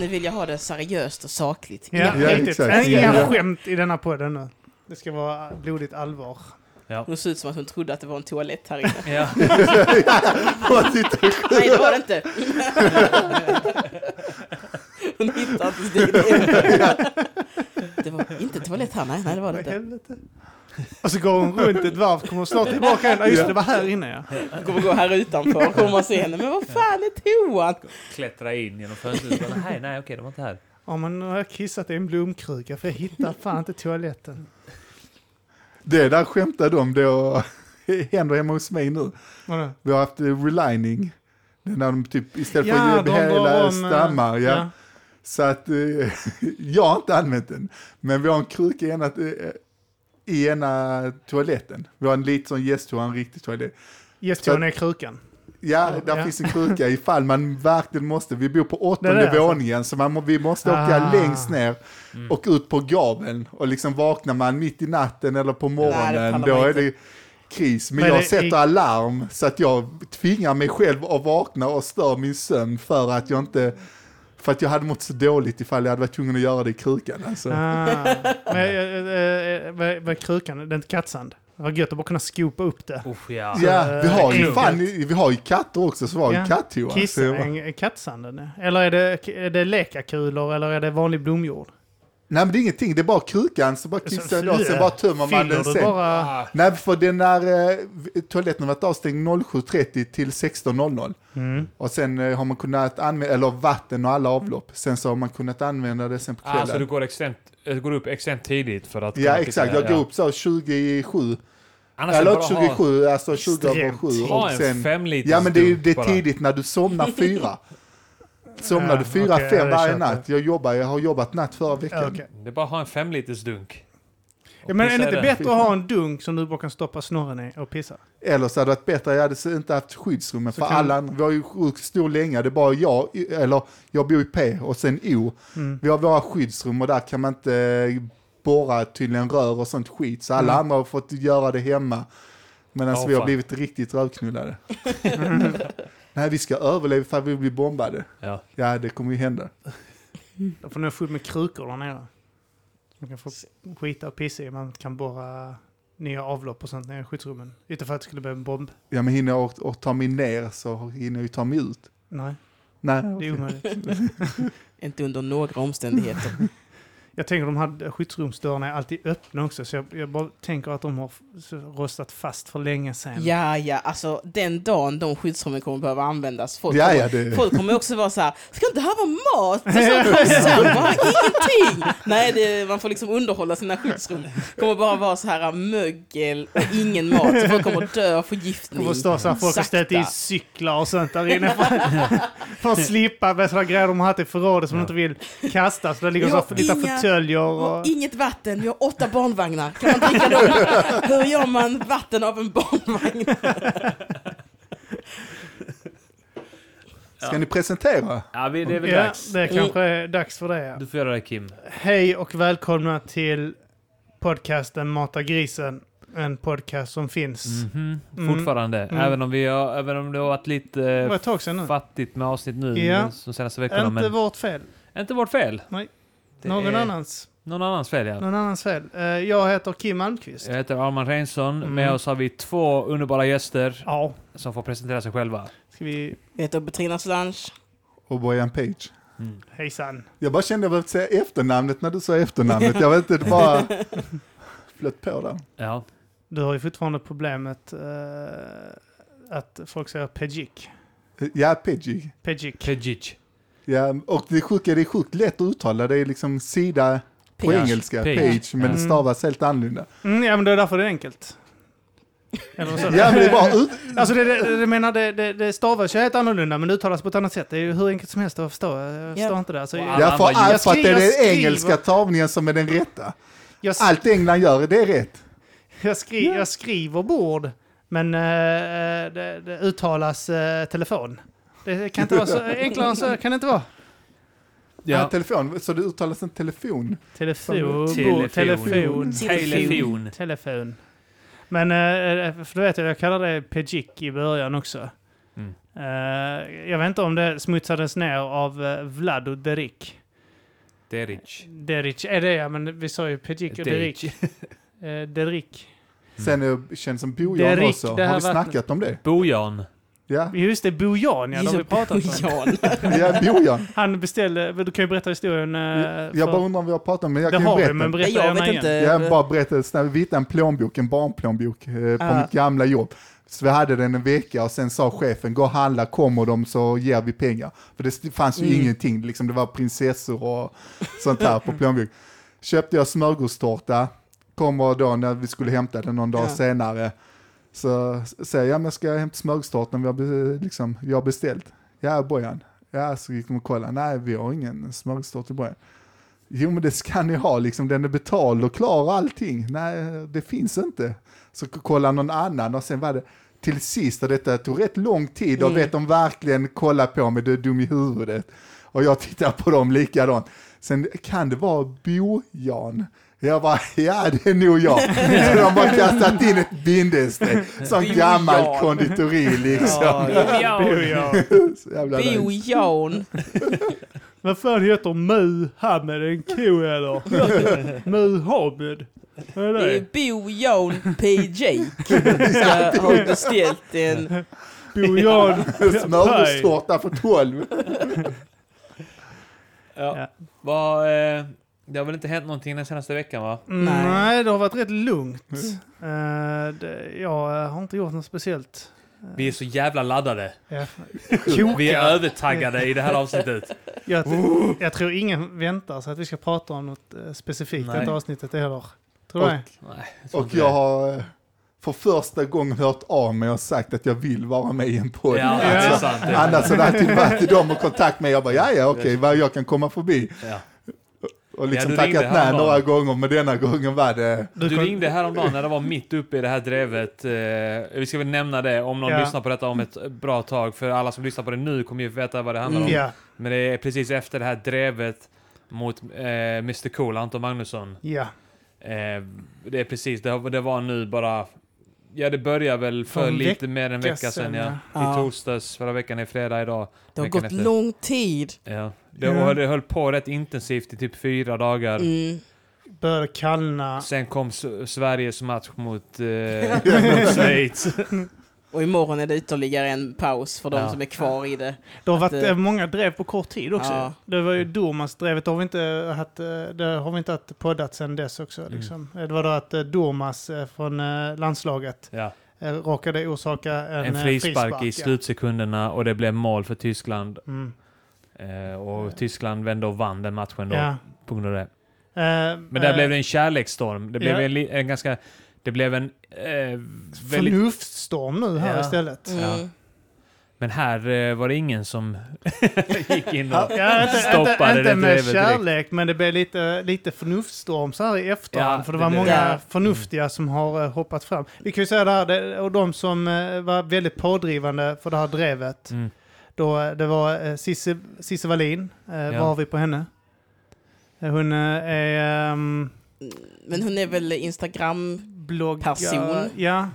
Nu vill jag ha det seriöst och sakligt. Ja, Ja, riktigt. exakt. Inga Ja. skämt i denna podden nu. Det ska vara blodigt allvar. Ja. Hon såg ut som att hon trodde att det var en toalett här inne. Ja. Nej, det var det inte. Hon hittade inte stigen. Det var inte toalett här, nej, nej det var det inte. Och så går hon runt ett varv, kommer snart tillbaka igen. Ja, just det, var här inne ja. Hon kommer gå här utanför, kommer man se henne. Men vad fan är toan? Klättra in genom fönstret. Nej, nej, okej, det var inte här. Ja, men nu har jag kissat i en blomkruka för jag hittar fan inte toaletten. Det där skämtade de då, händer hemma hos mig nu. Vadå? Vi har haft eh, relining. När de typ istället Ja, för de hela om, eh, stammar. Ja. ja. Så att eh, jag har inte använt den. Men vi har en kruka i ena, i ena toaletten. Vi har en liten sån gästtoa, en riktig toalett. Gästtoan är krukan. Ja, där Ja. finns en kruka ifall man verkligen måste. Vi bor på Det åttonde det, alltså. våningen så man, vi måste åka Ah. längst ner och ut på gaveln. Och liksom vaknar man mitt i natten eller på morgonen, pallar då är det kris. Men, Men jag det- sätter i- alarm så att jag tvingar mig själv att vakna och stör min sömn för att jag inte för att jag hade mått så dåligt ifall jag hade varit tvungen att göra det i krukan. Alltså. Ah. Men, äh, äh, vad, vad är krukan? Det är inte kattsand? Det var gött att bara kunna skopa upp det. Usch, ja. Ja, vi har, ju fan, vi har ju katter också, så ju Ja. kattoa. Kissa Så jag- i kattsanden? Eller är det, är det lekakulor eller är det vanlig blomjord? Nej men det är ingenting, det är bara krukan, så bara kissar jag sen bara tömmer man den du sen. bara... Ah, Nej, för den här eh, toaletten har varit avstängd 07.30 till 16.00. Mm. Och sen eh, har man kunnat använda, eller vatten och alla avlopp. Sen så har man kunnat använda det sen på kvällen. Alltså du går, extremt, eh, går upp extremt tidigt för att... ja exakt, jag går upp så 27. Annars är Eller bara inte ha- 27, alltså 20 över Extremt 7. Ha en sen, femliters ja men det är, det är tidigt när du somnar fyra. Du fyra, ja, fem det varje natt. Jag jobbar, jag har jobbat natt förra veckan. Ja, okej. Det är bara att ha en femliters dunk. Och Ja, men är det inte bättre att ha en dunk som du bara kan stoppa snorren i och pissa? Eller så hade det varit bättre, jag hade inte haft skyddsrummet Så för alla. Vi har ju stor länga, det är bara jag, eller jag bor i P och sen O. Mm. Vi har våra skyddsrum och där kan man inte borra tydligen rör och sånt skit. Så alla Mm. andra har fått göra det hemma. Medan Ja, vi har fan. blivit riktigt rövknullade. Nej, vi ska överleva för vi blir bombade. Ja. Ja, det kommer ju hända. Då får ni fullt med krukor där nere. Man kan få skita och pissa i. Man kan borra nya avlopp och sånt nere i skyddsrummen. Inte för att det skulle bli en bomb. Ja, men hinner jag och, ta mig ner så hinner jag ju ta mig ut. Nej, Nej, det är omöjligt. Inte under några omständigheter. Jag tänker de här skyddsrumsdörrarna är alltid öppna också. Så jag, jag bara tänker att de har rostat fast för länge sedan. Ja, ja, alltså den dagen de skyddsrummen kommer behöva användas. Folk, Ja, kommer, ja, det, folk kommer också vara så här, ska inte här vara mat? Och så samma, ingenting! Nej, det, man får liksom underhålla sina skyddsrum. Det kommer bara vara så här mögel och ingen mat. Så folk kommer dö av Det förgiftning. kommer stå så här, folk har ställt in cyklar och sånt där inne för, för att slippa med sådana grejer de har haft i förrådet som de Ja. inte vill kasta. Så det ligger så här lite inga- fåtöljer Och och... inget vatten, vi har åtta barnvagnar. Kan man dricka dem? Hur gör man vatten av en barnvagn? ska ni presentera? Ja, vi- det är väl Ja, dags. det kanske är dags för det. Ja. Du får göra det Kim. Hej och välkomna till podcasten Mata grisen. En podcast som finns. Mhm. Mm. Fortfarande. Mm. Även, om vi har, även om det har varit lite eh, fattigt med avsnitt nu Ja. de senaste veckorna. Inte men vårt fel. inte vårt fel. Nej. Det Någon är annans. Någon annans fel, ja. Någon annans fel. Eh, Jag heter Kim Malmqvist. Jag heter Arman Reinsson. Mm. Med oss har vi två underbara gäster Ja. som får presentera sig själva. Ska vi... Jag heter Bettina Solange. Och Bojan Page. Mm. Hejsan. Jag bara kände att jag behövde säga efternamnet när du sa efternamnet. Jag vet inte, det bara flöt på där. Ja. Du har ju fortfarande problemet eh, att folk säger Pejik. Ja, Pidgey. Pejik. Pejic. Ja, och det sjuka, det är sjukt lätt att uttala. Det är liksom sida på Page. engelska, Page. page, men Mm. det stavas helt annorlunda. Mm, ja, men det är därför det är enkelt. Eller? Ja, men det är bara ut... Alltså det, det, det menar, det, det, det stavas ju helt annorlunda men det uttalas på ett annat sätt. Det är ju hur enkelt som helst att förstå. Jag förstår Ja. inte det. Alltså, Wow. jag, Ja, för, Jag för att det är den skriver- engelska tavningen som är den rätta. jag, Allt England gör, det är rätt. jag, skri, jag skriver bord men eh, det, det uttalas eh, telefon. Det kan inte vara så enklare än så kan det inte vara. Ja. Ja. telefon, så det uttalas en telefon. Telefon, Telefon. telefon, Telefon. telefon. Men eh, för du vet jag, jag kallar det Pejik i början också. Mm. Eh, jag vet inte om det smutsades ner av Vlado Deric. Deric. Deric, är det ja, men vi sa ju Pejic och Deric. Deric. Sen är det känns som Bojan också. Har vi snackat om det? Bojan. Ja, Just det, Bojan ja, det har vi pratat om. Ja Bojan. Han beställde, du kan ju berätta historien. uh, Jag för- bara undrar om vi har pratat om men jag det kan ju har vi, berätta. men berätta Jag gärna vet igen. inte. Jag bara berättade snabbt, vi hittade en plånbok, en barnplånbok eh, på Ja. mitt gamla jobb. Så vi hade den en vecka och sen sa chefen, gå och handla, kommer de så ger vi pengar. För det fanns ju Mm. ingenting, liksom, det var prinsessor och sånt här på plånbok. Köpte jag smörgåstårta, kommer då när vi skulle hämta den någon dag Ja. senare. Så säger jag, men jag ska hämta smörgåstårtan vi har, liksom, jag har beställt. Ja, Bojan. Ja, så gick de och kollade. Nej, vi har ingen smörgåstårta i Bojan. Jo, men det ska ni ha, liksom, den är betald och klar och allting. Nej, det finns inte. Så kolla någon annan och sen var det till sist, och detta tog rätt lång tid, och Mm. vet de verkligen kolla på mig, du är dum i huvudet. Och jag tittar på dem likadant. Sen kan det vara Bo-Jan. Jag bara, ja det är nog jag. Så de har kastat in ett bindestreck. Som Bo-Jan. gammal konditori liksom. Nice. Bo-Jan. Vad fan heter Muhammed en ko eller? Muhammed? Vad är Det är det? Bo-Jan PJ. Ska ha beställt en... Bojan Smörgåstårta för 12. Ja. Ja. Vad, eh, det har väl inte hänt någonting den senaste veckan va? Mm, Nej. Nej, det har varit rätt lugnt. Eh, det, jag eh, har inte gjort något speciellt. Vi är så jävla laddade. Ja. Vi är övertaggade i det här avsnittet. Jag, jag tror ingen väntar sig att vi ska prata om något eh, specifikt i Nej. detta avsnittet heller. Tror du det? Nej, jag tror Och jag det. har eh, för första gången hört av mig och sagt att jag vill vara med i en podd. Ja, det är sant. det. Annars har det alltid varit de och kontakt med. Jag bara, ja ja okej, vad jag kan komma förbi. Ja. Och liksom Ja, du ringde tackat nej några gånger, men denna gången var det... Du kom- ringde häromdagen när det var mitt uppe i det här drevet. Eh, vi ska väl nämna det om någon Ja. lyssnar på detta om ett bra tag. För alla som lyssnar på det nu kommer ju veta vad det handlar om. Mm. Ja, Men det är precis efter det här drevet mot eh, Mr Cool, Anton Magnusson. ja. Eh, det är precis, det, det var nu bara... Ja, det börjar väl för lite mer än en vecka sedan, sedan, ja. ja. I torsdags, förra veckan är fredag idag. Det har gått efter. lång tid. Ja. Det, och det höll på rätt intensivt i typ fyra dagar. Mm. Började kallna. Sen kom S- Sveriges match mot, eh, mot Schweiz. Och imorgon är det ytterligare en paus för de Ja. som är kvar i det. Det har Att, varit eh, eh, många drev på kort tid också. Ja. Det var ju Dormas-drevet, det har vi inte haft, eh, det har vi inte haft poddat sedan dess också. Mm. Liksom. Det var då att Dormas från landslaget Ja. råkade orsaka en, En eh, frispark i ja. slutsekunderna och det blev mål för Tyskland. Mm. Och Tyskland vände och vann den matchen då. Ja. På grund av det. Men där blev det en kärleksstorm. Det blev en, en ganska... Det blev en... Eh, väldigt, förnuftstorm nu här Ja. istället. Mm. men här eh, var det ingen som gick in och... Ja, inte, Stoppade inte, det inte med drevet direkt. kärlek, men det blev lite, lite förnuftsstorm så här i efterhand. Ja, för det det var blev många det. förnuftiga som har eh, hoppat fram. Vi kan ju säga det här, det, och de som eh, var väldigt pådrivande för det här drevet. Mm. Då, eh, det var eh, Cissi, Cissi Wallin. Eh, Vad har vi på henne? Hon är um, Men hon är väl Instagram, blogg... Person. Ja,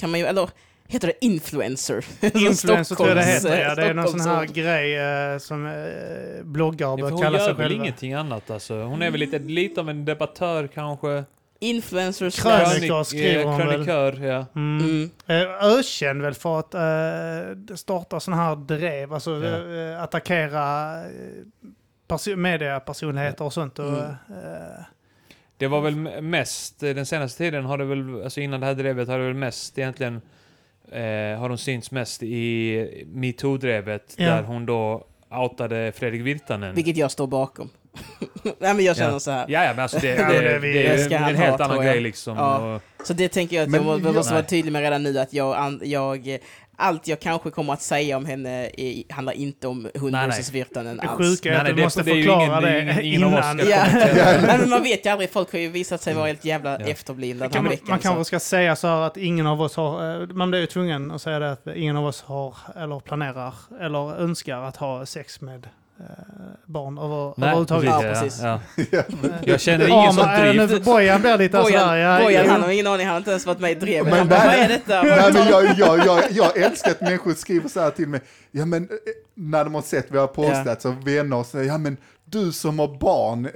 kan man ju, eller heter det influencer? influencer tror jag det heter. Ja, det är någon sån här grej eh, som eh, bloggare bör för hon kalla gör sig väl själva. ingenting annat alltså. Hon är väl lite, lite av en debattör kanske. Influencers Krönikör skriver eh, hon väl. krönikör, ja. Mm. Mm. Eh, ökänd väl för att eh, starta sådana här drev, alltså Ja. eh, attackera eh, perso- mediepersonligheter och sånt. Och, Mm. eh, Det var väl mest, eh, den senaste tiden har det väl, alltså innan det här drevet har det väl mest egentligen, eh, har de synts mest i metoo-drevet, Ja. där hon då outade Fredrik Virtanen. Vilket jag står bakom. Nej men jag känner Ja. så här. Ja, ja, men alltså det, det, det, det vi- det, det ska är en helt ha, annan grej liksom. Ja. Och, Så det tänker jag att Men jag må- jag- måste vara tydlig med redan nu att jag, an- jag allt jag kanske kommer att säga om henne är, handlar inte om hund Nej, versus Virtanen det alls. sjuka är Nej, att nej, du det- måste det förklara ingen- det är det ingen- ingen av oss innan. Ja. Ja. Nej, men man vet ju aldrig, folk har ju visat sig vara helt jävla Ja. efterblivna den veckan. man kanske ska säga så här att ingen av oss har, eh, man blir ju tvungen att säga det att ingen av oss har eller planerar eller önskar att ha sex med barn över, Nej, överhuvudtaget. Ja, precis, ja, ja. Jag känner ingen som Ja, driv. eh, Bojan blir lite sådär, Bojan, ja, Bojan ja, han har ingen aning, han har inte ens varit med i drevet. Men Han bara, vad är detta? Nej, men jag, jag, jag, jag älskar att människor skriver så här till mig, ja men eh, när de har sett vad jag har postat, så vänner och säger, ja men du som har barn,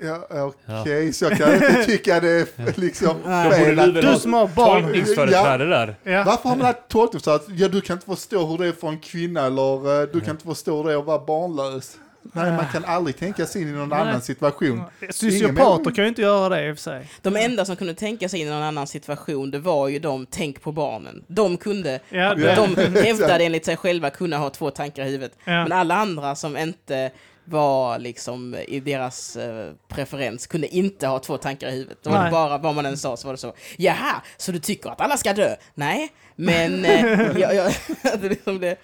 eh, ja, okej, så jag kan inte tycka det är liksom fel. Du som har barn. tolkningsföreträde där? Ja. Varför har man så att ja, du kan inte förstå hur det är för en kvinna eller eh, du kan inte förstå hur det är att vara barnlös? Nej, man kan aldrig tänka sig in i någon Nej. annan situation. Sociopater kan ju inte göra det i och för sig. De enda som kunde tänka sig in i någon annan situation, det var ju de, tänk på barnen. De kunde, Ja, Ja. de hävdade enligt sig själva kunna ha två tankar i huvudet. Ja. Men alla andra som inte var liksom i deras eh, preferens kunde inte ha två tankar i huvudet. Var det bara vad man än sa så var det så. Jaha, så du tycker att alla ska dö? Nej, men eh, jag, jag, det liksom det,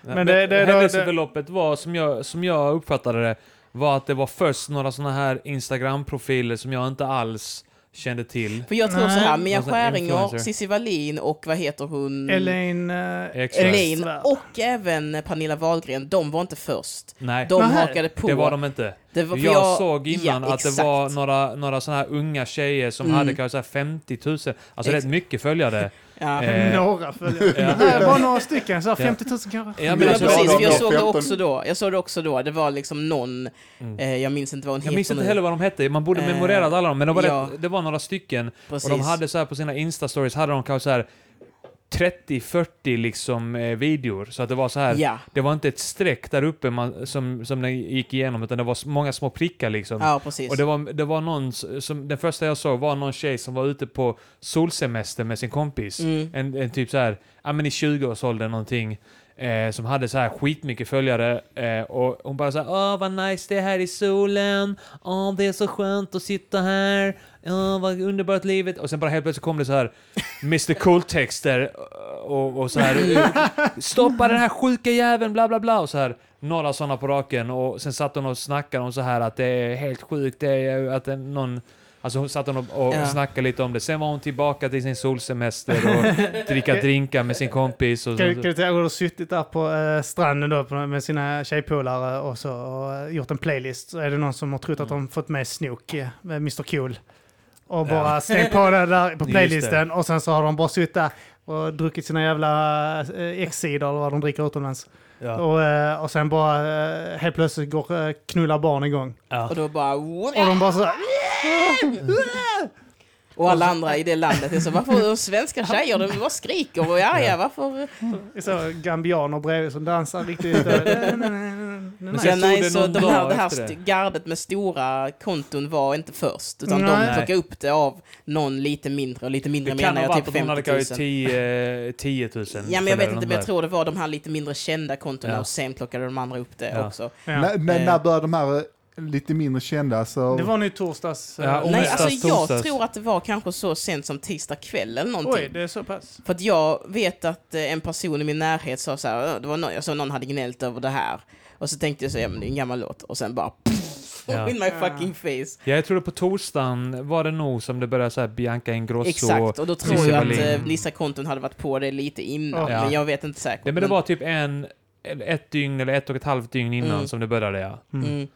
Men det- det- Händelseförloppet var, som jag, som jag uppfattade det, var att det var först några såna här Instagram-profiler som jag inte alls kände till. För jag tror Nej. så här, Mia här Skäringer, influencer. Cissi Wallin och vad heter hon? Elaine... eh, Exakt. Elaine och även Pernilla Wahlgren, de var inte först. Nej, De Nej, hakade på. det var de inte. Det var- för jag, såg innan ja, att det exakt. var några, några såna här unga tjejer som Mm. hade kanske så här 50 000, alltså rätt mycket följare. Ja. Eh, Några följare. Ja. Bara några stycken. Så här 50 000 kanske. Ja, men alltså, precis, jag såg det 15. också då. Jag såg det också då. Det var liksom någon, Mm. eh, jag minns inte vad hon Jag heter minns inte heller vad de hette, man borde Eh, memorerat alla dem, men de var, ja. rätt, det var några stycken. Precis. Och de hade så här på sina Insta-stories, hade de kanske så här 30-40 liksom eh, videor. Så att det var så här, Ja, det var inte ett streck där uppe man, som, som den gick igenom, utan det var s- många små prickar liksom. ja precis. Och det var, det var någon, s- som, den första jag såg var någon tjej som var ute på solsemester med sin kompis. Mm. En, en typ så här, ja men i 20-årsåldern någonting. Eh, som hade så här skitmycket följare. Eh, och hon bara så här, åh vad nice det är här i solen. Åh det är så skönt att sitta här. Åh vad underbart livet. Och sen bara helt plötsligt kom det så här Mr Cool-texter. Eh, och, och så här, stoppa den här sjuka jäveln, bla bla bla. Och så här, några sådana på raken. Och sen satt hon och snackade om så här att det är helt sjukt, det är att någon Alltså hon satt hon och, och Ja. snackade lite om det. Sen var hon tillbaka till sin solsemester och dricka drinkar med sin kompis. Och Kan, så, kan du tänka dig att suttit där på eh, stranden då, med sina tjejpolare och så och, eh, gjort en playlist. Så är det någon som har trott att de fått med Snook, eh, med Mr Cool. Och bara Ja. slängt på det där på playlisten och sen så har de bara suttit där och druckit sina jävla eh, X-sidor eller vad de dricker utomlands. Ja. Och, eh, och sen bara eh, helt plötsligt går eh, knulla barn igång. Ja. Och då bara... Och de bara så här, Och alla andra i det landet är så, varför svenska tjejer, de bara skriker och ja, ja, varför? det är så gambianer bredvid som dansar riktigt. eh, Men Ja, sen nej, så de här, det här det. gardet med stora konton var inte först, utan Nej. de plockade upp det av någon lite mindre, och lite mindre Det kan menar ha jag varit typ att hon hade 50 000. kanske 10, 10 000. Ja, men jag vet inte, men jag tror det var de här lite mindre kända kontona Ja. och sen plockade de andra upp det Ja. också. Ja. När, när, Eh. när började de här eh, lite mindre kända? Så... Det var nu torsdags. eh, Ja, Nej, onsdags, alltså jag torsdags. tror att det var kanske så sent som tisdag kväll eller någonting. Oj, det är så pass. För att jag vet att eh, en person i min närhet sa så här, "Åh, det var någon, jag såg någon hade gnällt över det här. Och så tänkte jag så, ja men det är en gammal låt. Och sen bara, Ja. in my fucking face. Ja, jag tror det på torsdagen var det nog som det började så här Bianca Ingrosso. Exakt, och då tror Cissi jag att Wallin. eh, vissa konton hade varit på det lite innan. Ja. Men jag vet inte säkert. Ja, men det var typ en, ett dygn eller ett och ett halvt dygn innan Mm. som det började, ja. Mm. Eh,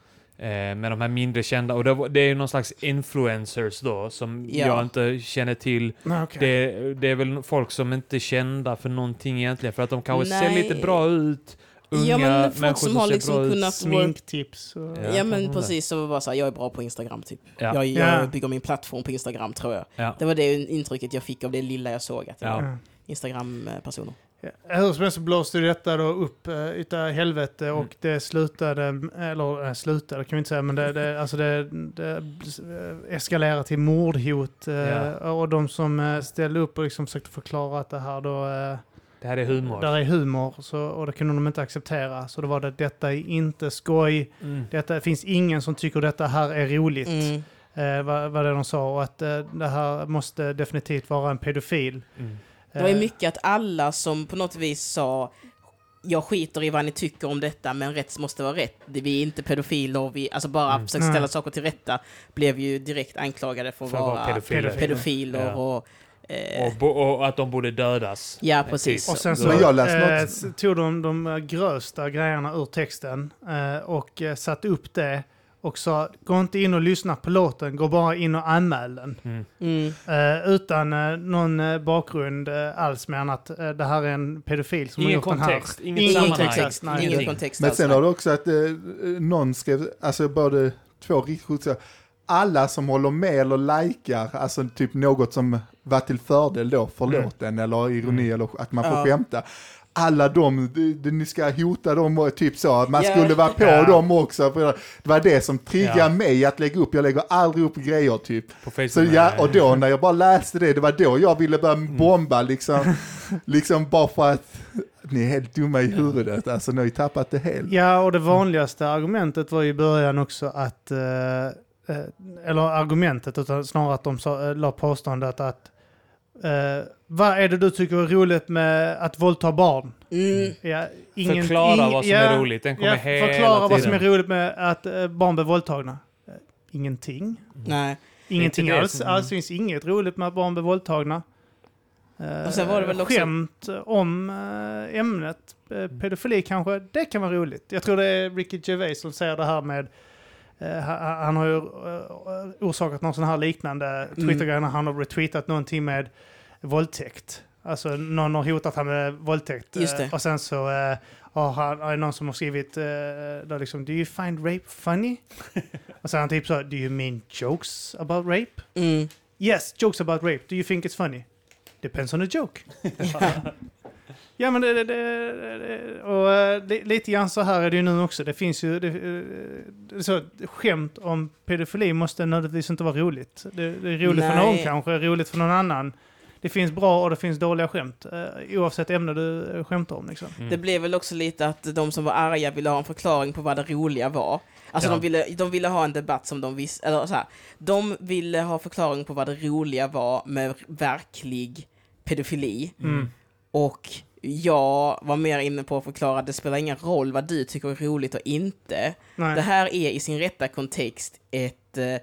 med de här mindre kända. Och det, var, det är ju någon slags influencers då, som Ja. jag inte känner till. Nej, okej. Det, det är väl folk som inte är kända för någonting egentligen, för att de kanske ser Nej. lite bra ut. Unga Ja, men folk människor som har ser liksom bra ut. kunnat- Sminktips. Och... Ja, Ja, men precis, så var så här, jag är bra på Instagram typ. Ja. Jag, jag Ja. bygger min plattform på Instagram tror jag. Ja. Det var det intrycket jag fick av det lilla jag såg, att det Ja. var Ja. Instagram-personer. Hur som helst så blåste detta då upp uh, utav helvete Mm. och det slutade, eller äh, slutade kan vi inte säga, men det, det, alltså det, det eh, eskalerade till mordhot. eh, Ja. Och de som ställde upp och liksom försökte förklara att det här då, eh, Det här är humor. där är humor, så, och det kunde de inte acceptera. Så då var det, detta är inte skoj, Mm. detta finns ingen som tycker detta här är roligt. Mm. Vad, vad det de sa, och att det här måste definitivt vara en pedofil. Mm. Det var ju Eh, mycket att alla som på något vis sa jag skiter i vad ni tycker om detta, men rätt måste vara rätt. Vi är inte pedofiler, vi, alltså bara Mm. försöka ställa Nej. saker till rätta, blev ju direkt anklagade för att För att vara vara pedofiler. pedofiler. Ja. och Eh, Och, och att de borde dödas. ja, precis. Och sen så Men jag läste eh, tog de de grövsta grejerna ur texten eh, och eh, satte upp det och sa gå inte in och lyssna på låten, gå bara in och anmäl den. Mm. Mm. Eh, utan eh, någon eh, bakgrund eh, alls mer än att eh, det här är en pedofil som Ingen har gjort kontext, den här. inget Ingen sammanhang. kontext, nej, ingen ingenting. kontext Men sen har du också att eh, någon skrev, alltså både två riktigt alla som håller med eller likar, alltså typ något som var till fördel då för Mm. låten eller ironi eller att man får Ja. skämta. Alla de, de, ni ska hota dem och typ så, att man Ja. skulle vara på Ja. dem också. För det var det som triggade Ja. mig att lägga upp, jag lägger aldrig upp grejer typ. Så ja, och då när jag bara läste det, det var då jag ville börja Mm. bomba liksom, liksom bara för att ni är helt dumma i huvudet, alltså ni har ju tappat det helt. Ja, och det vanligaste argumentet var i början också att, eh, eh, eller argumentet, utan snarare att de sa, eh, la påståendet att eh, vad är det du tycker är roligt med att våldta barn? Mm. Ja, Förklara ing- vad som ja, är roligt. Den kommer Ja, hela förklara vad som är tiden. roligt med att eh, barn blir våldtagna. Eh, ingenting. Nej. Ingenting alls. som- Alls finns inget roligt med att barn blir våldtagna. Och sen var det väl också- Skämt om ämnet eh, pedofili kanske, det kan vara roligt. Jag tror det är Ricky Gervais som säger det här med han, har ju orsakat någon sån här liknande Twitter-grej när han har retweetat någonting med våldtäkt. Alltså någon har hotat han med våldtäkt. Det. Eh, Och sen så eh, har han, är det någon som har skrivit eh, då liksom, Do you find rape funny? och sen han typ så, Do you mean jokes about rape? Mm. Yes, jokes about rape. Do you think it's funny? Depends on the joke. ja, men det, det, det, det och li, lite grann så här är det ju nu också. Det finns ju, det, det så, skämt om pedofili måste nödvändigtvis inte vara roligt. Det, det är roligt för Nej. någon kanske, roligt för någon annan. Det finns bra och det finns dåliga skämt, eh, oavsett ämne du eh, skämtar om. Liksom. Mm. Det blev väl också lite att de som var arga ville ha en förklaring på vad det roliga var. Alltså Ja. de, ville, de ville ha en debatt som de visste, eller så här, de ville ha förklaring på vad det roliga var med verklig pedofili. Mm. Och jag var mer inne på att förklara att det spelar ingen roll vad du tycker är roligt och inte. Nej. Det här är i sin rätta kontext ett, eh, eh,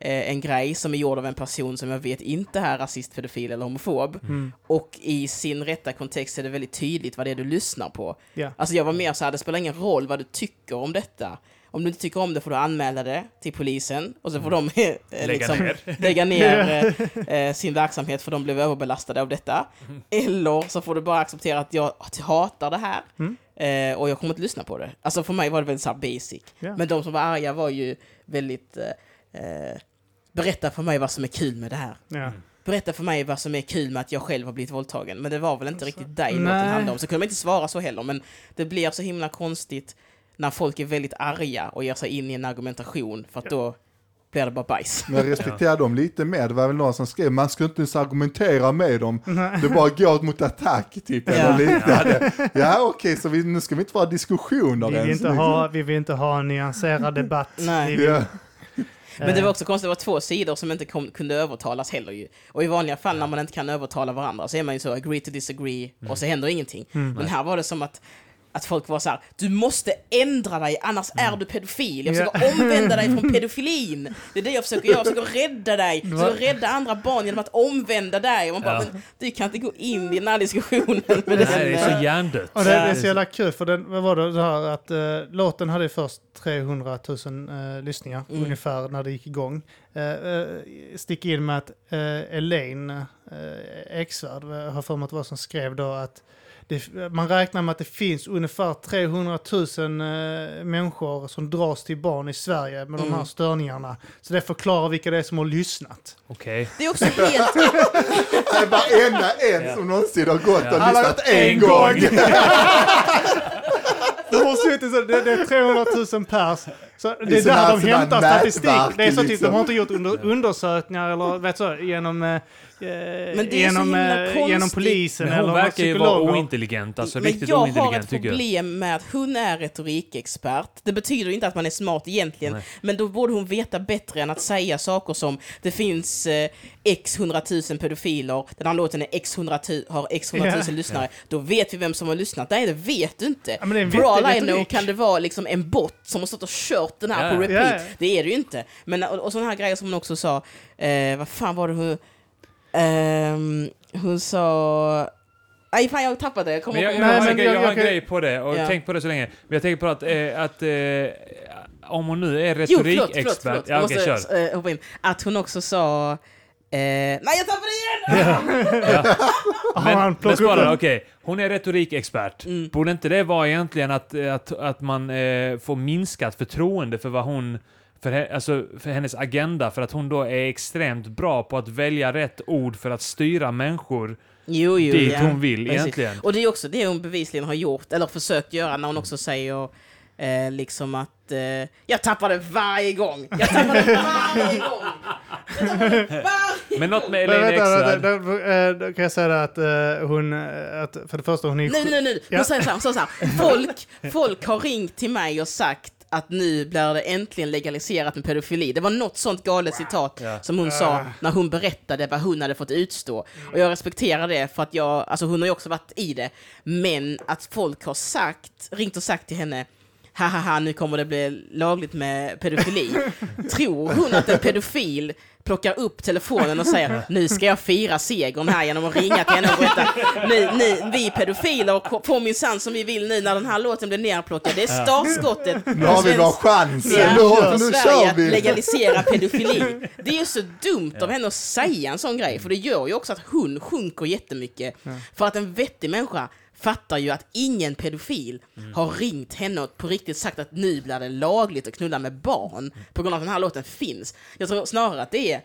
en grej som är gjord av en person som jag vet inte är rasist, pedofil eller homofob. Mm. Och i sin rätta kontext är det väldigt tydligt vad det är du lyssnar på. Ja. Alltså jag var mer så här, det spelar ingen roll vad du tycker om detta. Om du inte tycker om det får du anmäla det till polisen och så får de eh, Lägga liksom, ner. lägga ner eh, eh, sin verksamhet för de blev överbelastade av detta. Eller så får du bara acceptera att jag hatar det här Mm. eh, och jag kommer inte lyssna på det. Alltså för mig var det väldigt så här basic. Ja. Men de som var arga var ju väldigt eh, eh, berätta för mig vad som är kul med det här. Ja. Berätta för mig vad som är kul med att jag själv har blivit våldtagen. Men det var väl inte riktigt dig låten handlade om. Så kunde man inte svara så heller. Men det blir så himla konstigt när folk är väldigt arga och ger sig in i en argumentation. För att då blir det bara bajs. Men jag respekterar dem lite mer. Det var väl någon som skrev, man ska inte ens argumentera med dem. Det bara går mot attack typ, Ja. eller liknande. Ja, okej, så vi, nu ska vi inte vara diskussioner Vi, vill ens. inte ha, vi vill inte ha en nyanserad debatt. Nej. Vi vill, Ja. Men det var också konstigt, det var två sidor som inte kom, kunde övertalas heller ju. Och i vanliga fall när man inte kan övertala varandra så är man ju så agree to disagree och så händer ingenting. Men här var det som att att folk var så här, du måste ändra dig annars är du pedofil. Jag försöker Ja. omvända dig från pedofilin. Det är det jag försöker göra, jag försöker rädda dig. Jag försöker rädda andra barn genom att omvända dig. Och man bara, Ja. men du kan inte gå in i den här diskussionen med Det här den, är så eh, hjärndött. Och det, det är så jävla kul, för den, vad var det, det här att eh, låten hade först 300 000 eh, lyssningar Mm. ungefär när det gick igång. Uh, uh, stick in med att uh, Elaine uh, Eksvärd, har för mig att det var som skrev då att det, man räknar med att det finns ungefär 300 000 eh, människor som dras till barn i Sverige med de Mm. här störningarna. Så det förklarar vilka det är som har lyssnat. Okej. Det är också helt... Det är varenda en som någonsin har gått och Alla- lyssnat en en gång. gång. De har suttit så, det, det är 300 000 pers. Så det Det är där de hämtar statistik. Det är så typ, liksom. de har inte gjort under, undersökningar eller vet så, genom, eh, är så genom, eh, genom konstigt. polisen Men hon eller verkar ju vara psykologer. ointelligent, alltså Men riktigt jag har ointelligent ett tycker jag. problem med att hon är retorikexpert. Det betyder inte att man är smart egentligen, Nej. men då borde hon veta bättre än att säga saker som det finns eh, x hundratusen pedofiler, den här låten är x hundratu- har x hundratusen Ja. lyssnare. Då vet vi vem som har lyssnat. Nej, det vet du inte. Ja, know retorik. kan det vara liksom en bot som har stått och kört den här Ja. på repeat. Ja, ja. Det är det ju inte. Men, och, och sådana här grejer som hon också sa, eh, vad fan var det hon... Ehm, hon sa... Nej, fan jag har tappat det. Jag kommer jag, jag, Nej, men grej, jag jag- har en jag grej på det, och tänk på det så länge. Men jag tänker på att, eh, att eh, om hon nu är Jo, förlåt, förlåt, retorikexpert... förlåt. Ja, Jag okej, måste kör. eh, hoppa in. Att hon också sa... Eh, nej, jag tappade det igen! Ja. Har Men, men spara, okej. Hon är retorikexpert. Mm. Borde inte det vara egentligen att, att, att man eh, får minskat förtroende för vad hon... För, he, alltså, för hennes agenda, för att hon då är extremt bra på att välja rätt ord för att styra människor Jo, jo, dit ja. hon vill Precis. egentligen. Och det är också det hon bevisligen har gjort, eller försökt göra, när hon också säger eh, liksom att eh, jag tappar det varje gång. Jag tappar det varje gång. Jag Men något med Elaine vänta, Exrad. vänta, då, eh, kan jag säga att eh, hon, eh, att för det första hon är Nej, nej, nej. Ja. Hon säger så här, hon säger så här. Folk, folk har ringt till mig och sagt att nu blir det äntligen legaliserat med pedofili. Det var något sånt galet citat Ja. som hon sa när hon berättade vad hon hade fått utstå. Och jag respekterar det för att jag, alltså hon har ju också varit i det. Men att folk har sagt, ringt och sagt till henne haha, nu kommer det bli lagligt med pedofili. Tror hon att en pedofil plockar upp telefonen och säger nu ska jag fira segern här genom att ringa till henne och berätta ni, ni, vi pedofiler får minsann som vi vill nu när den här låten blir nerplockad. Det är startskottet. Nu har vi vår chans. Ja, Nu, nu Sverige vi. legalisera pedofili. Det är ju så dumt av henne att säga en sån grej, för det gör ju också att hon sjunker jättemycket. För att en vettig människa fattar ju att ingen pedofil har ringt henne och på riktigt sagt att nu blir det lagligt att knulla med barn på grund av att den här låten finns. Jag tror snarare att det är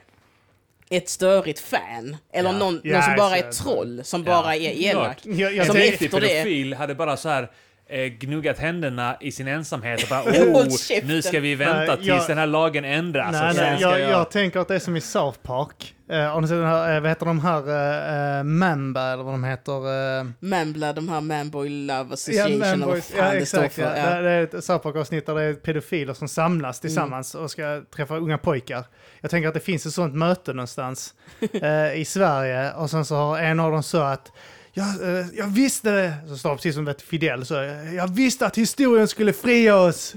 ett störigt fan, eller Ja. någon, Ja, någon som bara är troll, som Ja. bara är elak. Jag, jag Som efter det- pedofil hade bara så här eh, gnuggat händerna i sin ensamhet och bara oh, käften." nu ska vi vänta Nej, tills jag- den här lagen ändras. Nej, nej, ska jag, jag... jag tänker att det är som i South Park. Eh, har ni sett den här, eh, vad heter de här, uh, Mamba eller vad de heter? Uh, Mambla, de här Manboy Love Association, eller vad fan ja, det står exakt. för. Ja. Ja. Det, det är ett South Park-avsnitt där det är pedofiler som samlas tillsammans och ska träffa unga pojkar. Jag tänker att det finns ett sånt möte någonstans eh, i Sverige och sen så har en av dem så att jag, eh, jag visste det, så står precis som ett Fidel, så jag visste att historien skulle fria oss.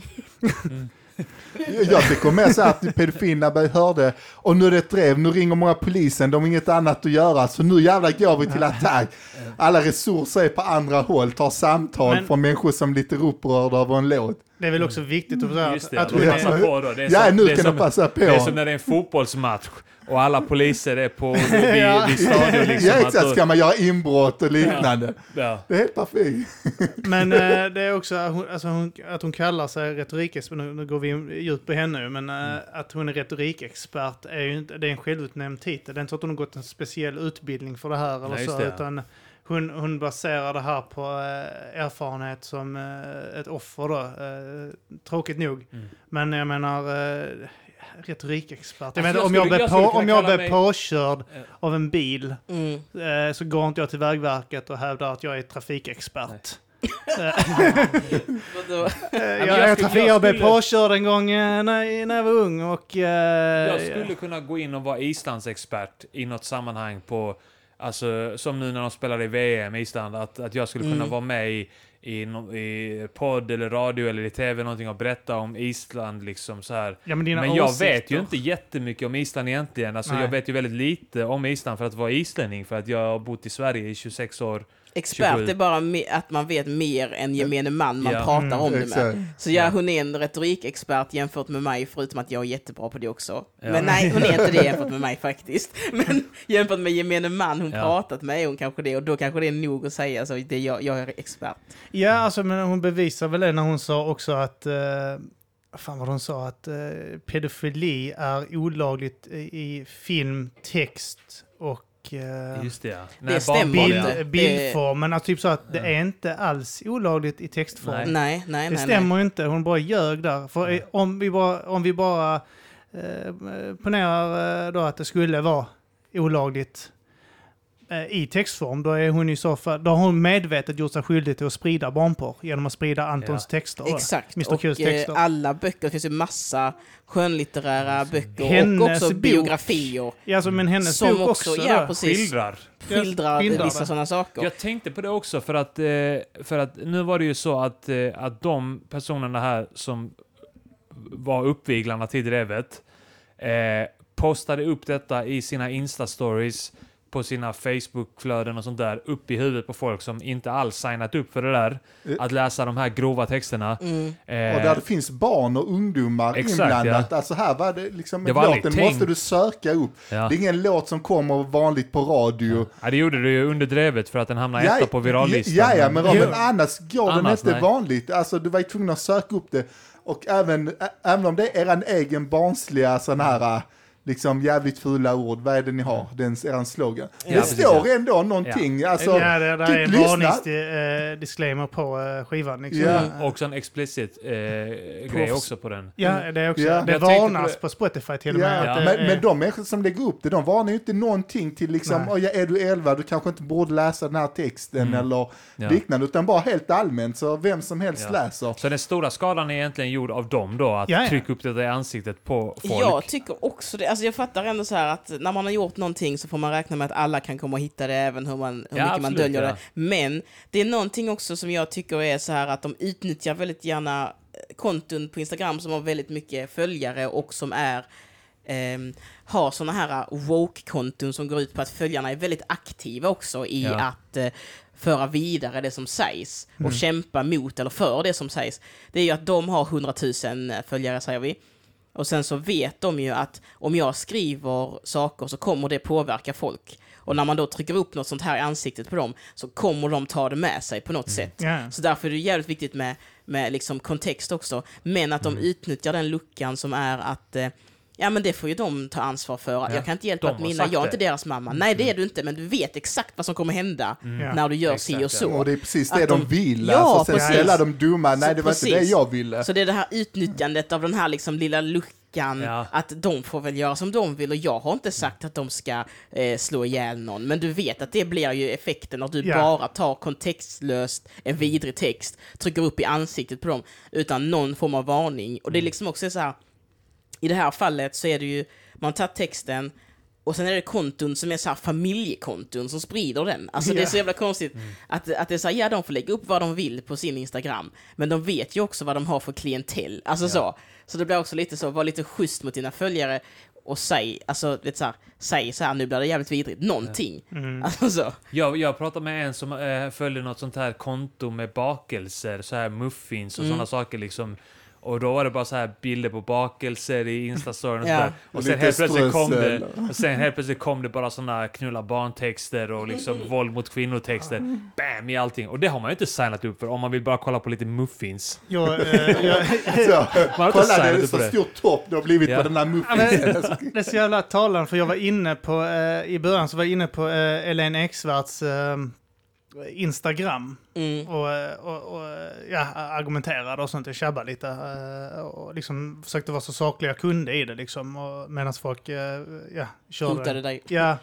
Jag tycker mer så att började hörde, och nu är det ett drev, nu ringer många polisen, de har inget annat att göra, så nu jävlar går vi till attack. Alla resurser är på andra håll, tar samtal Men- från människor som lite upprörda över en låt. Det är väl också viktigt att Just att, det, att hon passa är, på då. Det är Ja, som, nu det kan som, de passa på. Det är som när det är en fotbollsmatch och alla poliser är på vid, Ja. vid stadion liksom. Ja att exakt, då- ska man göra inbrott och liknande. ja. Det är helt perfekt. Men eh, det är också att hon, alltså hon, att hon kallar sig retorikexpert, nu, nu går vi djupt på henne men eh, att hon är retorikexpert är ju inte, det är en självutnämnd titel. Det är inte så att hon har gått en speciell utbildning för det här eller Nej, så, det. utan hon, hon baserar det här på eh, erfarenhet som eh, ett offer då, eh, tråkigt nog. Mm. Men jag menar, eh, retorikexpert. Jag menar, om jag blir på, om jag blir mig- påkörd av en bil Mm. eh, så går inte jag till Vägverket och hävdar att jag är trafikexpert. Vadå? Eh, men jag, jag jag, skulle- jag jag blev påkörd en gång eh, när, när jag var ung och... eh, Jag skulle kunna gå in och vara Islandsexpert i något sammanhang på, alltså som nu när de spelar i VM i Island, att, att jag skulle kunna Mm. vara med i, i, no, i podd eller radio eller i tv någonting och berätta om Island liksom så här. ja, men Men jag åsikter. vet ju inte jättemycket om Island egentligen. Alltså Nej. jag vet ju väldigt lite om Island för att vara islänning, för att jag har bott i Sverige i 26 år. Expert 27. är bara att man vet mer än gemene man man Ja. pratar Mm, om det med. Exakt. Så ja, hon är en retorikexpert jämfört med mig, förutom att jag är jättebra på det också. Ja. Men nej, hon är inte det jämfört med mig faktiskt. Men jämfört med gemene man hon Ja. pratat med är hon kanske det, och då kanske det är nog att säga så det är jag, jag är expert. Ja, alltså men hon bevisar väl det när hon sa också att... Eh, vad fan vad hon sa? Att eh, pedofili är olagligt i, i film, text och... Eh, Just det ja. Det stämmer inte. ja. bild, bildformen, alltså typ så att det är inte alls olagligt i textform. Nej. Nej, nej, Det nej. stämmer ju inte, hon bara ljög där. För Nej. om vi bara, om vi bara eh, ponerar eh, då att det skulle vara olagligt eh, i textform, då är hon i så fall, då har hon medvetet gjort sig skyldig till att sprida barnporr genom att sprida Antons Ja. texter. Exakt, Mr. och Qs eh, texter. alla böcker, det finns ju massa skönlitterära böcker Hennes och också bok. biografier Ja, alltså, men hennes som bok också, också. ja precis, Skildrar. skildrar skildrar vissa sådana saker. Jag tänkte på det också för att, eh, för att nu var det ju så att, eh, att de personerna här som var uppviglarna till drevet eh, postade upp detta i sina Insta-stories på sina Facebook-flöden och sånt där upp i huvudet på folk som inte alls signat upp för det där. Eh. Att läsa de här grova texterna. Mm. Eh, Och där det finns barn och ungdomar Exakt, inblandat. Alltså här var det liksom, Det var låten måste du söka upp. ja. Det är ingen låt som kommer vanligt på radio. ja, det gjorde du ju under drevet för att den hamnade etta på virallistan. Ja, ja, men, men annars går den inte nej. vanligt. Alltså du var ju tvungen att söka upp det. Och även, även om det är eran egen barnsliga sån här, liksom jävligt fula ord, vad är det ni har? Den, eran slogan. Ja, det precis, står ja. ändå någonting. Alltså, ja, det, det är en varningsdisclaimer på uh, skivan. Liksom. Ja. Mm, också en explicit eh, grej också på den. Ja, det är också. Ja. Det på varnas det. på, Spotify till och Ja, med. Ja. Att det men, men de människor som lägger upp det, de varnar ju inte någonting till liksom. "Oj, ja, är du 11, du kanske inte borde läsa den här texten Mm. eller Ja. liknande, utan bara helt allmänt så vem som helst Ja. läser. Så den stora skadan är egentligen gjord av dem då, att Ja, ja. trycka upp det i ansiktet på folk. Jag tycker också det. Alltså jag fattar ändå så här att när man har gjort någonting så får man räkna med att alla kan komma och hitta det, även hur, man, hur Ja, mycket man absolut, döljer ja. det. Men det är någonting också som jag tycker är så här att de utnyttjar väldigt gärna eh, konton på Instagram som har väldigt mycket följare och som är ehm, har såna här woke-konton som går ut på att följarna är väldigt aktiva också i Ja. att eh, föra vidare det som sägs och kämpa mot eller för det som sägs. Det är ju att de har 100 000 följare säger vi. Och sen så vet de ju att om jag skriver saker så kommer det påverka folk. Och när man då trycker upp något sånt här i ansiktet på dem så kommer de ta det med sig på något sätt. ja. Så därför är det jävligt viktigt med, med liksom kontext också. Men att de Mm. utnyttjar den luckan som är att eh, Ja men det får ju de ta ansvar för. Ja, Jag kan inte hjälpa de att mina, jag är inte deras mamma. Nej det är du inte, men du vet exakt vad som kommer hända Ja. när du gör Exakt, si och så. Och det är precis Att det de, de- vill. Ja, alltså, sen precis. ställa de dumma, nej Så det var inte precis. det jag ville. Så det är det här utnyttjandet av den här liksom lilla luckan, Ja. att de får väl göra som de vill och jag har inte sagt att de ska eh, slå ihjäl någon, men du vet att det blir ju effekten att du Ja. bara tar kontextlöst en vidrig text, trycker upp i ansiktet på dem utan någon form av varning. Och det är liksom också så här, i det här fallet så är det ju, man tar texten och sen är det konton som är så här familjekonton som sprider den. Alltså det är så jävla konstigt att, att det är så här, ja de får lägga upp vad de vill på sin Instagram, men de vet ju också vad de har för klientell. Alltså så. Så det blir också lite så, var lite schysst mot dina följare och säg, alltså vet så här, säg så här, nu blir det jävligt vidrigt, någonting. Mm. Alltså så. Jag, jag pratade med en som eh, följde något sånt här konto med bakelser, så här muffins och Mm. sådana saker liksom. Och då var det bara så här bilder på bakelser i Instastoryn och Ja. sådär. Och sen Lite helt plötsligt kom det, och sen helt plötsligt kom det bara sådana knulla barntexter och liksom våld mot kvinnor-texter. Bam! I allting. Och det har man ju inte signat upp för om man vill bara kolla på lite muffins. Jag, eh, jag, Så, Man har inte kolla det signat är så det. stort topp det har blivit Ja. på den här Ja, muffinsen. men, det är så jävla talande för jag var inne på, eh, i början så var jag inne på eh, Elaine Eksvärds eh, Instagram Mm. och, och, och ja, argumenterade och sånt, jag tjabbade lite eh, och liksom försökte vara så saklig jag kunde i det liksom och medan folk eh, ja, körde. Hotade dig. Ja,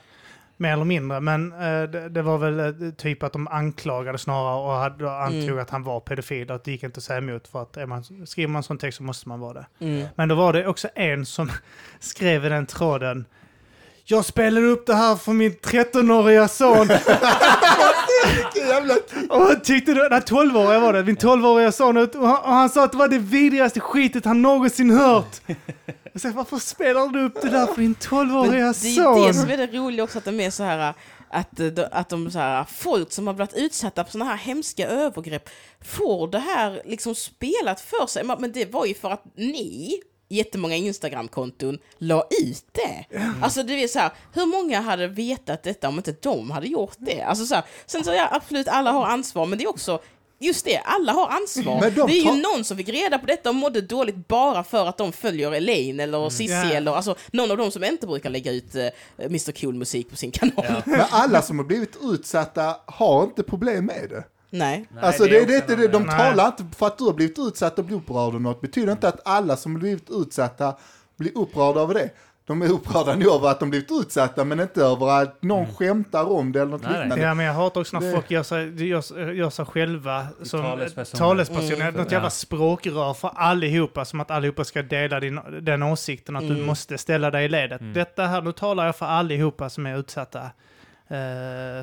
mer eller mindre. Men eh, det, det var väl typ att de anklagade snarare och hade, och antog Mm. att han var pedofil och att det gick inte att säga emot för att är man, skriver man sån text så måste man vara det. Mm. Men då var det också en som skrev i den tråden jag spelade upp det här för min 13-åriga son. Jävla Och tyckte då, nej 12-åriga var det, min 12-åriga son. Och han, och han sa att det var det vidrigaste skitet han någonsin hört. Jag sa, varför spelar du upp det där för din Men 12-åriga det är son? det som är det roliga också, att de är så här att, de- att de så här, folk som har blivit utsatta för sådana här hemska övergrepp får det här liksom spelat för sig. Men det var ju för att ni, jättemånga Instagram-konton, la ut det. Alltså det är så här, hur många hade vetat detta om inte de hade gjort det? Alltså så här, sen så ja, absolut, alla har ansvar, men det är också Just det, alla har ansvar. De det är ju tar- någon som fick reda på detta och mådde dåligt bara för att de följer Elaine eller Cissi Ja. eller alltså någon av dem som inte brukar lägga ut uh, Mr Cool-musik på sin kanal. Men alla som har blivit utsatta har inte problem med det. Nej. Nej, alltså det, är det, inte det, de Nej. talar inte för att du har blivit utsatt och blir upprörd av något. betyder inte att alla som har blivit utsatta blir upprörda över det. De är upprörda nu över att de blivit utsatta men inte över att någon skämtar om det eller något Nej, liknande. Ja, men jag hatar också när Det- folk gör sig, gör, gör sig själva som Talespersoner. talespersoner. Mm. Något jävla Ja. språkrör för allihopa, som att allihopa ska dela din, den åsikten, att du Mm. måste ställa dig i ledet. Mm. Detta här, nu talar jag för allihopa som är utsatta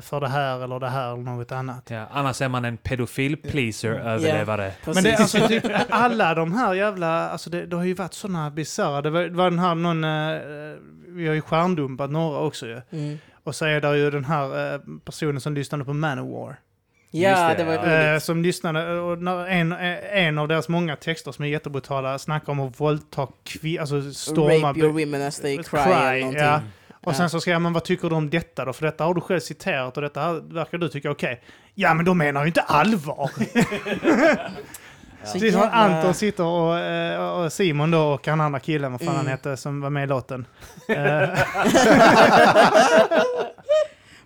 för det här eller det här eller något annat. Ja, annars är man en pedofil-pleaser-överlevare. Precis. Men det är alltså typ alla de här jävla, alltså det, det har ju varit sådana bisarra, det var, det var den här någon, eh, vi har ju stjärndumpat några också ju. Mm. Och så är det ju den här eh, personen som lyssnade på Manowar. Ja, det, det, var ja. Eh, som lyssnade, och när en, eh, en av deras många texter som är jättebrutala snackar om att våldta kvinnor, alltså storma... Rape your women as they cry, Cry, eller någonting. ja. Och sen så skrev jag, men vad tycker du om detta då? För detta har du själv citerat och detta verkar du tycka okej. Ja, men de menar ju inte allvar. Så är som Anton sitter och, eh, och Simon då och han andra killen, vad fan han Mm. hette, som var med i låten.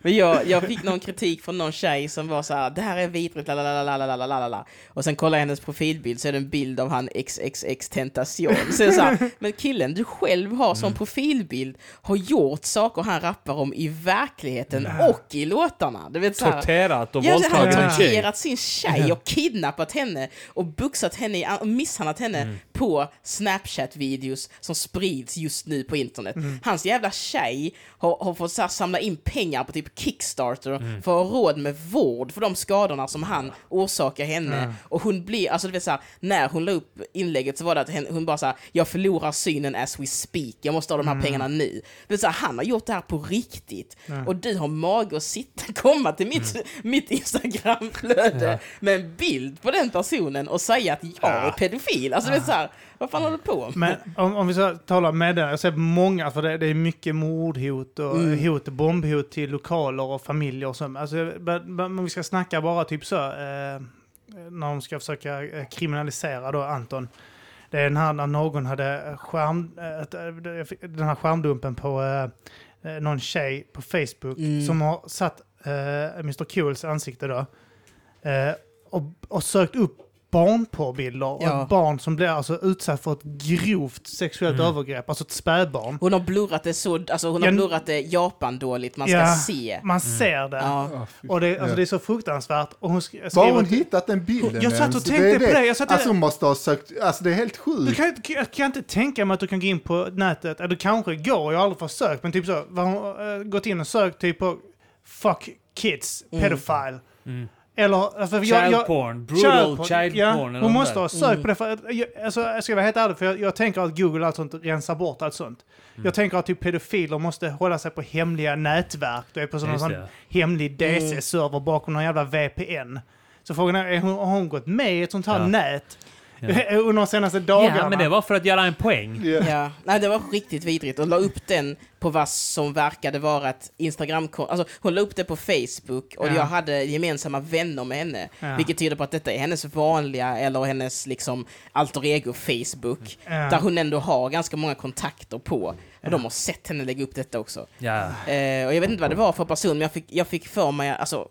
Men jag, jag fick någon kritik från någon tjej som var så här: det här är vidrigt, la Och sen kollar jag hennes profilbild så är det en bild av han XXX Tentation. Så jag så här, men killen du själv har som profilbild har gjort saker han rappar om i verkligheten och i låtarna. Du vet så här, Torterat och Ja, alltså, han våldtagit har torterat sin tjej och kidnappat henne och buxat henne och misshandlat henne Mm. på Snapchat-videos som sprids just nu på internet. Mm. Hans jävla tjej har, har fått så här, samla in pengar på typ Kickstarter Mm. för att ha råd med vård för de skadorna som han orsakar henne. Och hon blir, alltså du vet så här, när hon la upp inlägget så var det att hon bara så här, jag förlorar synen as we speak, jag måste ha de här Mm. pengarna nu. Det vill säga, han har gjort det här på riktigt. Och du har mage att sitta, komma till mitt, Mm. mitt Instagramflöde med en bild på den personen och säga att jag är pedofil. Alltså det är så här, vad fan håller du på med? Men om, om vi ska tala med det, jag ser många, för det, det är mycket mordhot och Mm. hot, bombhot till lokaler och familjer och så. Alltså, om vi ska snacka bara typ så, eh, när de ska försöka eh, kriminalisera då Anton. Det är den här när någon hade skärm, eh, eh, den här skärmdumpen på eh, någon tjej på Facebook Mm. som har satt eh, Mr Cools ansikte då. Eh, och, och sökt upp barnporrbilder och Ja. ett barn som blir alltså utsatt för ett grovt sexuellt Mm. övergrepp, alltså ett spädbarn. Hon har blurrat det så, alltså hon har Ja, blurrat det Japan-dåligt, man ska Ja. se. Man ser det. Ja. Ja, fy- Och det, alltså, ja. det är så fruktansvärt. Och hon sk- Var har skriver... hon hittat den bilden Jag satt och tänkte är på det, jag satt- Alltså hon måste ha sökt, alltså det är helt Du sjukt. kan, inte- jag kan inte tänka mig att du kan gå in på nätet, eller du kanske går, jag har aldrig försökt, men typ så, vad hon, äh, gått in och sökt typ på fuck kids, Mm. pedophile. Mm. Eller, alltså, Child jag, jag, porn, brutal porn, child ja, porn. eller Hon måste där. ha sökt Mm. på det, för jag, alltså, jag ska vara helt ärlig, för jag, jag tänker att Google och allt sånt rensar bort allt sånt. Mm. Jag tänker att typ pedofiler måste hålla sig på hemliga nätverk, du är på sån, sån hemlig Mm. DC-server bakom någon jävla VPN. Så frågan är, har hon gått med i ett sånt här Ja. nät. under de senaste dagarna? Ja, men det var för att göra en poäng. Ja. Ja, nej det var riktigt vidrigt och la upp den på vad som verkade vara ett instagram Alltså hon la upp det på Facebook och Ja. jag hade gemensamma vänner med henne. Ja. Vilket tyder på att detta är hennes vanliga eller hennes liksom alter ego Facebook. Ja. Där hon ändå har ganska många kontakter på. Och de har sett henne lägga upp detta också. Ja. Eh, och jag vet inte vad det var för person, men jag fick, jag fick för mig, alltså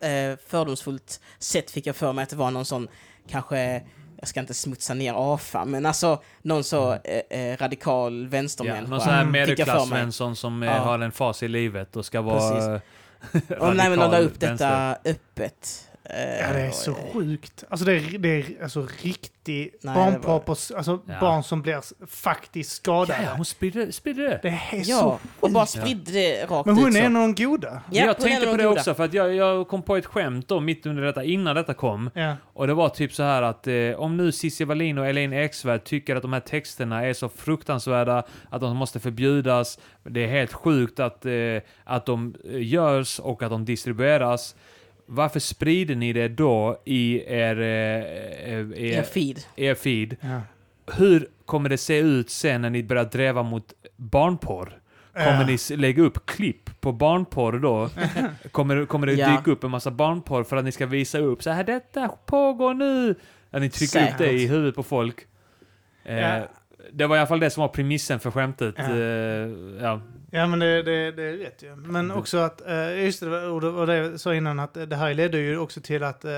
eh, eh, fördomsfullt sätt fick jag för mig att det var någon sån, kanske, jag ska inte smutsa ner AFA, men alltså någon så eh, eh, radikal Ja, vänstermänniska. någon sån här Mm. medelklass-Svensson som eh, Ja. har en fas i livet och ska vara... Och nej, men de la radikal upp detta öppet. Eh, Ja, det är så eh, sjukt. Alltså det är, det är alltså riktig Nej, barnporr på, alltså Ja. barn som blir faktiskt skadade. Ja, hon spridde, spridde det. Det är Ja, så och bara spridde det rakt Men hon ut är en av de goda. Ja, jag tänkte på det goda. också, för att jag, jag kom på ett skämt då mitt under detta, innan detta kom. Ja. Och det var typ så här att eh, om nu Cissi Wallin och Elaine Eksvärd tycker att de här texterna är så fruktansvärda att de måste förbjudas. Det är helt sjukt att, eh, att de eh, görs och att de distribueras. Varför sprider ni det då i er, eh, eh, Ja, er, feed. er feed? Ja. Hur kommer det se ut sen när ni börjar dräva mot barnporr? Kommer Ja. ni lägga upp klipp på barnporr då? kommer, kommer det Ja. dyka upp en massa barnporr för att ni ska visa upp så här detta pågår nu? Att ni trycker upp det i Säkert. huvudet på folk. Eh, Ja. Det var i alla fall det som var premissen för skämtet. Ja. Eh, ja. Ja, men det, det, det är rätt ju. Men också att, eh, just det, och det, och det jag sa innan, att det här ledde ju också till att eh,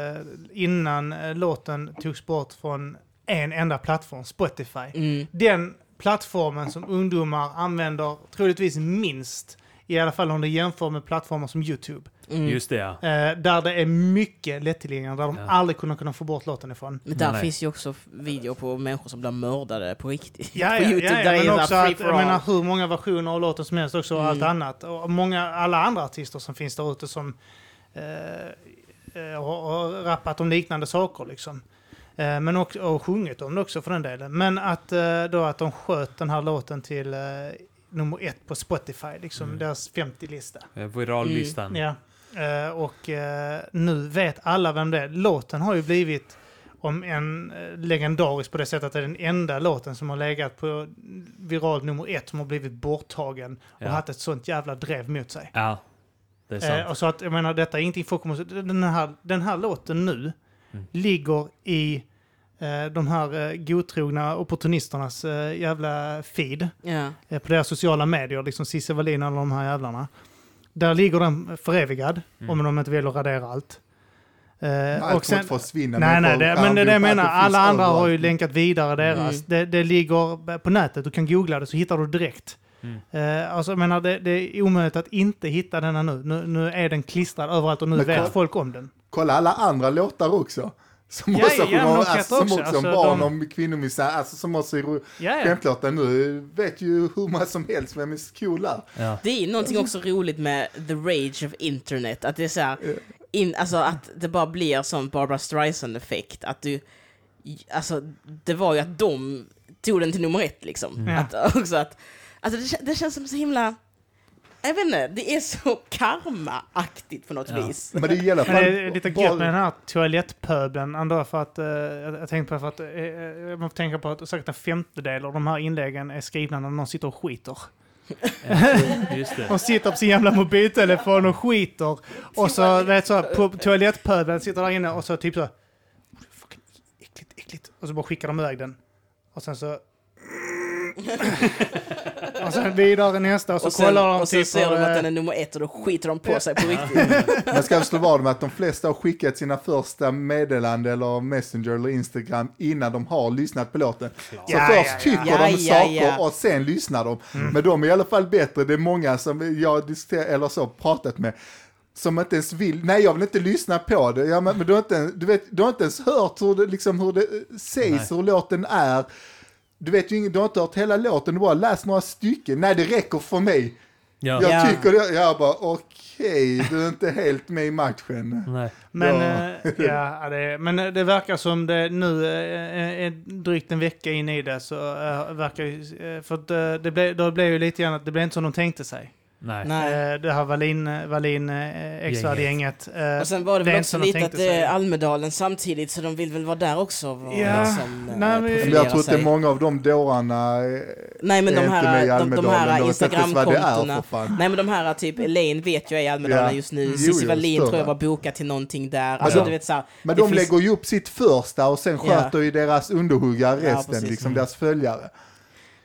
innan eh, låten togs bort från en enda plattform, Spotify, Mm. den plattformen som ungdomar använder troligtvis minst, i alla fall om du jämför med plattformar som YouTube. Mm. Just det ja. Eh, där det är mycket lättillgängligt, där de Ja. aldrig kommer kunna få bort låten ifrån. Men där Nej. finns ju också videor på människor som blir mördade på riktigt. Ja, på ja, YouTube, ja, ja men också att, jag menar hur många versioner av låten som helst också och Mm. allt annat. Och många, alla andra artister som finns där ute som eh, eh, har, har rappat om liknande saker liksom. Eh, men också, och sjungit om det också för den delen. Men att eh, då att de sköt den här låten till eh, nummer ett på Spotify, liksom Mm. deras 50-lista. Eh, Virallistan. Ja. Eh, och eh, nu vet alla vem det är. Låten har ju blivit om en legendarisk på det sättet att det är den enda låten som har legat på viral nummer ett som har blivit borttagen och Ja. haft ett sånt jävla drev mot sig. Ja, det är sant. Eh, och så att, jag menar, detta är ingenting folk kommer... Den här, den här låten nu Mm. ligger i de här eh, godtrogna opportunisternas eh, jävla feed eh, på deras sociala medier, liksom Cissi Wallin och alla de här jävlarna. Där ligger den förevigad, Mm. om de inte vill radera allt. Eh, Allt och sen, får inte försvinna. nej, nej, det, men det är det jag menar. Alla andra har ju överallt. länkat vidare deras. Mm. Det, det ligger på nätet, du kan googla det så hittar du direkt. Mm. Eh, alltså, jag menar, det, det är omöjligt att inte hitta denna nu. Nu, nu är den klistrad överallt och nu Men vet kolla- folk om den. Kolla alla andra låtar också. Som Ja, också ja, kan alltså, som också, alltså, barn, de- om kvinnomisshandel, alltså som också är Ja, ja. nu. Vet ju hur många som helst vem är cool där. Ja. Det är någonting också roligt med the rage of internet. Att det är så här, in, alltså att det bara blir som Barbara Streisand-effekt. Att du, alltså det var ju att de tog den till nummer ett liksom. Ja. Att, också att, alltså det, det känns som så himla, jag vet inte, det är så karma-aktigt på något Ja. vis. Men det är i alla fall... det är lite gött med den här toalettpöbeln ändå för att, eh, jag, jag tänkte på för att, eh, eh, man får tänka på att säkert en femtedel av de här inläggen är skrivna när någon sitter och skiter. Just det. De sitter på sin jävla mobiltelefon och skiter. Och så, vet så, på toalettpöbeln sitter där inne och så typ så, fucking äckligt, äckligt. Och så bara skickar de iväg den. Och sen så... och sen vidare nästa och så Och sen, kollar de och sen typ ser de att eh, den är nummer ett och då skiter de på sig på riktigt. Man ska slå vad med att de flesta har skickat sina första meddelanden eller Messenger eller Instagram innan de har lyssnat på låten. Så Ja, först ja, tycker Ja, de ja, saker ja. och sen lyssnar de. Mm. Men de är i alla fall bättre. Det är många som jag har diskuterat eller så pratat med som inte ens vill, nej jag vill inte lyssna på det. Ja, men, men du, har inte, du, vet, du har inte ens hört hur det, liksom, hur det sägs, hur låten är. Du vet ju ingen, du har inte hört hela låten, du bara läst några stycken. Nej det räcker för mig. Ja. Jag Ja. tycker det, jag bara okej, du är inte helt med i matchen. Nej. Men, Ja. eh, ja, det, men eh, det verkar som det nu eh, är drygt en vecka in i det så eh, verkar eh, för eh, det blev, då blev ju lite grann att det blev inte som de tänkte sig. Nej. Nej. Eh, det här Wallin, Wallin eh, X-Värd-gänget. eh, Och sen var det väl inte också lite att det är. Almedalen samtidigt, så de vill väl vara där också. Och Ja, liksom, nej, men- Men jag tror att det är sig. många av de dårarna Nej men är de inte med i här, de, de här inte Instagramkontona. Nej men de här typ, Elaine vet jag är i Almedalen Ja. just nu. Cissi Wallin tror jag var bokad till någonting där. Alltså de- du vet såhär. Men det de finns- lägger ju upp sitt första och sen Ja. sköter ju deras underhuggare Ja, resten, liksom deras följare.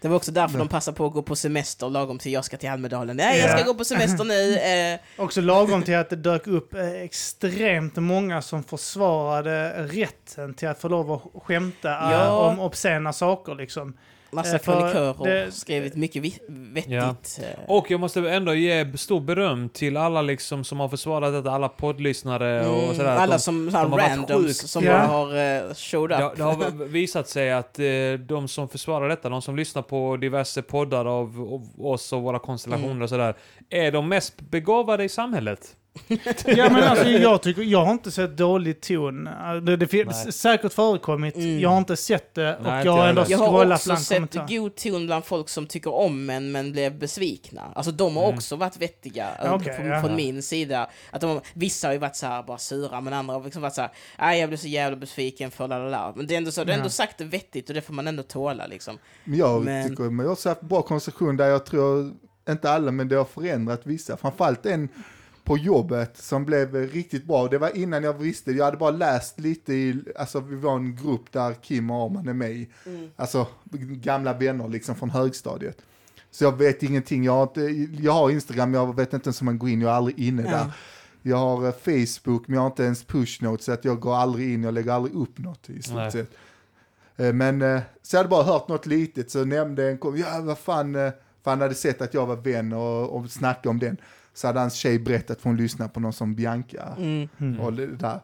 Det var också därför de passade på att gå på semester lagom till jag ska till Almedalen. Nej jag ska gå på semester nu. Eh, Också lagom till att det dök upp eh, extremt många som försvarade rätten till att få lov att skämta eh, Ja. om obscena saker liksom. Massa Eh, för kronikörer det- skrivit mycket vettigt. Ja. eh. Och jag måste ändå ge stor beröm till alla liksom som har försvarat detta, alla poddlyssnare och Mm, sådär. att alla de, som de har varit randoms som Ja. bara har uh, showed det, up. det har visat sig att eh, de som försvarar detta, de som lyssnar på diverse poddar av, av oss och våra konstellationer Mm. och sådär, är de mest begåvade i samhället. Ja men alltså jag tycker, jag har inte sett dålig ton. Det, det finns säkert förekommit, Mm. jag har inte sett det och Nej, jag har ändå heller. Jag har scrollat också bland sett kommentarer. god ton bland folk som tycker om en men blev besvikna. Alltså de har Mm. också varit vettiga okej, från, ja. från min sida. Att de, vissa har ju varit så här bara sura men andra har liksom varit så här, jag blev så jävla besviken för lalala. Men det är ändå så, det är ändå sagt det vettigt och det får man ändå tåla liksom. Men jag Men- tycker, men jag har haft bra konstruktion där jag tror, inte alla, men det har förändrat vissa. Framförallt en på jobbet som blev riktigt bra. Det var innan jag visste, jag hade bara läst lite i, alltså vi var en grupp där Kim och Arman är med i. Alltså gamla vänner liksom från högstadiet. Så jag vet ingenting, jag har, inte, jag har Instagram, jag vet inte ens hur man går in, jag är aldrig inne där. Jag har eh, Facebook, men jag har inte ens pushnotes, så att jag går aldrig in, jag lägger aldrig upp något i stort sett. Eh, Men eh, så jag hade bara hört något litet, så nämnde en kom, ja vad fan, för han hade sett att jag var vän och, och snackade om den. Så hade hans tjej berättat för hon lyssnade på någon som Bianca Mm. Mm. och det där.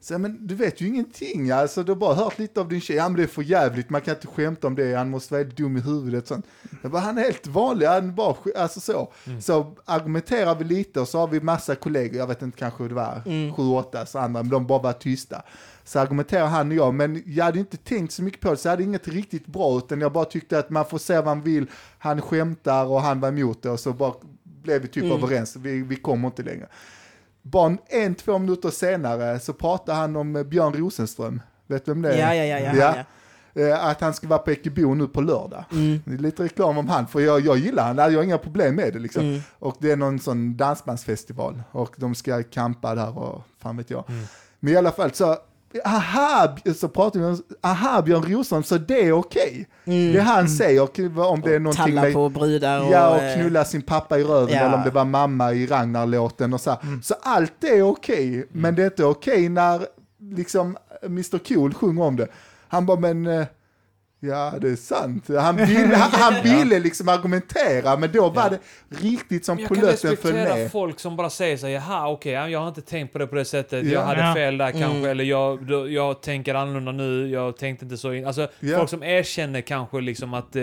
Så, men du vet ju ingenting, alltså du har bara hört lite av din tjej, ja men det är för jävligt, man kan inte skämta om det, han måste vara helt dum i huvudet. Sånt. Jag bara, han är helt vanlig, han bara, alltså så. Så argumenterar vi lite och så har vi massa kollegor, jag vet inte kanske det var sju, åtta så andra, men de bara var tysta. Så argumenterar han och jag, men jag hade inte tänkt så mycket på det, så jag hade inget riktigt bra, utan jag bara tyckte att man får se vad man vill, han skämtar och han var emot det och så bara blev vi typ överens, vi, vi kommer inte längre. Bara en, två minuter senare så pratar han om eh, Björn Rosenström. Vet du vem det är? Ja, ja, ja. ja, Ja. ja. Eh, Att han ska vara på Ekebo nu på lördag. Mm. Det är lite reklam om han, för jag, jag gillar han, jag har inga problem med det liksom. Mm. Och det är någon sån dansbandsfestival och de ska kampa där och fan vet jag. Mm. Men i alla fall så, aha, så pratar vi om, aha Björn Rosenström, så det är okej. Det han säger, om det är någonting med Mm. på brudar och... Ja, och eh, knulla sin pappa i röven ja. eller om det var mamma i Ragnar-låten och så. här. Så allt det är okej, men det är inte okej när liksom Mr Cool sjunger om det. Han bara, men eh, ja det är sant. Han ville, han, han ville liksom argumentera, men då var det riktigt som Jag kan polletten föll respektera ner. folk som bara säger så här, jaha okej, ja, jag har inte tänkt på det på det sättet, Ja. jag hade Ja. fel där kanske, Mm. eller jag, då, jag tänker annorlunda nu, jag tänkte inte så in. Alltså, Ja. folk som erkänner kanske liksom att... Eh,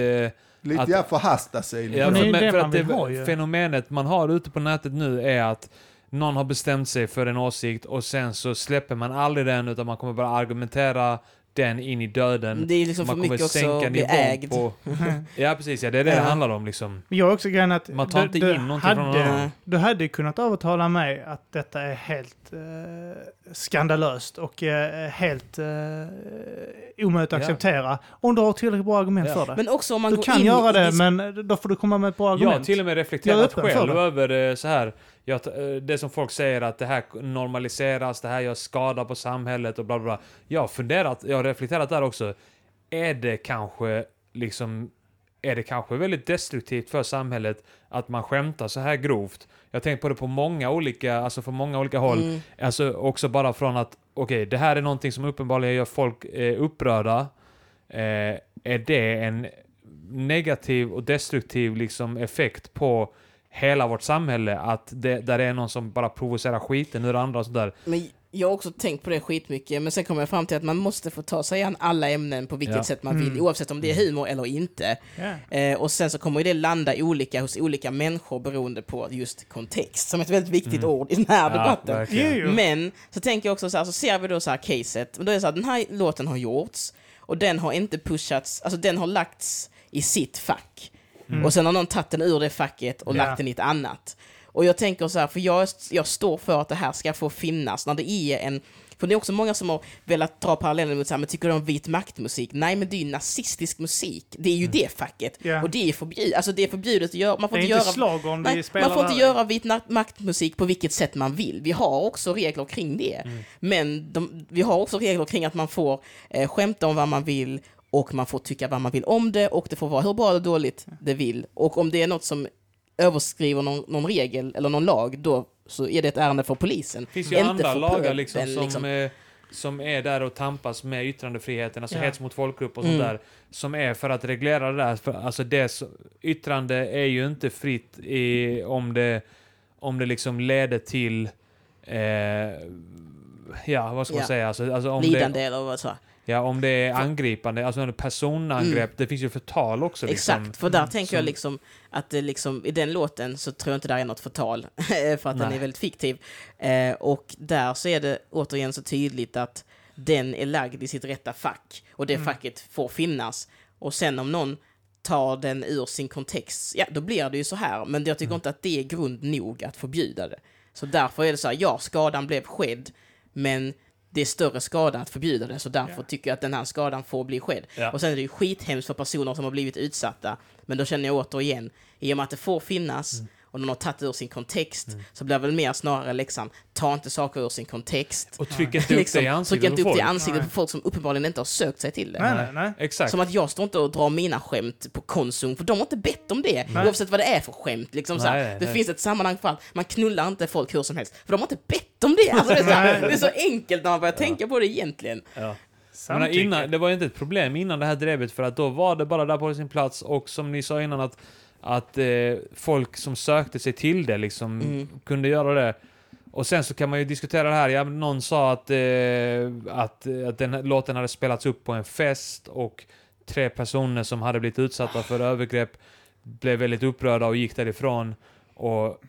Lite att- ja, förhasta sig. Ja, Liksom. Men det är för, ju men det för att det, ha fenomenet man har ute på nätet nu är att någon har bestämt sig för en åsikt och sen så släpper man aldrig den utan man kommer bara argumentera den in i döden. Det är liksom för man kommer mycket också sänka att bli nivån ägd. på... Ja precis, ja, det är det det Ja. handlar om liksom. Men jag har också grejen att Man tar du, inte du in någonting från någon hade, annan. Du hade kunnat övertala mig att detta är helt eh, skandalöst och eh, helt eh, omöjligt att Ja. acceptera. Om du har tillräckligt bra argument Ja. för det. Men också om man Du går kan in göra i det, men då får du komma med ett bra Jag argument. har till och med Jag är reflekterat för själv det. över eh, så här. Jag, eh, det som folk säger att det här normaliseras, det här gör skada på samhället och bla bla bla. Jag har funderat, jag har reflekterat där också. Är det kanske liksom är det kanske väldigt destruktivt för samhället att man skämtar så här grovt. Jag har tänkt på det på många olika, alltså från många olika håll. Mm. Alltså också bara från att, okej, det här är någonting som uppenbarligen gör folk eh, upprörda. Eh, är det en negativ och destruktiv liksom effekt på hela vårt samhälle? Att det, där det är någon som bara provocerar skiten ur andra och sådär. Men jag har också tänkt på det skitmycket, men sen kommer jag fram till att man måste få ta sig an alla ämnen på vilket Ja. sätt man vill, Mm. oavsett om det är humor eller inte. Ja. Eh, och sen så kommer det landa olika hos olika människor beroende på just kontext, som ett väldigt viktigt ord i den här debatten. verkligen. Men så tänker jag också så här, så ser vi då så här caset, och då är det så här, den här låten har gjorts och den har inte pushats, alltså den har lagts i sitt fack. Och sen har någon tagit den ur det facket och Ja. lagt den i ett annat. Och jag tänker så här, för jag, jag står för att det här ska få finnas när det är en för det är också många som har velat dra paralleller mot så här, men tycker du om vit maktmusik? Nej, men det är ju nazistisk musik. Det är ju det facket. Ja. Och det är förbjudet, alltså det är förbjudet att göra. Man får Det är inte göra slagorn vi Nej, man får inte göra vit maktmusik på vilket sätt man vill. Vi har också regler kring det. Mm. Men de, vi har också regler kring att man får eh, skämta om vad man vill och man får tycka vad man vill om det och det får vara hur bra eller dåligt det vill. Och om det är något som överskriver någon, någon regel eller någon lag, då så är det ett ärende för polisen. Det finns ju Inte andra lagar liksom som, liksom. eh, som är där och tampas med yttrandefriheten, alltså Ja. hets mot folkgrupp och sånt Mm. där. Som är för att reglera det där. För, alltså det, yttrande är ju inte fritt i, om det, om det liksom leder till eh, Ja, vad ska man Ja. säga? Alltså, alltså om, Lidande det, eller vad så. Ja, om det är angripande, alltså en personangrepp, det finns ju förtal också. Liksom. Mm. Exakt, för där tänker jag som- liksom att det liksom, i den låten så tror jag inte det är något förtal, för att den Nej. är väldigt fiktiv. Eh, och där så är det återigen så tydligt att den är lagd i sitt rätta fack, och det facket får finnas. Och sen om någon tar den ur sin kontext, ja då blir det ju så här, men jag tycker inte att det är grund nog att förbjuda det. Så därför är det så här, ja, skadan blev skedd, men det är större skada att förbjuda det, så därför Ja. tycker jag att den här skadan får bli skedd. Ja. Och sen är det ju skithemskt för personer som har blivit utsatta, men då känner jag återigen, i och med att det får finnas, Mm. Och någon har tagit det ur sin kontext, så blir det väl mer snarare läxan, ta inte saker ur sin kontext. Och tryck inte upp det i Tryck ansiktet inte på upp det i folk. ansiktet på folk som uppenbarligen inte har sökt sig till det. Nej, nej, nej. Exakt. Som att jag står inte och drar mina skämt på Konsum, för de har inte bett om det. Nej. Oavsett vad det är för skämt. Liksom, så här. Det nej. finns ett sammanhang för allt. Man knullar inte folk hur som helst, för de har inte bett om det. Alltså, det, är så här, det är så enkelt när man börjar tänka på det egentligen. Ja. Samtycke. innan, det var ju inte ett problem innan det här drevet för att då var det bara där på sin plats och som ni sa innan att, att eh, folk som sökte sig till det liksom Mm. kunde göra det. Och sen så kan man ju diskutera det här, ja, någon sa att, eh, att, att den här låten hade spelats upp på en fest och tre personer som hade blivit utsatta för övergrepp blev väldigt upprörda och gick därifrån. Och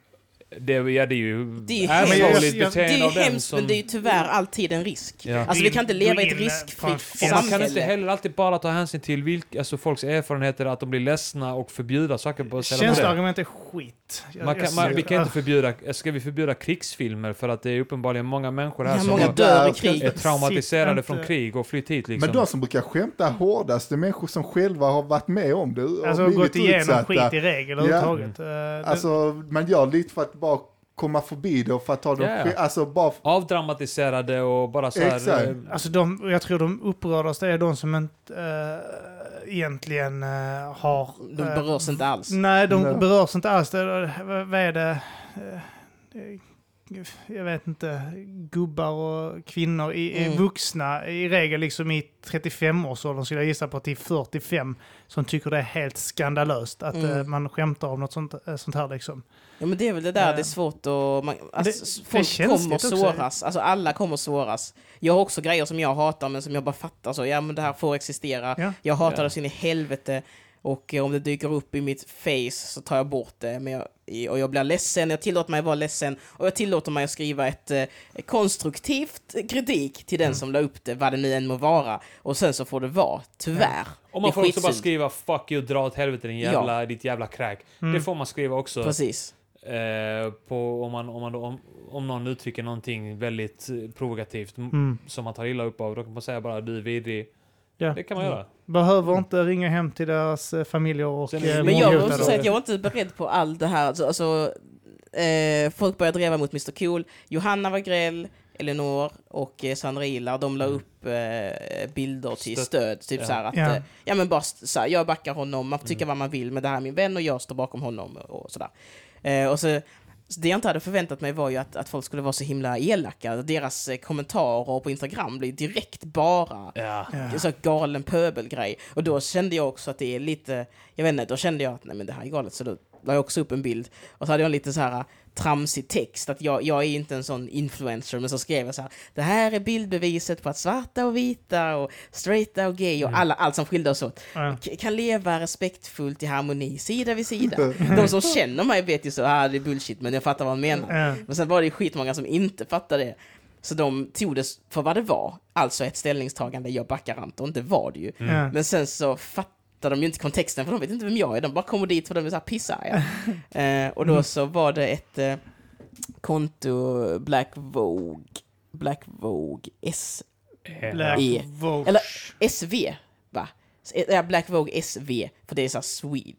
det, ja, det är ju Det är ju hemskt. Jag- Det är som... men det är ju tyvärr alltid en risk. Ja. Alltså vi kan inte leva i ett riskfritt Och man kan samhälle. inte heller alltid bara ta hänsyn till vilka, alltså folks erfarenheter, att de blir ledsna och förbjuda saker på på det. Känsloargument är skit. Jag- Man kan, man, vi kan inte förbjuda, ska vi förbjuda krigsfilmer för att det är uppenbarligen många människor här Ja, som många har- dör i Där- krig. är traumatiserade Sitt från inte- krig och flytt hit liksom. Men de som brukar skämta hårdast, det är människor som själva har varit med om det. och Alltså gått igenom utsatta. skit i regel Ja. överhuvudtaget. Eh, det- Alltså, man gör lite för att bara komma förbi det och för att ta Ja, ja. skit- Alltså bara... Avdramatiserade och bara så här... Exakt. eh, Alltså de, jag tror de upprördaste är de som inte eh, egentligen eh, har... De eh, berörs inte alls. Nej, de Nej. berörs inte alls. Vad vad är det? Eh, det- Jag vet inte. Gubbar och kvinnor, i, Mm. vuxna, i regel liksom i 35-årsåldern skulle jag gissa på till 45, som tycker det är helt skandalöst att Mm. eh, man skämtar om något sånt, eh, sånt här liksom. Ja men det är väl det där, Eh, det är svårt att... Man, alltså, det folk känsligt kommer också. såras, alltså alla kommer såras. Jag har också grejer som jag hatar men som jag bara fattar så, ja men det här får existera. Ja. Jag hatar Ja. det så in i helvete och eh, om det dyker upp i mitt face så tar jag bort det. Men jag, och jag blir ledsen, jag tillåter mig att vara ledsen och jag tillåter mig att skriva ett eh, konstruktivt kritik till den Mm. som la upp det, vad det nu än må vara. Och sen så får det vara, tyvärr. Och Det är man får också bara skriva 'fuck you, dra åt helvete din Ja. jävla, ditt jävla crack' Mm. Det får man skriva också. Precis. Eh, på, om, man, om, man, då- om, om någon uttrycker någonting väldigt eh, provokativt Mm. som man tar illa upp av, då kan man säga bara 'du är vidrig' Ja. Det kan man göra. Behöver inte ringa hem till deras eh, familjer och eh, Men jag måste säga att jag var inte beredd på allt det här. Alltså, alltså, eh, folk började driva mot Mr Cool. Johanna Wagrell, Elinor och eh, Sandra Ilar, de la Mm. upp eh, bilder till stöd. Typ Ja. så här att, Ja. eh, ja men bara så här, jag backar honom, man får tycka Mm. vad man vill, men det här är min vän och jag står bakom honom och sådär. Eh, och så det jag inte hade förväntat mig var ju att, att folk skulle vara så himla elaka. Deras eh, kommentarer på Instagram blir direkt bara Ja. Så galen pöbelgrej. Och då kände jag också att det är lite, jag vet inte, då kände jag att nej men det här är galet. Så då la jag också upp en bild. Och så hade jag en lite så här tramsig text, att jag, jag är inte en sån influencer, men så skrev jag så här, det här är bildbeviset på att svarta och vita och straighta och gay och Mm. alla, allt som skilde oss åt Ja. kan leva respektfullt i harmoni, sida vid sida. De som känner mig vet ju så, ah, det är bullshit, men jag fattar vad han menar. Ja. Men sen var det skitmånga som inte fattade det. Så de tog det för vad det var, alltså ett ställningstagande, jag backar Anton, det var det ju. Mm. Men sen så fattar de ju inte kontexten, för de vet inte vem jag är, de bara kommer dit för de är såhär pissarga. eh, och då så var det ett eh, konto, Black Vogue, Black Vogue S, Black E. Vogue. eller SV, va? Ja, Black Vogue SV, för det är såhär Swede.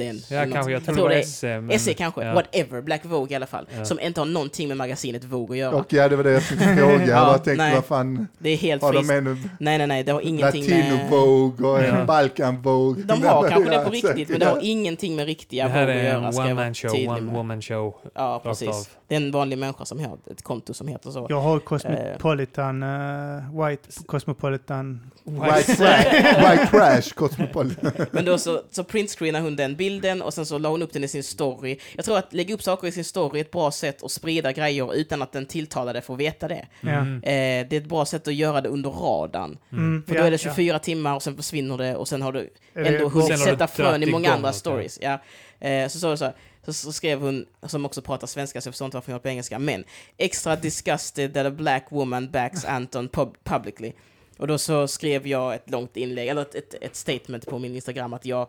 Den, Ja, kanske. Jag tror det tror var det är- SE. men- SE kanske, ja. whatever, Black Vogue i alla fall. Ja. Som inte har någonting med magasinet Vogue att göra. Och ja, det var det jag tänkte fråga. Jag tänkte, nej. vad fan Det är helt har de friskt. nu? Nej, nej, nej, det har ingenting Latino med... Vogue och Ja. en Balkan Vogue. De har kanske det på riktigt, men det har ingenting med riktiga Det här Vogue att är en göra. ska jag one vara man show, tydlig one med. woman show. Ja, precis. Det är en vanlig människa som har ett konto som heter så. Jag har Cosmopolitan, eh, White Cosmopolitan. White, Crash, White Crash, Cosmopolitan. Men då så, så printscreenade hon den bilden och sen så la hon upp den i sin story. Jag tror att lägga upp saker i sin story är ett bra sätt att sprida grejer utan att den tilltalade får veta det. Ja. Mm. Eh, det är ett bra sätt att göra det under radarn. Mm, För ja, då är det ja. 24 timmar och sen försvinner det och sen har du ändå hunnit har sätta frön i många andra ja. stories. Ja. Eh, så, så, så, så, så skrev hon, som också pratar svenska så jag förstår inte varför hon gör på engelska, men extra disgusted that a black woman backs Anton pub publicly. Och då så skrev jag ett långt inlägg, eller ett, ett, ett statement på min Instagram att jag,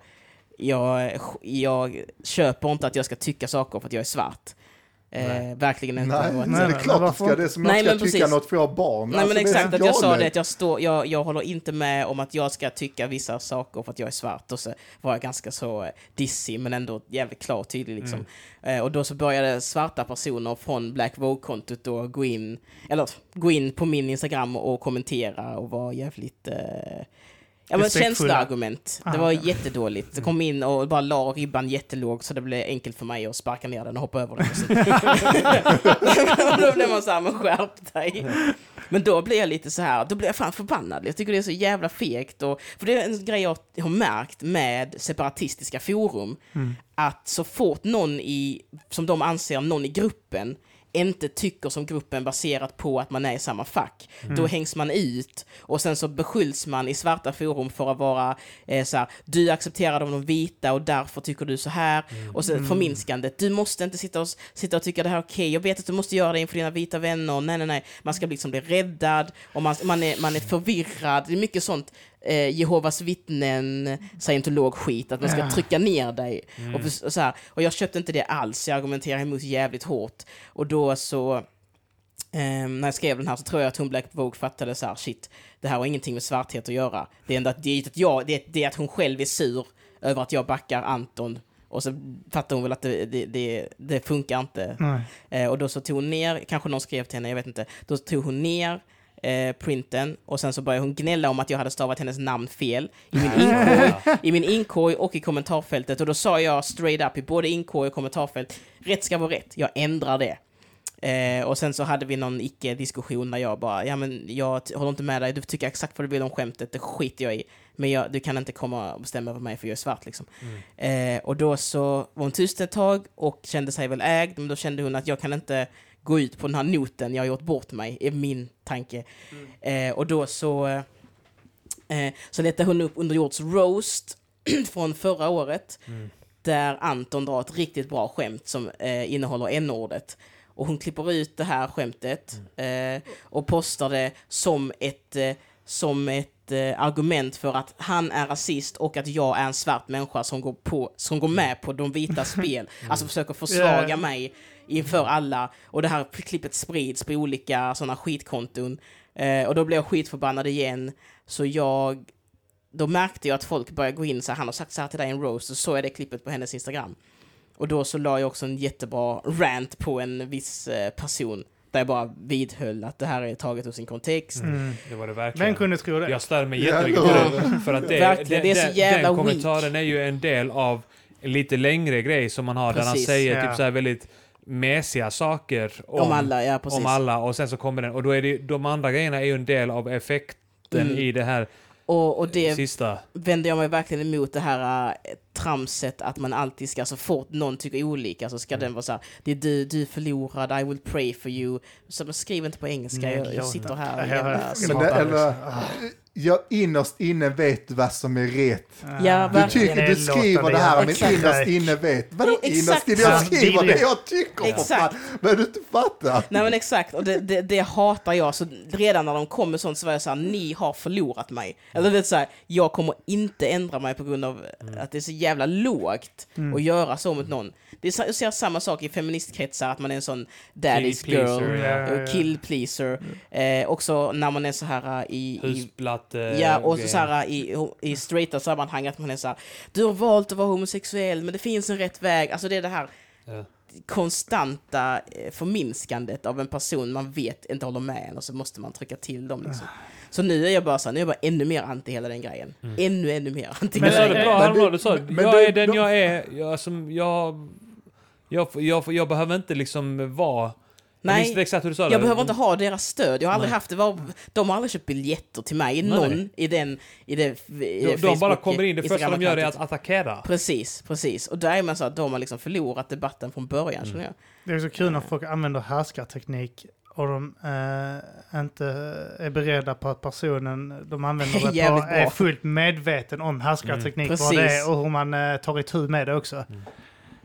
jag, jag köper inte att jag ska tycka saker för att jag är svart. Eh, verkligen inte. Nej, nej, det är klart du ska det som Nej, jag ska men tycka precis. något för jag har barn. Nej Alltså, men är exakt, att jag sa det att jag, står, jag, jag håller inte med om att jag ska tycka vissa saker för att jag är svart. Och så var jag ganska så eh, dissig men ändå jävligt klar och tydlig liksom. Mm. Eh, och då så började svarta personer från Black Vogue-kontot då gå in, eller gå in på min Instagram och kommentera och vara jävligt eh, Ja men känsloargument. Det Ah, var ja. jättedåligt. Det kom in och bara la ribban jättelågt så det blev enkelt för mig att sparka ner den och hoppa över den. och då blev man såhär, men skärp dig. Men då blir jag lite så här, då blir jag fan förbannad. Jag tycker det är så jävla fegt. Och, för det är en grej jag har märkt med separatistiska forum. Mm. Att så fort någon i, som de anser, någon i gruppen inte tycker som gruppen baserat på att man är i samma fack. Då hängs man ut och sen så beskylls man i svarta forum för att vara eh, så här, du av de vita och därför tycker du så här. Och sen förminskandet, du måste inte sitta och, sitta och tycka det här är okej, jag vet att du måste göra det inför dina vita vänner, nej nej nej. Man ska liksom bli räddad och man, man, är, man är förvirrad, det är mycket sånt eh, Jehovas vittnen, scientolog-skit, att man ska trycka ner dig. Och, för, och, så här, och jag köpte inte det alls, jag argumenterar emot jävligt hårt. Och då så, ehm, när jag skrev den här så tror jag att hon Black Vogue fattade så här, shit, det här har ingenting med svarthet att göra. Det att, det är att, jag, det, det är att hon själv är sur över att jag backar Anton. Och så fattar hon väl att det, det, det, det funkar inte. Eh, och då så tog hon ner, kanske någon skrev till henne, jag vet inte. Då tog hon ner eh, printen och sen så började hon gnälla om att jag hade stavat hennes namn fel i min inkorg, i min inkorg och i kommentarfältet. Och då sa jag straight up i både inkorg och kommentarfält, rätt ska vara rätt, jag ändrar det. Eh, och sen så hade vi någon icke-diskussion där jag bara, ja men jag håller inte med dig, du tycker exakt vad du vill om skämtet, det skiter jag i. Men jag, du kan inte komma och bestämma över mig för jag är svart liksom. Eh, och då så var hon tyst ett tag och kände sig väl ägd, men då kände hon att jag kan inte gå ut på den här noten, jag har gjort bort mig, är min tanke. Eh, och då så, eh, så letade hon upp Underjords roast från förra året, där Anton drar ett riktigt bra skämt som eh, innehåller n-ordet. Och hon klipper ut det här skämtet eh, och postar det som ett, eh, som ett eh, argument för att han är rasist och att jag är en svart människa som går, på, som går med på de vita spel. Alltså försöker försvaga Ja. mig inför alla. Och det här klippet sprids på olika sådana skitkonton. Eh, och då blev jag skitförbannad igen. Så jag då märkte jag att folk började gå in så här, han har sagt så här till dig en roast, och så är det klippet på hennes Instagram. Och då så la jag också en jättebra rant på en viss eh, person, där jag bara vidhöll att det här är taget ur sin kontext. Mm. Det var det verkligen. Vem kunde tro det? Jag stör mig Ja, jättemycket på det. För att det, Verkligen, det är så den- jävla Den weak. kommentaren är ju en del av en lite längre grej som man har, där han Precis, säger ja. typ så här väldigt mesiga saker om, Om alla, ja om alla och sen så kommer den och då är det de andra grejerna är ju en del av effekten Mm. i det här Och, och det sista. vänder jag mig verkligen emot det här äh, tramset att man alltid ska, så fort någon tycker olika så ska den vara så här, det är du, du är förlorad, I will pray for you. Så men skriv inte på engelska, jag, jag sitter här och Ja, jävla jag- det, innerst inne vet vad som är rätt. Ja, Du, tycker, du skriver det här, men innerst inne vet. Vadå innerst inne? Jag Ja, skriver det jag tycker Exakt. Men du inte fattar. Nej men exakt, och det, det, det hatar jag. Så redan när de kom med sånt så var jag såhär, ni har förlorat mig. Eller det är så här, jag kommer inte ändra mig på grund av att det är så jävla lågt att göra så mot någon. Det är, jag ser samma sak i feministkretsar, att man är en sån daddy's Kill pleaser, girl, ja, och ja. kill pleaser. Eh, också när man är så här äh, i... i Husplatte... Ja, och så, så här, i, i straighta sammanhang att man är så här, du har valt att vara homosexuell men det finns en rätt väg. Alltså det är det här konstanta eh, förminskandet av en person man vet inte håller med en och så måste man trycka till dem liksom. Så nu är jag bara så här, nu är jag bara ännu mer anti hela den grejen. Ännu, ännu mer anti. Men Men- sa det bra men häromdagen, det- du sa men jag det- är den de- jag är, jag, som, jag, jag, jag, jag behöver inte liksom vara... Nej, exakt hur du sa det. jag behöver inte ha deras stöd. Jag har aldrig Nej. haft det. Var, de har aldrig köpt biljetter till mig. Någon nej. i den... I det, i de, det de bara Facebook- kommer in, det första de gör är att attackera. Precis, precis. Och där är man så att de har liksom förlorat debatten från början, Mm. känner jag. Det är så kul när folk använder härskarteknik och de eh, inte är beredda på att personen de använder det på är fullt medveten om härskarteknik, Mm. vad det är och hur man eh, tar itu med det också.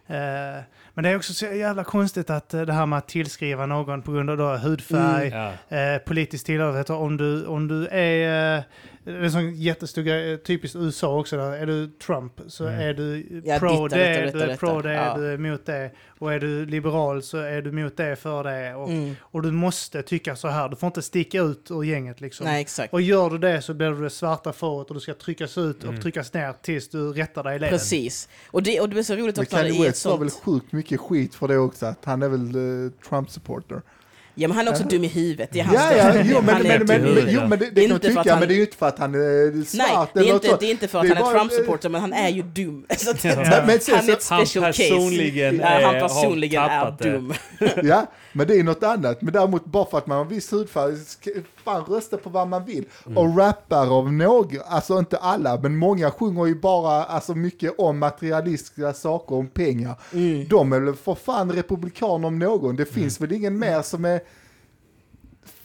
Eh, men det är också så jävla konstigt att eh, det här med att tillskriva någon på grund av då hudfärg, Ja. eh, politisk tillhörighet. Om du, om du är... Det är en sån jättestor grej, eh, typiskt USA också. Där. Är du Trump så Mm. är du Ja, pro det, detta, du detta, är pro detta. det, Ja. du är emot det. Och är du liberal så är du emot det, för det. Och, Mm. och du måste tycka så här. Du får inte sticka ut ur gänget liksom. Nej, exakt. Och gör du det så blir du det svarta fåret och du ska tryckas ut och Mm. tryckas ner tills du rättar dig i ledet. Precis. Och det, och det är så roligt Men också när det Kanye är ett West har väl sånt... sjukt mycket skit för det också, att han är väl eh, Trump-supporter. Ja, men han är också dum i huvudet. Det är hans Ja, ja, jo men, Han är men, men, men, jo, men det, det kan man Inte för att tycka, han- men det är ju inte för att han är Nej, svart det är, inte, det är inte för att är han är bara- Trump-supporter, men han är ju dum. Så han är ett Han special case. personligen Ja, är- han har personligen är dum. Ja, men det är något annat. Men däremot bara för att man har viss hudfärg fan rösta på vad man vill. Och rappar av några, alltså inte alla, men många sjunger ju bara alltså mycket om materialistiska saker, om pengar. De är väl för fan republikaner om någon. Det finns väl ingen mer som är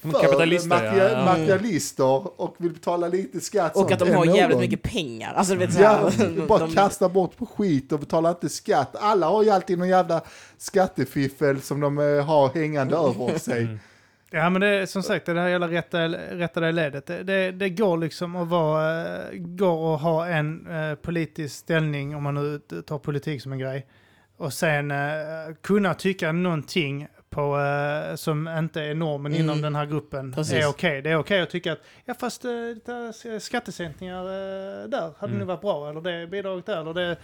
De för kapitalister, materia- ja. materialister och vill betala lite skatt. Och att de har jävligt någon. mycket pengar. Alltså, vet, Ja, här, bara de- kasta bort på skit och betala inte skatt. Alla har ju alltid någon jävla skattefiffel som de eh, har hängande över sig. Ja men det är som sagt det här jävla rätta, rätta det ledet. Det, det, det går liksom att vara, eh, går att ha en eh, politisk ställning om man nu tar politik som en grej. Och sen eh, kunna tycka någonting på, eh, som inte är normen Mm. inom den här gruppen Precis. är okej. Det är okej att tycka att ja fast eh, skattesänkningar eh, där hade Mm. nog varit bra. Eller det bidraget där. Eller det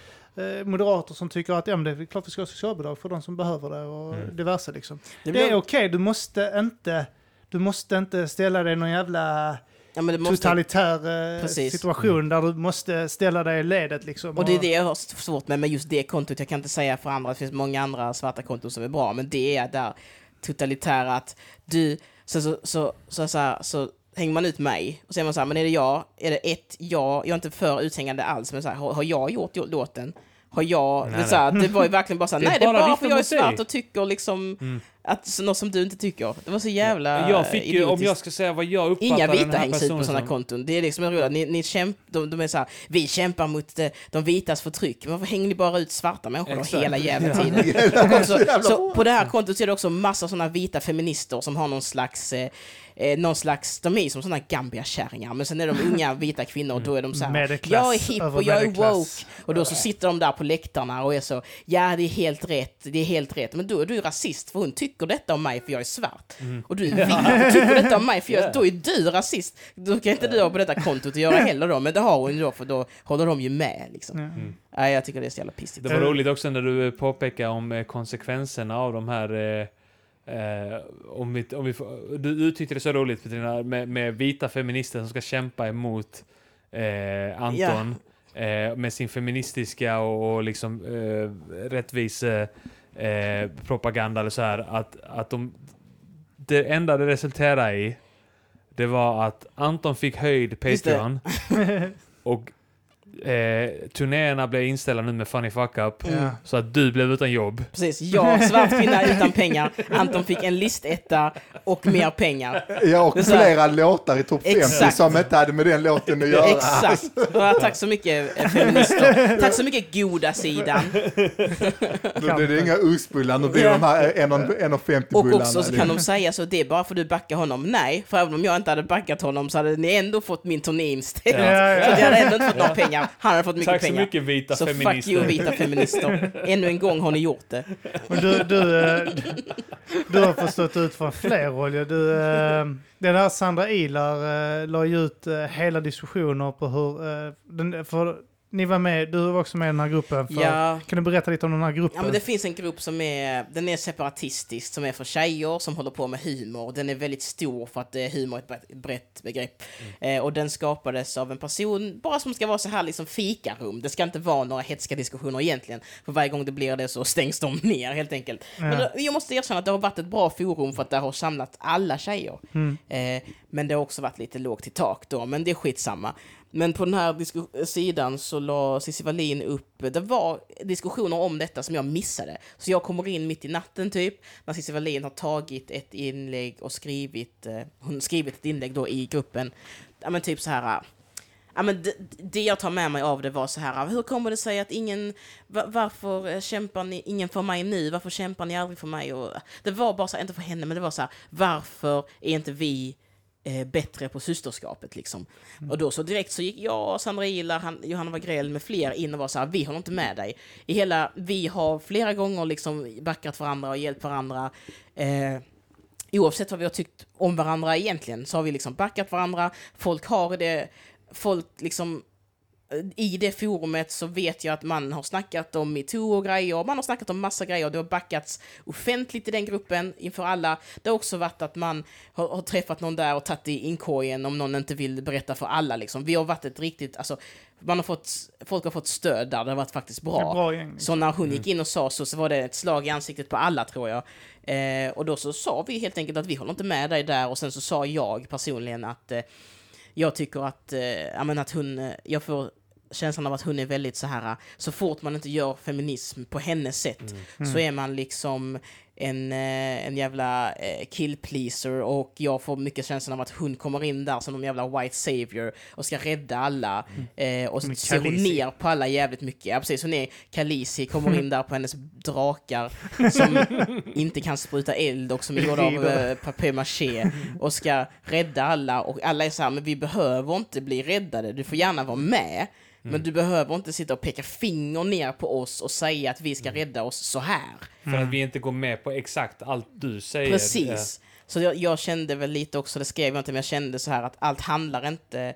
moderater som tycker att ja, men det är klart vi ska ha socialbidrag för de som behöver det och Mm. diverse liksom. det Det är blir- okej, du måste inte du måste inte ställa dig i någon jävla ja, måste, totalitär eh, Precis. situation där du måste ställa dig i ledet liksom. Och det är det jag har svårt med, med just det kontot. Jag kan inte säga för andra, det finns många andra svarta konton som är bra, men det är där totalitära att du, så, så, så, så, så, här, så hänger man ut mig och säger man så här, men är det jag, är det ett jag, jag är inte för uthängande alls, men så här, har, har jag gjort låten? Har jag, Nej, men så här, det var ju verkligen bara så här, Det är nej det är bara bara för jag är mot dig." svart och tycker liksom Mm. Att så- något som du inte tycker. Det var så jävla Jag fick ju, om jag ska säga vad jag uppfattar Inga vita hängs ut på sådana konton. Det är liksom roligt. Ni, ni kämp, de, de är så här, vi kämpar mot eh, de vitas förtryck. Men varför hänger ni bara ut svarta människor Exakt. hela jävla Ja. tiden? Också, jävla så på det här kontot så är det också massa sådana vita feminister som har någon slags eh, Eh, någon slags, de är som sådana Gambia-kärringar, men sen är de unga vita kvinnor och då är de så här, jag är hip över och jag är woke. Och då så sitter de där på läktarna och är så, ja det är helt rätt, det är helt rätt. Men då är du rasist för hon tycker detta om mig för jag är svart. Och du är vit och tycker detta om mig för jag, då är du rasist. Då kan inte du ha på detta kontot att göra heller då, men det har hon ju då för då håller de ju med liksom. Ja. Nej, jag tycker det är så jävla pissigt. Det var roligt också när du påpekade om eh, konsekvenserna av de här eh, Eh, om vi, om vi får, du uttryckte det så roligt Petrina, med, med vita feminister som ska kämpa emot eh, Anton eh, med sin feministiska och, och liksom eh, rättvise eh, propaganda eller så här att, att de det enda det resulterade i det var att Anton fick höjd. Patreon och eh, turnéerna blev inställda nu med Funny Fuck Up Mm. så att du blev utan jobb. Precis, jag, svart kvinna utan pengar. Anton fick en listetta och mer pengar. Ja, och så här- flera låtar i topp 50 Exakt. som inte hade med den låten att göra. Exakt. Ja, tack så mycket eh, feminister. Tack så mycket goda sidan. Då blir det inga ostbullar, nu blir det Ja. de här 1,50 Och bullarna. också så kan de säga så, det är bara för att du backar honom. Nej, för även om jag inte hade backat honom så hade ni ändå fått min turné inställd. Ja, ja. Så jag hade ändå inte fått några pengar. Han hade fått mycket Tack så pengar. mycket vita så feminister. fuck you vita feminister. Ännu en gång har ni gjort det. Men du, du, eh, du, har förstått ut från fler håll. Du, eh, den här Sandra Ilar eh, la ju ut hela diskussioner på hur... för ni var med, du var också med i den här gruppen. För, Ja. Kan du berätta lite om den här gruppen? Ja, men det finns en grupp som är, den är separatistisk, som är för tjejer som håller på med humor. Den är väldigt stor för att eh, humor är ett brett- begrepp. Eh, och den skapades av en person, bara som ska vara så här liksom fikarum. Det ska inte vara några hetska diskussioner egentligen. För varje gång det blir det så stängs de ner helt enkelt. Men Ja. då, jag måste erkänna att det har varit ett bra forum för att det har samlat alla tjejer. Mm. Eh, men det har också varit lite lågt i tak då, men det är skitsamma. Men på den här sidan så la Cissi Wallin upp, det var diskussioner om detta som jag missade. Så jag kommer in mitt i natten typ, när Cissi Wallin har tagit ett inlägg och skrivit, eh, hon skrivit ett inlägg då i gruppen. Ja men typ så här, Ja, men det, det jag tar med mig av det var så här, hur kommer det sig att ingen, varför kämpar ni, ingen för mig nu, varför kämpar ni aldrig för mig? Och, det var bara så här, inte för henne, men det var så här, varför är inte vi eh, bättre på systerskapet liksom? Och då så direkt så gick jag, Sandra Ilar, han, Johanna Wagrell med fler in och var så här, vi håller inte med dig. I hela, vi har flera gånger liksom backat varandra och hjälpt varandra. Eh, oavsett vad vi har tyckt om varandra egentligen så har vi liksom backat varandra. Folk har det, folk liksom i det forumet så vet jag att man har snackat om metoo och grejer, man har snackat om massa grejer, det har backats offentligt i den gruppen inför alla. Det har också varit att man har, har träffat någon där och tagit i inkorgen om någon inte vill berätta för alla liksom. Vi har varit ett riktigt, alltså, man har fått, folk har fått stöd där, det har varit faktiskt bra. bra gäng. Så när hon gick in och sa så, så var det ett slag i ansiktet på alla tror jag. Eh, och då så sa vi helt enkelt att vi håller inte med dig där och sen så sa jag personligen att eh, jag tycker att, eh, men att hon, eh, jag får känslan av att hon är väldigt så här, så fort man inte gör feminism på hennes sätt så är man liksom en, eh, en jävla eh, killpleaser och jag får mycket känslan av att hon kommer in där som någon jävla white savior och ska rädda alla eh, och så ser hon ner på alla jävligt mycket. Ja precis, hon är Kalisi, kommer in där på hennes drakar som inte kan spruta eld och som är gjorda av eh, papier-maché och ska rädda alla. Och alla är så här, men vi behöver inte bli räddade, du får gärna vara med. Men du behöver inte sitta och peka finger ner på oss och säga att vi ska rädda oss så här. För att vi inte går med på exakt allt du säger. Precis. Så jag, jag kände väl lite också, det skrev jag inte, men jag kände så här att allt handlar inte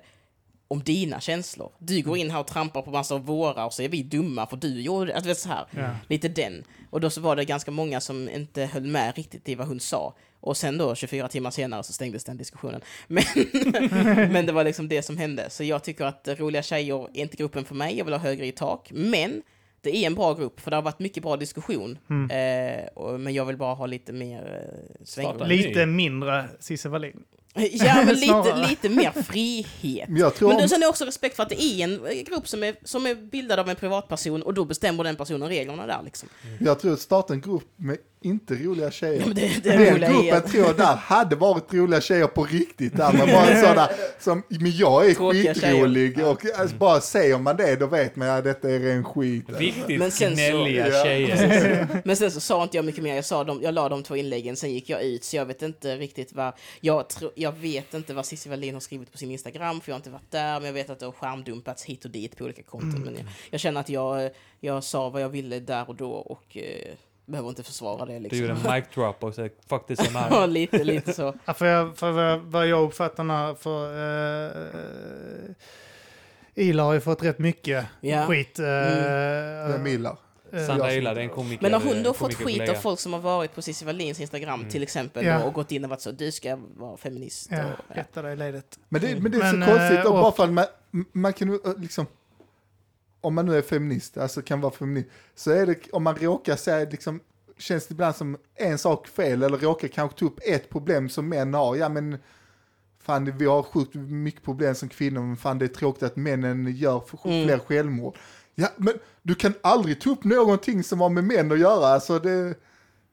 om dina känslor. Du går in här och trampar på massa av våra och så är vi dumma för du gjorde det. Att, vet, så här. Ja. Lite den. Och då så var det ganska många som inte höll med riktigt i vad hon sa. Och sen då, 24 timmar senare, så stängdes den diskussionen. Men, men det var liksom det som hände. Så jag tycker att Roliga Tjejer är inte gruppen för mig, jag vill ha högre i tak. Men det är en bra grupp, för det har varit mycket bra diskussion. Eh, och, men jag vill bara ha lite mer eh, svängrum. Lite mindre Cissi Wallin. Ja, men lite, lite mer frihet. Men jag tror Men om- då sen är också respekt för att det är en eh, grupp som är, som är bildad av en privatperson och då bestämmer den personen reglerna där liksom. Jag tror att starta en grupp med inte roliga tjejer. Ja, men det, det Den gruppen tror jag där hade varit roliga tjejer på riktigt. Där man bara sådana som, men jag är Tråkiga skitrolig tjejer. och alltså, bara säger man det då vet man att detta är ren skit. Riktigt Men sen så- gnälliga Ja. tjejer. Men sen så sa inte jag mycket mer, jag, sa de, jag la de två inläggen, sen gick jag ut, så jag vet inte riktigt vad, jag, tro, jag vet inte vad Cissi Wallin har skrivit på sin Instagram, för jag har inte varit där, men jag vet att det har skärmdumpats hit och dit på olika konton. Men jag, jag känner att jag, jag sa vad jag ville där och då och eh, behöver inte försvara det Du liksom. gjorde en mic drop och så fuck this I'm Ja, out. lite, lite så. Ja, för, jag, för vad- vad jag uppfattar när, för uh, Ila har ju fått rätt mycket Ja. skit. Uh, Vem gillar? eh, Sandra jag- Ila, det är en komiker. Men har hon då fått skit av folk som har varit på Cissi Wallins Instagram till exempel Ja. och gått in och varit så du ska vara feminist. ja, och, ja. rätta dig i ledet. Men det, men det är Men, så konstigt, eh, och och- bara för att man, man kan ju eh, liksom, om man nu är feminist, alltså kan vara feminist, så är det, om man råkar säga liksom, känns det ibland som en sak fel, eller råkar kanske ta upp ett problem som män har, ja men, fan vi har sjukt mycket problem som kvinnor, men fan det är tråkigt att männen gör Mm. fler självmord. Ja, men du kan aldrig ta upp någonting som har med män att göra, alltså det,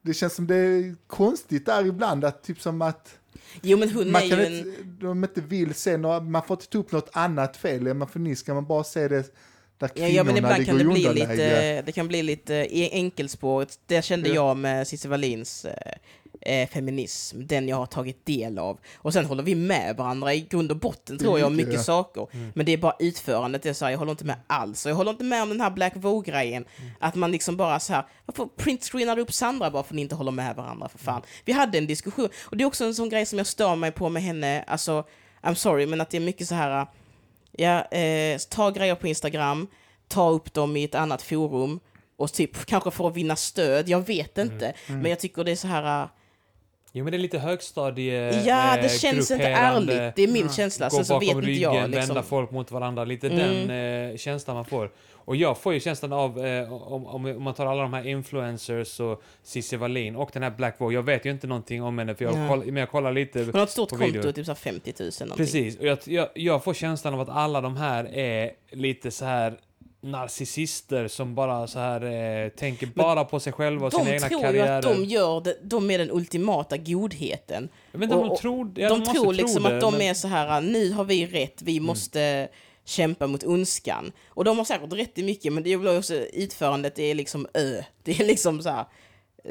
det känns som det är konstigt där ibland, att typ som att Jo man kan en... inte, de inte vill se några, man får inte ta upp något annat fel, man feminist kan man bara se det där Ja, ja men ibland kan det bli lite, det kan bli lite e- enkelspårigt. Det kände Ja. jag med Cissi Wallins eh, eh, feminism, den jag har tagit del av. Och sen håller vi med varandra i grund och botten tror jag om Mycket, ja. saker. Men det är bara utförandet, det är så här, jag håller inte med alls. Och jag håller inte med om den här Black Vogue-grejen. Att man liksom bara så här, varför printscreenar du upp Sandra bara för att ni inte håller med varandra för fan? Vi hade en diskussion, och det är också en sån grej som jag stör mig på med henne, alltså, I'm sorry, men att det är mycket så här, ja, eh, ta grejer på Instagram, ta upp dem i ett annat forum och typ kanske för att vinna stöd, jag vet inte. Men jag tycker det är så här, Jo men det är lite högstadie ja eh, det känns inte ärligt, det är min känsla. Gå Sen så vet bakom inte ryggen, jag vända liksom. folk mot varandra. Lite Mm. den eh, känslan man får. Och jag får ju känslan av, eh, om, om, man tar alla de här influencers och Cissi Wallin och den här Black Vogue. Jag vet ju inte någonting om henne för jag, koll, men jag kollar lite. Hon har ett stort konto, video. typ så här 50 000 någonting. Precis, och jag, jag, jag får känslan av att alla de här är lite så här narcissister som bara så här eh, tänker bara på sig själva och sina De egna tror ju karriärer. att de gör det, de är den ultimata godheten. inte om och- de och tror ja, de måste tror tro liksom det, att de men- är så här, nu har vi rätt, vi måste kämpa mot ondskan. Och de har säkert rätt i mycket, men det är ju också utförandet, det är liksom ö. Det är liksom så här,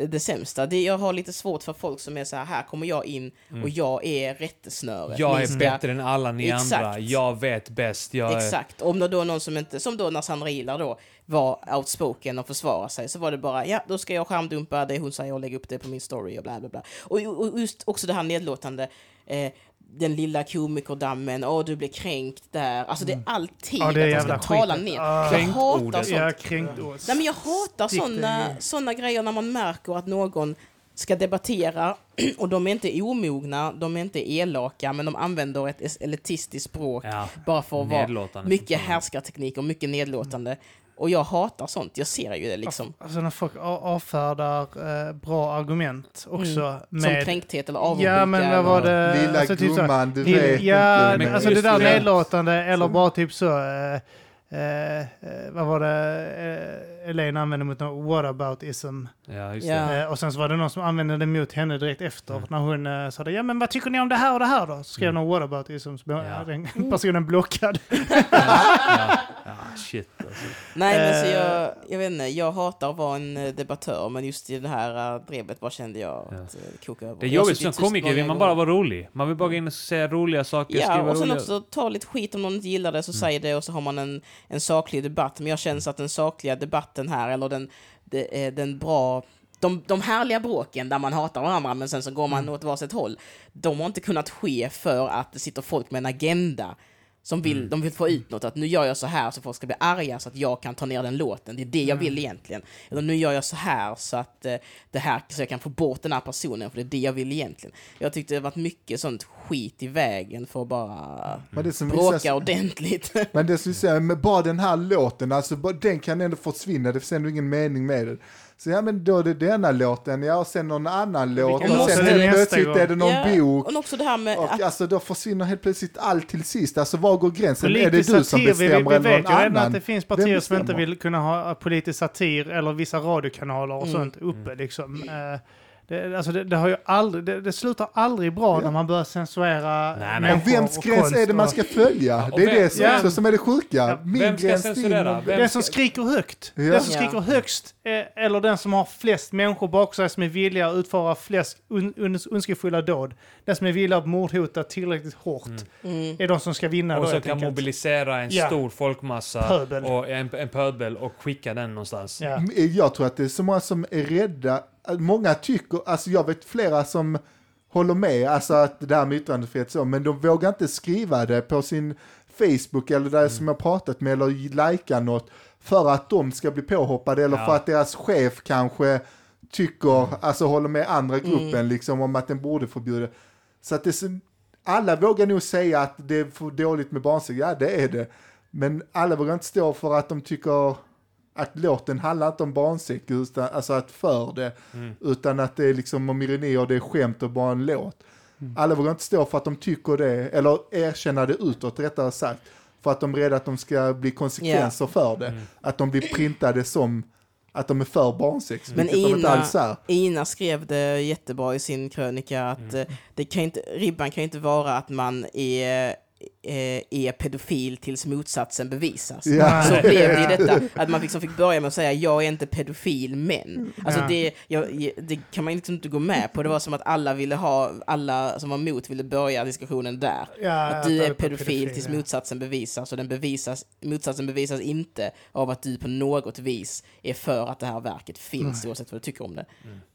det sämsta. Det, jag har lite svårt för folk som är så här, här kommer jag in och jag är rättesnöret. Jag Ni är ska- bättre än alla ni Exakt. andra. Jag vet bäst. Jag är... Exakt. Om det då är någon som inte, som då när Sandra Ilar då var outspoken och försvarade sig, så var det bara, ja, då ska jag skärmdumpa det hon säger och lägga upp det på min story och bla bla bla. Och, och just också det här nedlåtande, eh, den lilla komikerdammen, åh du blev kränkt där. Alltså det är alltid Ja, det är att de jävla ska tala ner. Ah. Jag hatar sånt. Ja, kränkt. Nej men jag hatar såna, såna grejer när man märker att någon ska debattera och de är inte omogna, de är inte elaka, men de använder ett elitistiskt språk Ja. bara för att vara mycket härskarteknik och mycket nedlåtande. Och jag hatar sånt, jag ser ju det liksom. Alltså när folk avfärdar eh, bra argument också Mm. Som med... kränkthet eller avundsjuka. Ja, men vad var det? Lilla alltså, typ så- gumman, du vet ja, inte. alltså det där nedlåtande eller bara typ så... Eh, eh, eh, vad var det eh, Elaine använde mot någon whataboutism? Ja, just Ja. det. Eh, och sen så var det någon som använde det mot henne direkt efter. Mm. När hon eh, sa det, ja men vad tycker ni om det här och det här då? Så skrev Mm. någon whataboutism, så blev Ja. den personen blockad. Ja. ja, shit alltså. Nej, men så Eh. jag, jag vet inte, jag hatar att vara en debattör, men just i det här drevet bara kände jag Ja. att det kokade över. Det är Jag har jobbigt som komiker, vill man bara vara rolig. Man vill bara gå in och säga roliga saker, Ja, skriva och sen roliga... också ta lite skit om någon inte gillar det, så Mm. säg det och så har man en, en saklig debatt. Men jag känner att den sakliga debatten här, eller den, det är den bra de, de härliga bråken där man hatar varandra men sen så går man åt varsitt håll, de har inte kunnat ske för att det sitter folk med en agenda som vill, Mm. de vill få ut något, att nu gör jag så här så folk ska bli arga så att jag kan ta ner den låten, det är det jag vill egentligen. Eller nu gör jag så här så att eh, det här, så jag kan få bort den här personen, för det är det jag vill egentligen. Jag tyckte det varit mycket sånt skit i vägen för att bara som bråka vissa- ordentligt. Men det skulle säga, med bara den här låten, alltså bara, den kan ändå försvinna, det finns ändå ingen mening med det. Så ja men då är det denna låten, ja och sen någon annan låt, och sen helt plötsligt gång. är det någon Ja, bok. Och också det här med Och att alltså då försvinner helt plötsligt allt till sist. Alltså var går gränsen? är det Politisk du som satir, vi, bestämmer vi eller vet någon ju redan annan? att det finns partier som inte bestämmer? vill kunna ha politisk satir eller vissa radiokanaler och Mm. sånt uppe liksom. Eh, Det, alltså det, det, har ju aldrig, det, det slutar aldrig bra när man börjar censurera Nej, nej. Vems gräns är det man ska följa? och Det är vem- det som, Ja. också som är det sjuka. Ja, Min vem ska censurera? Vem Den som skriker högt. Ja. Den som Ja. skriker högst. Eller den som har flest människor bakom sig som är villiga att utföra flest un, un, ondskefulla dåd. Den som är villig att mordhota tillräckligt hårt. mm, Är de som ska vinna Och som kan enkelt. mobilisera en Ja. stor folkmassa Pöbel. och en, en pöbel och skicka den någonstans. Ja. Jag tror att det är så många som är rädda. Många tycker, alltså jag vet flera som håller med, alltså att det här med yttrandefrihet så, men de vågar inte skriva det på sin Facebook eller där som jag pratat med eller likea något för att de ska bli påhoppade eller Ja. för att deras chef kanske tycker, alltså håller med andra gruppen liksom om att den borde förbjuda. Så att det alla vågar nog säga att det är för dåligt med barnsex, ja det är det. Men alla vågar inte stå för att de tycker att låten handlar inte om barnsex, utan, alltså att för det, Mm. utan att det är liksom om ironi och det är skämt och bara en låt. Alla vågar inte stå för att de tycker det, eller erkänna det utåt rättare sagt, för att de är rädda att de ska bli konsekvenser för det. Mm. Att de blir printade som att de är för barnsex, Men Ina-. Ina skrev det jättebra i sin krönika att Mm. eh, det kan inte, ribban kan inte vara att man är, eh, är pedofil tills motsatsen bevisas. Ja. Så blev det i detta, att man liksom fick börja med att säga jag är inte pedofil men. Alltså Ja. det, jag, det kan man liksom inte gå med på. Det var som att alla ville ha, alla som var emot ville börja diskussionen där. Ja, Att du är pedofil tills ja. motsatsen bevisas och den bevisas, motsatsen bevisas inte av att du på något vis är för att det här verket finns oavsett vad du tycker om det.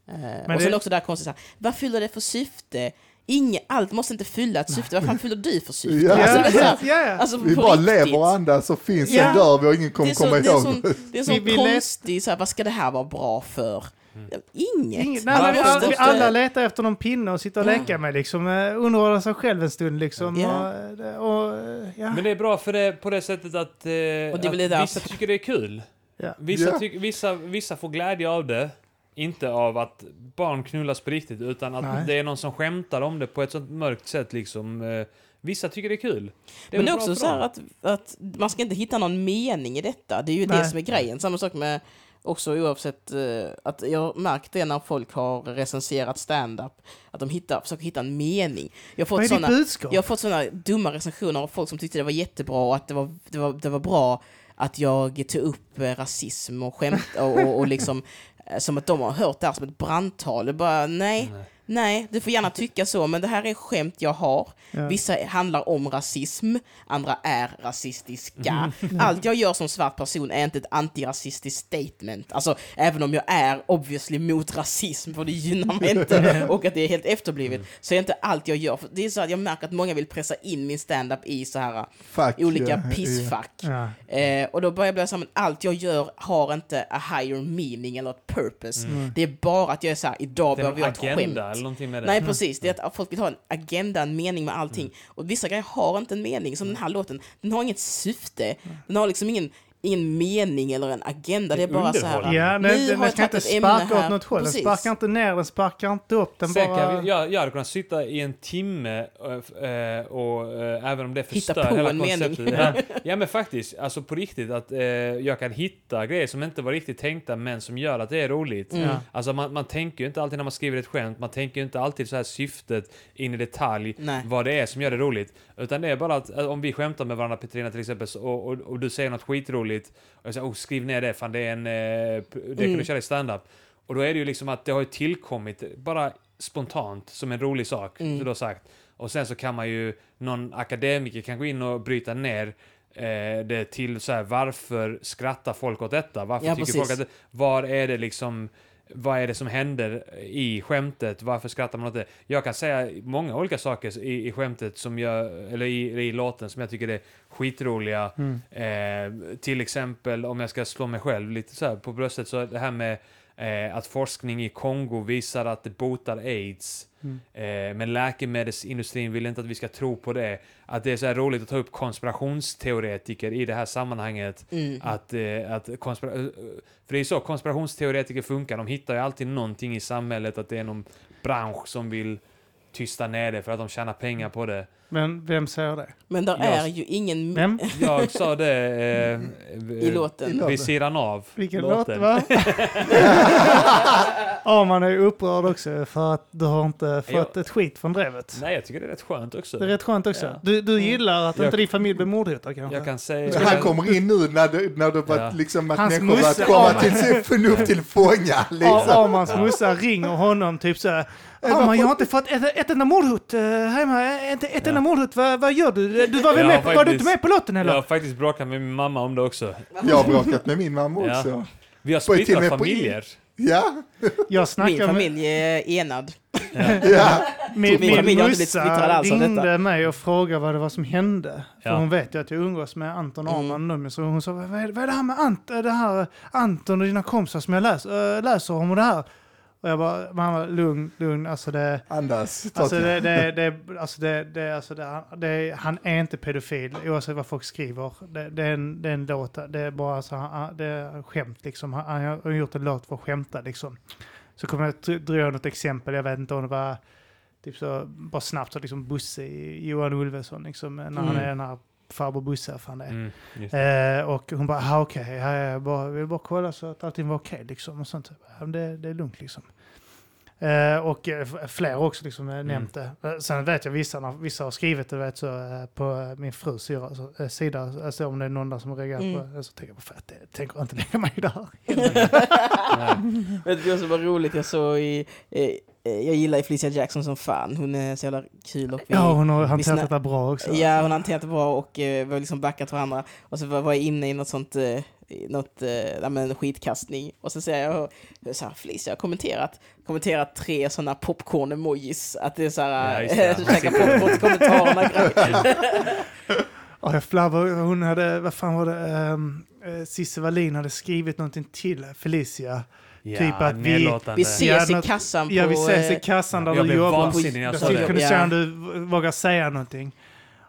Eh, Men och sen det- också där konstigt så här, vad fyller det för syfte? Inge, allt måste inte fylla ett syfte, vad fan fyller du för syfte? Ja. Alltså, det är så här, alltså, Vi bara riktigt. lever och andas och finns, Ja. sen dör vi och ingen Det kommer är så, komma det är ihåg. det är en Vi- vi lät- konstig, så här, vad ska det här vara bra för? Inget. Inget, nej, men vi, alla, vi alla letar efter någon pinne och sitter och Ja. leka med liksom. eh, Underhålla sig själv en stund liksom. Ja. Och, och, eh, ja. Men det är bra för det på det sättet att, eh, att det där- vissa tycker det är kul. Ja. Vissa, tyck, vissa, vissa får glädje av det. Inte av att barn knullas på riktigt, utan att Nej. det är någon som skämtar om det på ett sånt mörkt sätt liksom. Eh, Vissa tycker det är kul. Det Men det är också så att, att man ska inte hitta någon mening i detta. Det är ju det Nej. som är grejen. Samma sak med också oavsett eh, att jag märkt det när folk har recenserat stand-up att de hittar, försöker hitta en mening. Jag har Vad fått är budskap? jag har fått såna dumma recensioner av folk som tyckte det var jättebra och att det var, det var, det var bra att jag tog upp eh, rasism och skämt och, och, och liksom Eh, som att de har hört det här som ett brandtal. Det bara, nej, Nej nej, du får gärna tycka så, men det här är skämt jag har. Ja. Vissa handlar om rasism, andra är rasistiska. Allt jag gör som svart person är inte ett antirasistiskt statement. Alltså, även om jag är obviously mot rasism, för det gynnar mig inte, och att det är helt efterblivet, så är inte allt jag gör. För det är så att jag märker att många vill pressa in min stand-up i så här Fuck, olika ja, pissfack. Ja. Eh, och då börjar jag bli så här, allt jag gör har inte a higher meaning eller ett purpose. Det är bara att jag är så här, idag behöver jag ett skämt. Eller någonting med det. Nej precis, det är att folk vill ha en agenda, en mening med allting. Och vissa grejer har inte en mening, som den här låten, den har inget syfte. Den har liksom ingen, ingen mening eller en agenda, det är bara så här. Ja, den, har den jag ska inte sparka åt något håll. Den Precis. sparkar inte ner, den sparkar inte upp. Den Sen bara... vi, jag, jag hade kunnat sitta i en timme eh, och eh, även om det Hitta förstör på hela en mening. konceptet. Ja, ja men faktiskt, alltså på riktigt att eh, jag kan hitta grejer som inte var riktigt tänkta men som gör att det är roligt. Mm. Alltså man, man tänker ju inte alltid när man skriver ett skämt, man tänker ju inte alltid så här syftet in i detalj Nej. vad det är som gör det roligt. Utan det är bara att eh, om vi skämtar med varandra Petrina till exempel och, och, och du säger något skitroligt och jag säger oh, skriv ner det, fan det är en... Eh, det kan Mm. du köra i stand-up. Och då är det ju liksom att det har ju tillkommit bara spontant som en rolig sak, Mm. du har sagt. Och sen så kan man ju, någon akademiker kan gå in och bryta ner eh, det till så här, varför skrattar folk åt detta? Varför Ja, tycker precis. folk att det, Var är det liksom, vad är det som händer i skämtet? Varför skrattar man åt det? Jag kan säga många olika saker i, i skämtet som jag, eller i, i låten som jag tycker är skitroliga. Mm. Eh, till exempel om jag ska slå mig själv lite så på bröstet så det här med eh, att forskning i Kongo visar att det botar aids. Mm. Eh, men läkemedelsindustrin vill inte att vi ska tro på det. Att det är så här roligt att ta upp konspirationsteoretiker i det här sammanhanget. Mm. Att, eh, att konspira- eh, för det är så konspirationsteoretiker funkar. De hittar ju alltid någonting i samhället, att det är någon bransch som vill tysta ner det för att de tjänar pengar på det. Men vem säger det? Men där Jag- är ju ingen Vem? Jag sa det eh, i låten. vid sidan av Vilken låt va? Ja, man är ju upprörd också för att du har inte fått Jag- ett skit från drevet. Nej, jag tycker det är rätt skönt också. Det är rätt skönt också. Ja. Du, du gillar att Jag- inte din familj blir mordhotad kanske? Jag kan säga... Så han kommer in nu när det, när det var Ja. liksom att Hans människor börjat komma ja. till sin förnuft till fånga. Liksom. Amans morsa ringer honom typ så här. "Mamma, jag har inte fått ett, ett enda mordhot uh, hemma. Ett, ett enda mordhot. Vad, vad gör du? Du var väl Ja, med? Var du faktiskt. inte med på lotten Jag eller? har faktiskt bråkat med min mamma om det också. Jag har bråkat med min mamma Ja. också. Vi har splittrat familjer. Ja, Jag Min familj är enad. ja. Min, Min inte blivit morsa ringde detta. mig och frågade vad det var som hände. För Ja. hon vet ju att jag umgås med Anton Mm. Arman nu. Så hon sa, vad är, vad är det här med Ant, det här Anton och dina kompisar som jag läser, äh, läser om och det här? Och jag bara, mamma lugn, lugn, alltså det... Andas. Alltså det, det, det, alltså det, det, alltså det, det, han är inte pedofil oavsett vad folk skriver. Det, det, är, en, det är en låt, det är bara så, han- det är skämt liksom. Han, han har gjort en låt för att skämta liksom. Så kommer jag dra något exempel, jag vet inte om det var typ så, bara snabbt så liksom Bosse i Johan Ulveson liksom, när han Mm. är den här farbror Bosse, vad fan det är. Mm. Eh, och hon bara, ah, okej, ja, jag bara, vill bara kolla så att allting var okej liksom. Och sånt. Ja, men det, det är lugnt liksom. Eh, och eh, fler också liksom eh, nämnt det. Eh, sen vet jag vissa, vissa har skrivit det vet, så, på min frus sida, alltså, sida alltså, om det är någon där som har reagerat Mm. på det. Så tänker jag, för att det tänker jag inte lägga mig i. Nej. Vet du vad som var roligt? Jag såg i... Eh, jag gillar ju Felicia Jackson som fan. Hon är så jävla kul och vi, Ja, hon har hanterat detta bra också. Ja, hon har hanterat det bra och eh, vi har liksom backat varandra. Och så var var jag inne i något sånt, eh, något, eh, men skitkastning. Och så säger jag, jag så här, Felicia har kommenterat, kommenterat tre sådana popcorn-emojis. Att det är så här, ja, det. käka popcorn till kommentarerna. Ja, jag flabbar. Hon hade, vad fan var det, um, Cissi Wallin hade skrivit någonting till Felicia. Ja, Typ att vi-. Vi Ja, ses i kassan på... Ja, vi ses i eh, kassan där Jag du blev jobbar. vansinnig när jag det. kunna Ja. se om du vågar säga någonting.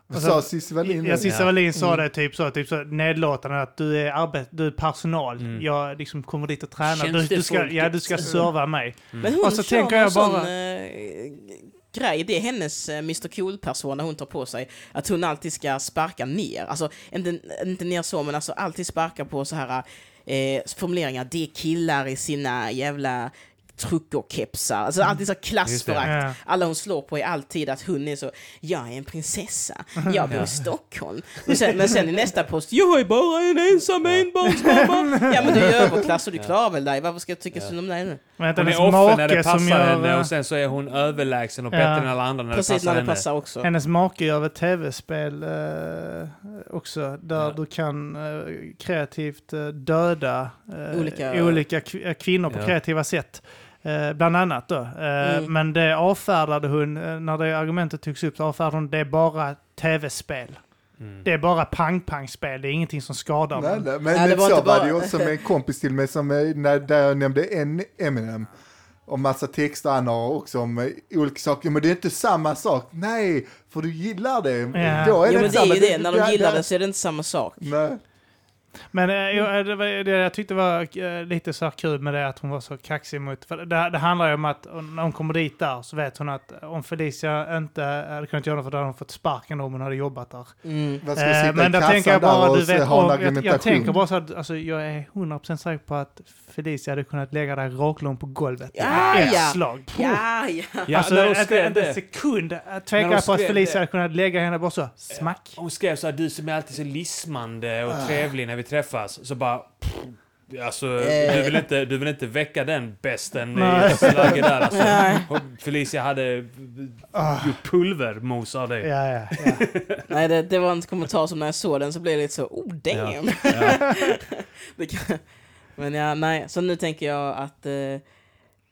Vad sa Cissi Wallin? Ja, Cissi. Wallin sa Mm. det typ så, typ så nedlåtande att du är, arbet, du är personal. Mm. Jag liksom kommer dit och tränar. Du, du, ska, ja, du ska serva mig. Men hon Och så kör tänker jag sån bara- eh, grej, det är hennes eh, Mr Cool-persona hon tar på sig. Att hon alltid ska sparka ner. Alltså, inte, inte ner så, men alltså alltid sparka på så här eh, formuleringar. Det är killar i sina jävla truckerkepsar. Alltså alltid så klassförakt. Ja. Alla hon slår på är alltid att hon är så, jag är en prinsessa, jag bor i Stockholm. Men sen, men sen i nästa post, jag är bara en ensam enbarnsmamma. Ja men du är överklass och du klarar väl dig, varför ska jag tycka synd om dig nu? Men Hon är offer när det passar henne gör... och sen så är hon överlägsen och Ja. bättre än alla andra när Precis det passar när det henne. passar också. Hennes make gör ett tv-spel eh, också, där Ja. du kan eh, kreativt eh, döda eh, Olika- olika, kv- eh, kvinnor på Ja. kreativa sätt. Eh, bland annat då. Eh, Mm. Men det avfärdade hon, eh, när det argumentet togs upp, så avfärdade hon det är bara tv-spel. Mm. Det är bara pang-pang-spel, det är ingenting som skadar Nej, nej, men Nej, det var så var det ju också med en kompis till mig som, när, där jag nämnde en Eminem. Och massa texter han har också om olika saker. Men det är inte samma sak. Nej, för du gillar det. Ja. Då är Jo det men inte det är samma. ju det, när de gillar det så är det inte samma sak. Nej. Men eh, jag, det, var- det jag tyckte var eh, lite så här kul med det att hon var så kaxig mot... För det, det handlar ju om att när hon kommer dit där så vet hon att om Felicia inte hade kunnat göra det för då hade hon fått sparken om hon hade jobbat där. Mm. Eh, men där tänker jag bara, du vet, en om, jag, jag tänker bara så att alltså, jag är 100% säker på att Felicia hade kunnat lägga dig raklång på golvet Ja, ett ja. slag. Ja, ja. Ja, alltså, när hon inte en det. sekund tveka på att Felicia det. hade kunnat lägga henne bara så, smack. Hon skrev så här, du som är alltid så lismande och Ah. trevlig när vi träffas. Så bara... pff, Alltså, Eh. du, vill inte, du vill inte väcka den besten Nej. i slagget där alltså. Felicia hade Ah. gjort pulvermos av dig. Ja, ja, ja. Nej, det, det var en kommentar som när jag såg den så blev det lite så, oh damn. Ja. Det kan, men ja, nej, så nu tänker jag att... Eh,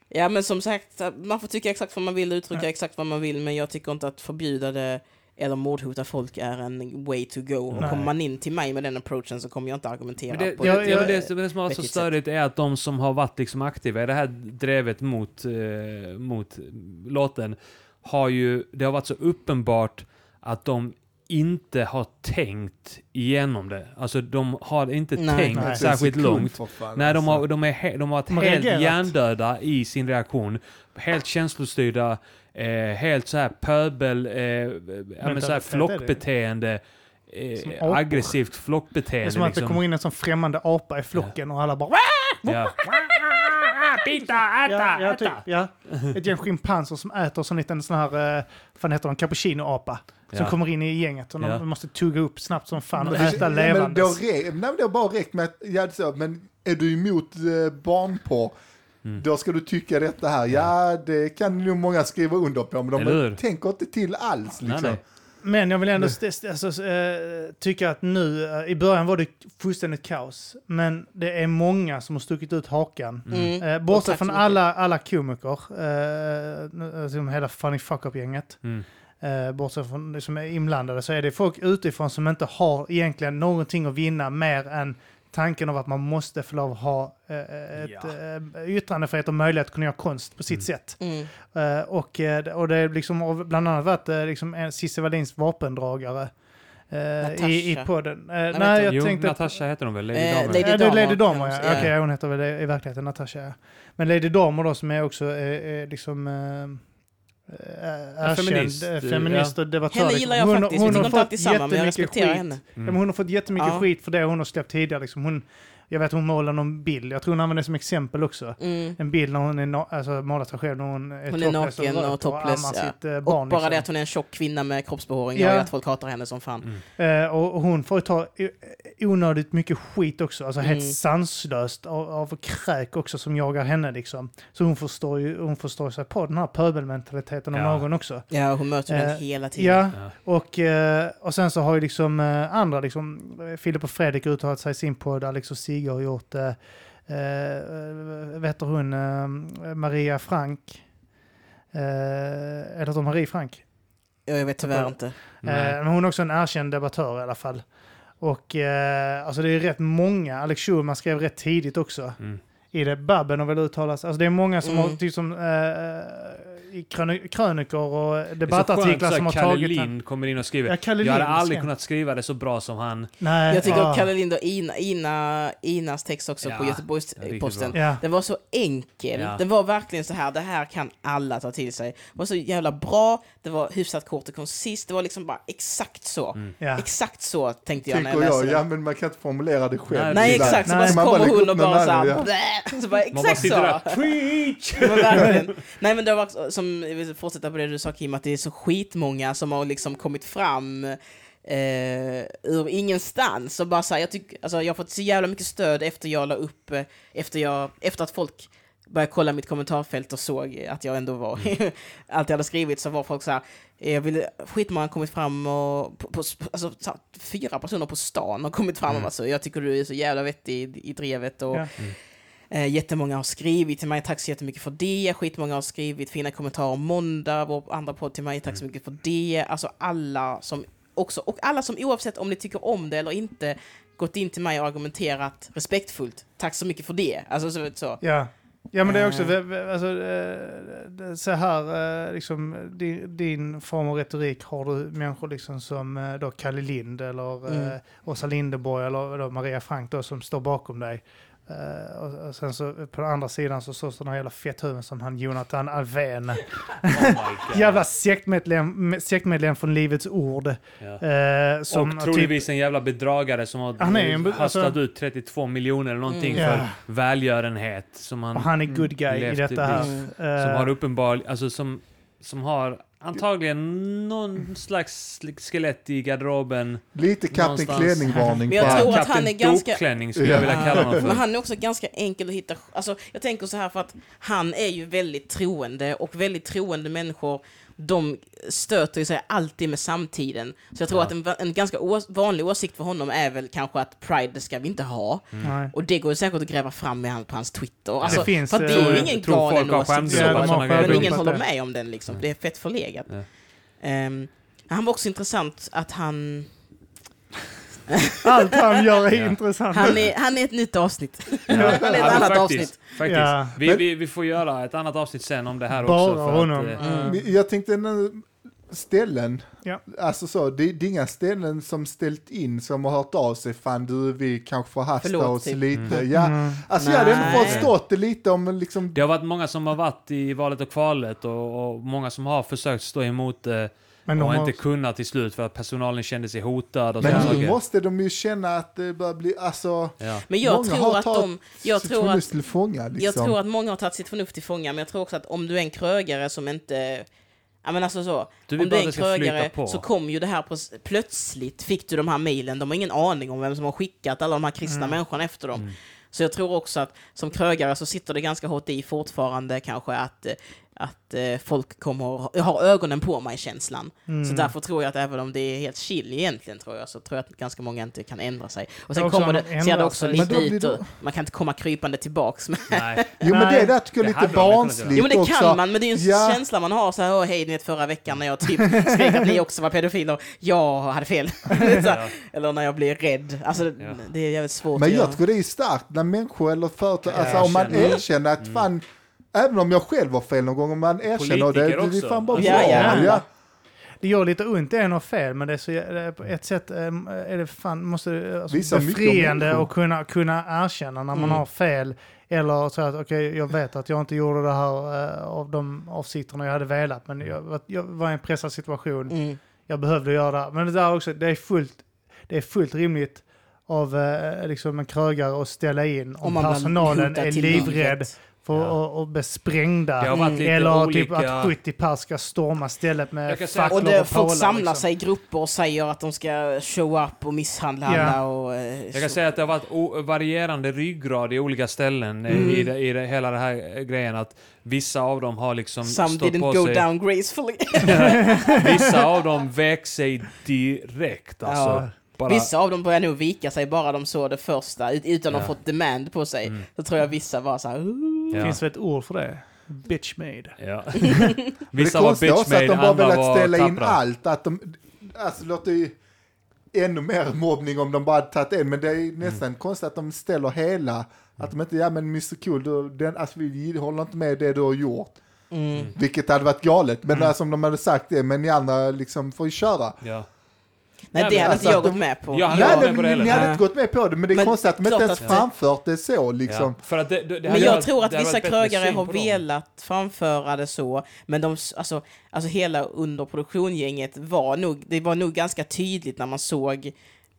ja, men som sagt, man får tycka exakt vad man vill, uttrycka Ja. exakt vad man vill, men jag tycker inte att förbjuda det eller mordhota folk är en way to go. Och kommer man in till mig med den approachen så kommer jag inte argumentera Men det, på ja, jag- ja, ett- det, det som har varit så störigt är att de som har varit liksom aktiva i det här drevet mot, eh, mot låten har ju, det har varit så uppenbart att de inte har tänkt igenom det. Alltså de har inte Nej. tänkt Nej. särskilt långt. Nej, de har, alltså. de är he, de har varit De har helt reagerat. hjärndöda i sin reaktion. Helt känslostyrda, eh, helt så här pöbel, eh, ja, men så här det. flockbeteende. Eh, aggressivt Det flockbeteende. är som att det liksom. kommer in en sån främmande apa i flocken och alla bara ja. Bita, äta, ja, Typ, ja. Ett gäng schimpanser som äter som en liten sån här, eh, vad heter de, cappuccino-apa. Som Ja. kommer in i gänget och Ja. de måste tugga upp snabbt som fan och äta ja, levandes. nej, men det har bara räckt med att, ja, så, men är du emot eh, barnporr, Mm. då ska du tycka detta här. Ja, det kan nog många skriva under på, men de tänker inte till alls. Nej, Liksom. nej. Men jag vill ändå alltså, eh, tycka att nu, eh, i början var det fullständigt kaos. Men det är många som har stuckit ut hakan. Mm. Och bortsett från alla, alla komiker, eh, alltså hela Funny Fuck Up-gänget, Mm. bortsett från det som är inblandade, så är det folk utifrån som inte har egentligen någonting att vinna mer än tanken av att man måste få lov att ha eh, ett Ja. eh, yttrandefrihet och möjlighet att kunna göra konst på sitt Mm. sätt. Mm. Eh, och, eh, och det är liksom bland annat varit eh, liksom en Cissi Wallins vapendragare eh, i, i podden. Eh, nej, inte. jag jo, tänkte... att- Natasha heter hon väl? Lady Eh, Damer? Lady Ja, det är Lady Damer, ja. Okej, hon heter väl det i verkligheten Natasha. Men Lady Damer då som är också eh, eh, liksom eh, eh, erkänd feminist, eh, eh, feminist och debattör. Henne liksom. gillar jag Hon- faktiskt, hon vi har tycker inte fått alltid samma, men jag jättemycket respekterar skit. henne. Ja, men hon har fått jättemycket Ja. skit för det hon har släppt tidigare. Liksom. Hon, jag vet hon målade någon bild, jag tror hon använde det som exempel också. Mm. En bild när hon är alltså, målat sig själv när hon är, Hon är naken röker och topless. ammar Ja. sitt eh, Och barn. bara liksom. det att hon är en tjock kvinna med kroppsbehåring Ja. gör att folk hatar henne som fan. Mm. Eh, och, och hon får ju ta onödigt mycket skit också, alltså helt Mm. sanslöst av, av kräk också som jagar henne liksom. Så hon förstår ju hon förstår sig på den här pöbelmentaliteten om Ja. någon också. Ja, hon möter den Eh, hela tiden. Ja, Ja. och, eh, och sen så har ju liksom eh, andra, liksom, Filip och Fredrik uttalat sig i sin podd, Alex och Sigge har gjort det. Eh, eh, vet du hon, eh, Maria Frank? Eh, eller de Marie Frank? Ja, Jag vet tyvärr inte. Eh, men hon är också en erkänd debattör i alla fall. Och eh, alltså det är rätt många, Alex Schulman skrev rätt tidigt också Mm. i det. Babben har väl uttalat sig. Alltså det är många som Mm. har typ som, eh, krönikor och Det så debattartiklar så som har här, Kalle tagit den. Lind kommer in och skriver. Ja, Kalle jag hade Lind aldrig kunnat skriva det så bra som han. Nej, Jag tycker ja. att Kalle Lind och Ina, Ina, Inas text också Ja, på Göteborgs-Posten, Ja. den var så enkel. Ja. Den var verkligen så här, det här kan alla ta till sig. Det var så jävla bra, det var hyfsat kort och koncist, det var liksom bara exakt så. Ja. Exakt så tänkte jag när jag Tycker läste jag, den. ja men man kan inte formulera det själv. Nej, Nej ibland. exakt, så Nej. bara så Man kommer hon och bara såhär, munnen, blä, så bara Man bara exakt sitter så. där, preach! Nej men det var också, som, jag vill fortsätta på det du sa Kim, att det är så skitmånga som har liksom kommit fram eh, ur ingenstans. Och bara så här, jag tycker, alltså jag har fått så jävla mycket stöd efter jag la upp, eh, efter jag, efter att folk började kolla mitt kommentarfält och såg att jag ändå var, allt jag hade skrivit så var folk så här, eh, jag ville, skitmånga har kommit fram och, på, på, alltså så här, fyra personer på stan har kommit fram och bara så, jag tycker du är så jävla vettig i, i drevet och Ja. Eh, jättemånga har skrivit till mig, tack så jättemycket för det. Skitmånga har skrivit fina kommentarer om måndag, vår andra podd till mig, tack så mycket för det. Alltså alla som också, och alla som oavsett om ni tycker om det eller inte, gått in till mig och argumenterat respektfullt. Tack så mycket för det. Alltså så. så. Ja. Ja men det är också, Eh. alltså, eh, så här, eh, liksom, din, din form av retorik har du människor liksom som då Kalle Lind eller Mm. Åsa Linderborg eller då Maria Frank då som står bakom dig. Eh, och, och sen så på den andra sidan så står sådana jävla fetthuvuden som han Jonathan Alvén. Oh jävla sektmedlem, sektmedlem från Livets Ord. Ja. Eh, som och typ, troligtvis en jävla bedragare som har Han är en alltså- ut 32 miljoner eller någonting Mm. för välgörenhet. Som han, och han är good guy i detta här. Eh, som har uppenbar, alltså som, som har antagligen någon slags skelett i garderoben. Lite Kapten. Klänning-varning Men jag tror att han är Kapten ganska- skulle jag vilja Ja. kalla honom Men för. han är också ganska enkel att hitta. Alltså, jag tänker så här för att han är ju väldigt troende och väldigt troende människor de stöter sig alltid med samtiden. Så jag tror Ja. att en, en ganska vanlig åsikt för honom är väl kanske att Pride ska vi inte ha. nej. Och det går säkert att gräva fram med han på hans Twitter. Alltså, finns, för att det eh, är ju jag ingen galen åsikt. så, över men ingen håller det- med om den liksom. Det är fett förlegat. Ja. Ehm, han var också intressant att han... Allt han gör är Ja. intressant. Han är, han är ett nytt avsnitt. han är ett Ja, annat faktiskt, avsnitt. Faktiskt. Ja. Vi, Men- vi, vi får göra ett annat avsnitt sen om det här Bara också. För honom. Att, eh, Mm. Men Jag tänkte nu, ställen, Ja. alltså så, det, det är inga ställen som ställt in som har hört av sig, fan du, vi kanske får hasta Förlåt, oss typ. lite. Ja, Mm. alltså jag hade ändå Nej. förstått det lite om liksom, det har varit många som har varit i valet och kvalet och, och många som har försökt stå emot det Men de har, inte kunnat till slut för att personalen kände sig hotad och men nu måste de ju känna att det börjar bli, alltså, Ja. Men jag Många tror har att tagit de... Jag sitt tror förnuft att, till fånga liksom. jag tror att många har tagit sitt förnuft till fånga, men jag tror också att om du är en krögare som inte... Ja men alltså så. Du om du är en krögare så kom ju det här på, plötsligt, fick du de här mejlen, de har ingen aning om vem som har skickat alla de här kristna Mm. människorna efter dem. Mm. Så jag tror också att som krögare så sitter det ganska hårt i fortfarande kanske att, eh, att eh, folk kommer, jag har ögonen på mig-känslan. Mm. Så därför tror jag att även om det är helt chill egentligen tror jag, så tror jag att ganska många inte kan ändra sig. Och sen Också kommer om det, de ser det också sig. lite ut, och man kan inte komma krypande tillbaks. Men, Nej. Jo men det där tycker jag är lite barnsligt jo men det också. kan man, men det är ju en Ja. känsla man har så här, åh hej, ni vet förra veckan när jag typ skrek att ni också var pedofiler, jag hade fel. här, Ja. Eller när jag blir rädd. Alltså det, Ja. det är jävligt svårt Men göra. jag tror det är starkt när människor eller företag, alltså om man erkänner. erkänner att Mm. fan, även om jag själv har fel någon gång, om man erkänner det, det är fan bara Ja, bra. ja. Ja. Det gör lite ont, en har fel, men det är så, på ett sätt eh, är det fan, måste alltså, befriande att kunna, kunna erkänna när man Mm. har fel. Eller så att okej, jag vet att jag inte gjorde det här eh, av de avsikterna jag hade velat, men jag, var- jag var i en pressad situation. Mm. Jag behövde göra det. Men det där också, det är fullt, det är fullt rimligt av eh, liksom en krögare att ställa in om, Om personalen är livrädd. För Ja. att, att bli sprängda. Eller olika... typ att 70 pers ska storma stället med facklor Och och, det, folk pålar, samlar liksom. sig i grupper och säger att de ska show up och misshandla Ja. alla och... eh, Jag kan så. säga att det har varit varierande ryggrad i olika ställen eh, Mm. i, det, i det, hela den här eh, grejen. Att vissa av dem har liksom Some stått didn't på go sig... down gracefully. Vissa av dem vek sig direkt. Alltså, Ja. bara, Vissa av dem börjar nog vika sig bara de såg det första, ut- utan att Ja. ha fått demand på sig. Mm. Så tror jag vissa var så här. Ja. Finns det ett ord för det? Bitch made. Ja. Men Vissa det var konstiga också att de bara velat ställa in tappra. allt. Att de, alltså låter ju ännu mer mobbning om de bara tagit en, men det är nästan konstigt att de ställer hela. Att de inte, ja men Mr Cool, du, den, alltså vi håller inte med det du har gjort. Mm. Vilket hade varit galet. Men Mm. alltså om de hade sagt det, men ni andra liksom får ju köra. Ja. Nej, det men hade alltså inte jag att gått med på. Ja, han Nej, hade nej, med på det men heller. ni hade inte gått med på det, men det är Men konstigt att de inte ens framfört det så liksom. Ja, för att det, det, det Men jag varit- tror att vissa krögare har på dem. velat framföra det så, men de, alltså, alltså hela underproduktiongänget var nog, det var nog ganska tydligt när man såg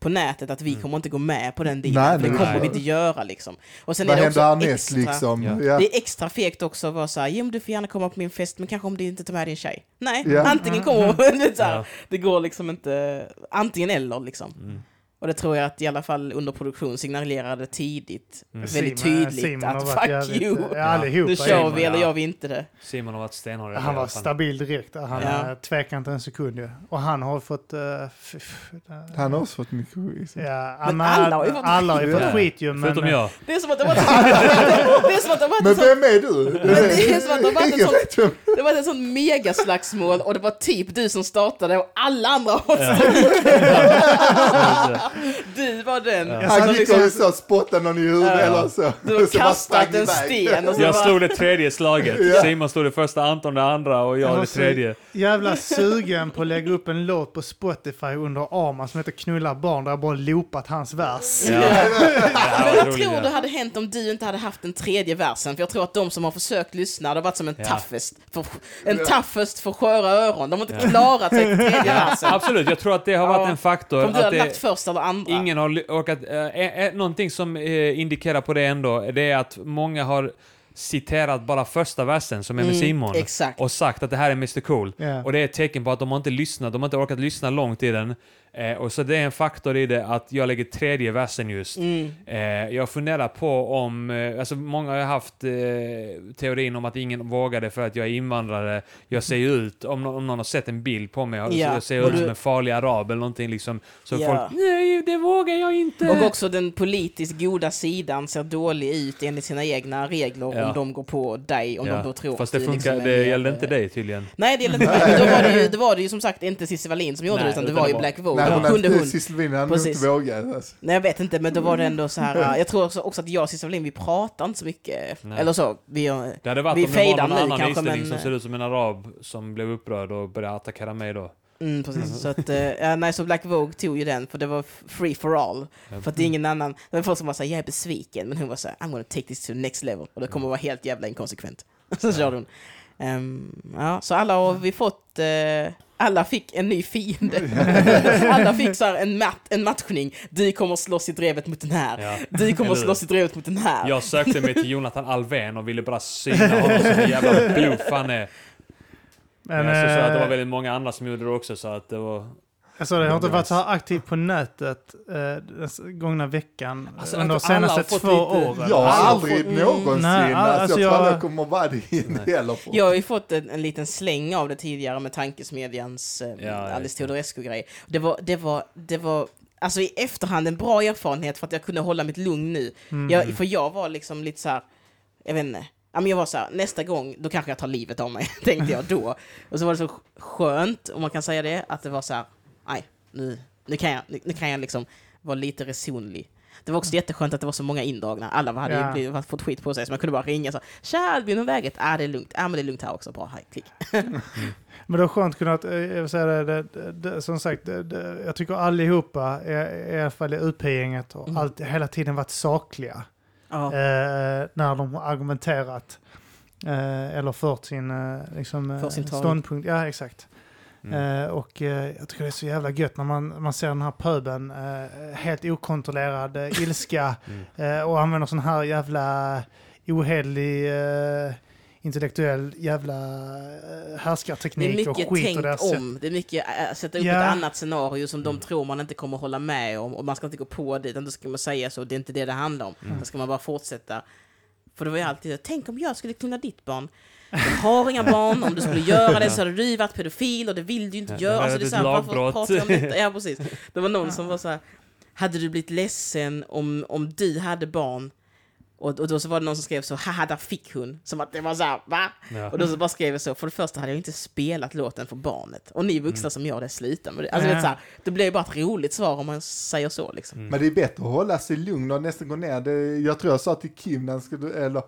på nätet att vi kommer inte gå med på den delen, Nej, för det nej, kommer nej. vi inte göra liksom. Och sen Vad är det händer också härnäst extra, liksom? Ja. Det är extra fegt också att vara såhär, jo du får gärna komma på min fest, men kanske om du inte tar med din tjej. Nej, Ja. antingen kommer det, så här, Ja. det går liksom inte, antingen eller liksom. Mm. Och det tror jag att i alla fall under produktion signalerade tidigt, Mm. väldigt Simon- tydligt Simon att fuck jävligt- you, Ja, allihopa. nu kör vi ja. eller gör vi inte det. Simon har varit stenhård. Han var stabil direkt. Han Ja. tvekade inte en sekund ju. Och han har fått... Uh, Han har också fått mycket skit. Ja, Men men alla har ju fått alla har ju fått skit ju. Men, Förutom jag. Det är som att det var det är som att det var Men vem är du? det är som att det vem. det var ett sånt megaslagsmål och det var typ du som startade och alla andra har Du var den. Ja. som Han gick liksom- och så spottade någon i huvudet Ja. eller så. Du har kastat en sten och så Jag bara, slog det tredje slaget. Ja. Simon stod det första, Anton det andra och Jag jag var det tredje. jävla sugen på att lägga upp en låt på Spotify under Arman som heter Knulla barn där jag bara loopat hans vers. Ja. Men Ja, vad roligt, tror du hade hänt om du inte hade haft den tredje versen? För jag tror att de som har försökt lyssna, det har varit som en Ja. toughest för, en toughest för sköra öron. De har inte klarat sig till tredje versen. Absolut, jag tror att det har varit Ja. en faktor. Om du att hade det, lagt första eller andra. Ingen har lyckats. orkat... Äh, äh, någonting som äh, indikerar på det ändå, det är att många har citerat bara första versen som är med Mm, Simon. Exakt. Och sagt att det här är Mr Cool. Ja. Och det är ett tecken på att de har inte lyssnat, de har inte orkat lyssna långt i den. Eh, och så det är en faktor i det att jag lägger tredje versen just. Mm. Eh, jag funderar på om, eh, alltså många har haft eh, teorin om att ingen vågade för att jag är invandrare, jag ser ut, om, om någon har sett en bild på mig, Ja, jag ser ut som en farlig arab eller någonting liksom. Så Ja. folk, nej det vågar jag inte. Och också den politiskt goda sidan ser dålig ut enligt sina egna regler Ja. om de går på dig, om Ja, de då tror Fast det funkar, liksom är det gällde inte eh, dig tydligen. Nej, det gällde inte mig. Då var det ju, det var det ju som sagt inte Cissi Wallin som gjorde Nej, det, utan det var ju Black Vogue. Nej, Då hon kunde hade hon... Cissi Wallin hade nog inte vågat. Alltså. Nej, jag vet inte, men då var det ändå så här... Jag tror också, också att jag och Cissi Wallin, vi pratar inte så mycket. Nej. Eller så. Vi, Det hade varit Vi om det var någon annan kanske, men- som ser ut som en arab som blev upprörd och började attackera mig då. Mm, precis. Så att, eh, nej, så Black Vogue tog ju den, för det var free for all. För att det är ingen annan, det var folk som var såhär, jag är besviken, men hon var såhär, I'm gonna take this to the next level. Och det kommer vara helt jävla inkonsekvent. så körde hon. Ehm, ja, så alla har vi fått, eh, alla fick en ny fiende. alla fick så en, mat, en matchning. Du kommer slåss i drevet mot den här. Ja. Du kommer slåss i drevet mot den här. Jag sökte mig till Jonathan Alvén och ville bara syna honom som en jävla bluff han är. Men Men, jag så, så att det var eh, väldigt många andra som gjorde det också så att det var... alltså, jag har inte varit så här aktiv på nätet eh, den gångna veckan Alltså, under de senaste fått två lite- åren. Jag har Alltså, aldrig får- någonsin, Nej, alltså, alltså, jag tror jag- aldrig jag kommer vara det Nej. heller. På. Jag har ju fått en, en liten släng av det tidigare med tankesmedjans eh, Ja, Alice Teodorescu-grej. Det var, det var, det var, alltså i efterhand en bra erfarenhet för att jag kunde hålla mitt lugn nu. Mm. Jag, för jag var liksom lite så här, jag vet inte, ja, men jag var så här, nästa gång, då kanske jag tar livet av mig, tänkte jag då. Och så var det så skönt, om man kan säga det, att det var så här, nej, nu, nu, kan, jag, nu, nu kan jag liksom vara lite resonlig. Det var också jätteskönt att det var så många indragna. Alla hade Ja. blivit, fått skit på sig, så man kunde bara ringa så. Tja Albin, hur är läget? Ja, ah, det är lugnt. Ja, ah, men det är lugnt här också. Bra, hej, klick. Men det var skönt kunnat, eh, jag säga det, det, det, som sagt, det, jag tycker allihopa, i, alla fall i UP-gänget, har Mm. hela tiden varit sakliga Ja. eh, när de har argumenterat eh, eller fört sin, eh, liksom, För sin ståndpunkt. Ja, exakt. Mm. Och jag tycker det är så jävla gött när man, man ser den här pöben, helt okontrollerad ilska Mm. och använder sån här jävla ohederlig intellektuell jävla eh, Det är härskarteknik och mycket skit tänk och det sätt. om. Det är mycket äh, sätta upp Ja. ett annat scenario som de Mm. tror man inte kommer hålla med om och man ska inte gå på det utan då ska man säga så. Det är inte det det handlar om. Mm. Då ska man bara fortsätta. För det var ju alltid tänk om jag skulle kunna ditt barn. Jag har inga barn, om du skulle göra det så hade du varit pedofil och det vill du inte Ja, göra. det Alltså, är det är så här, varför lagbrott. pratar jag om detta? Ja, precis. Det var någon som var så här, hade du blivit ledsen om, om du hade barn? Och, och då så var det någon som skrev så, haha, där fick hon. Som att det var så här, va? Ja. Och då så bara skrev jag så, för det första hade jag inte spelat låten för barnet. Och ni vuxna Mm. som gör det, sluta med det. Alltså, Ja. vet, så här, det blir ju bara ett roligt svar om man säger så liksom. Mm. Men det är bättre att hålla sig lugn och nästan gå ner. Det, jag tror jag sa till Kim, när skulle, eller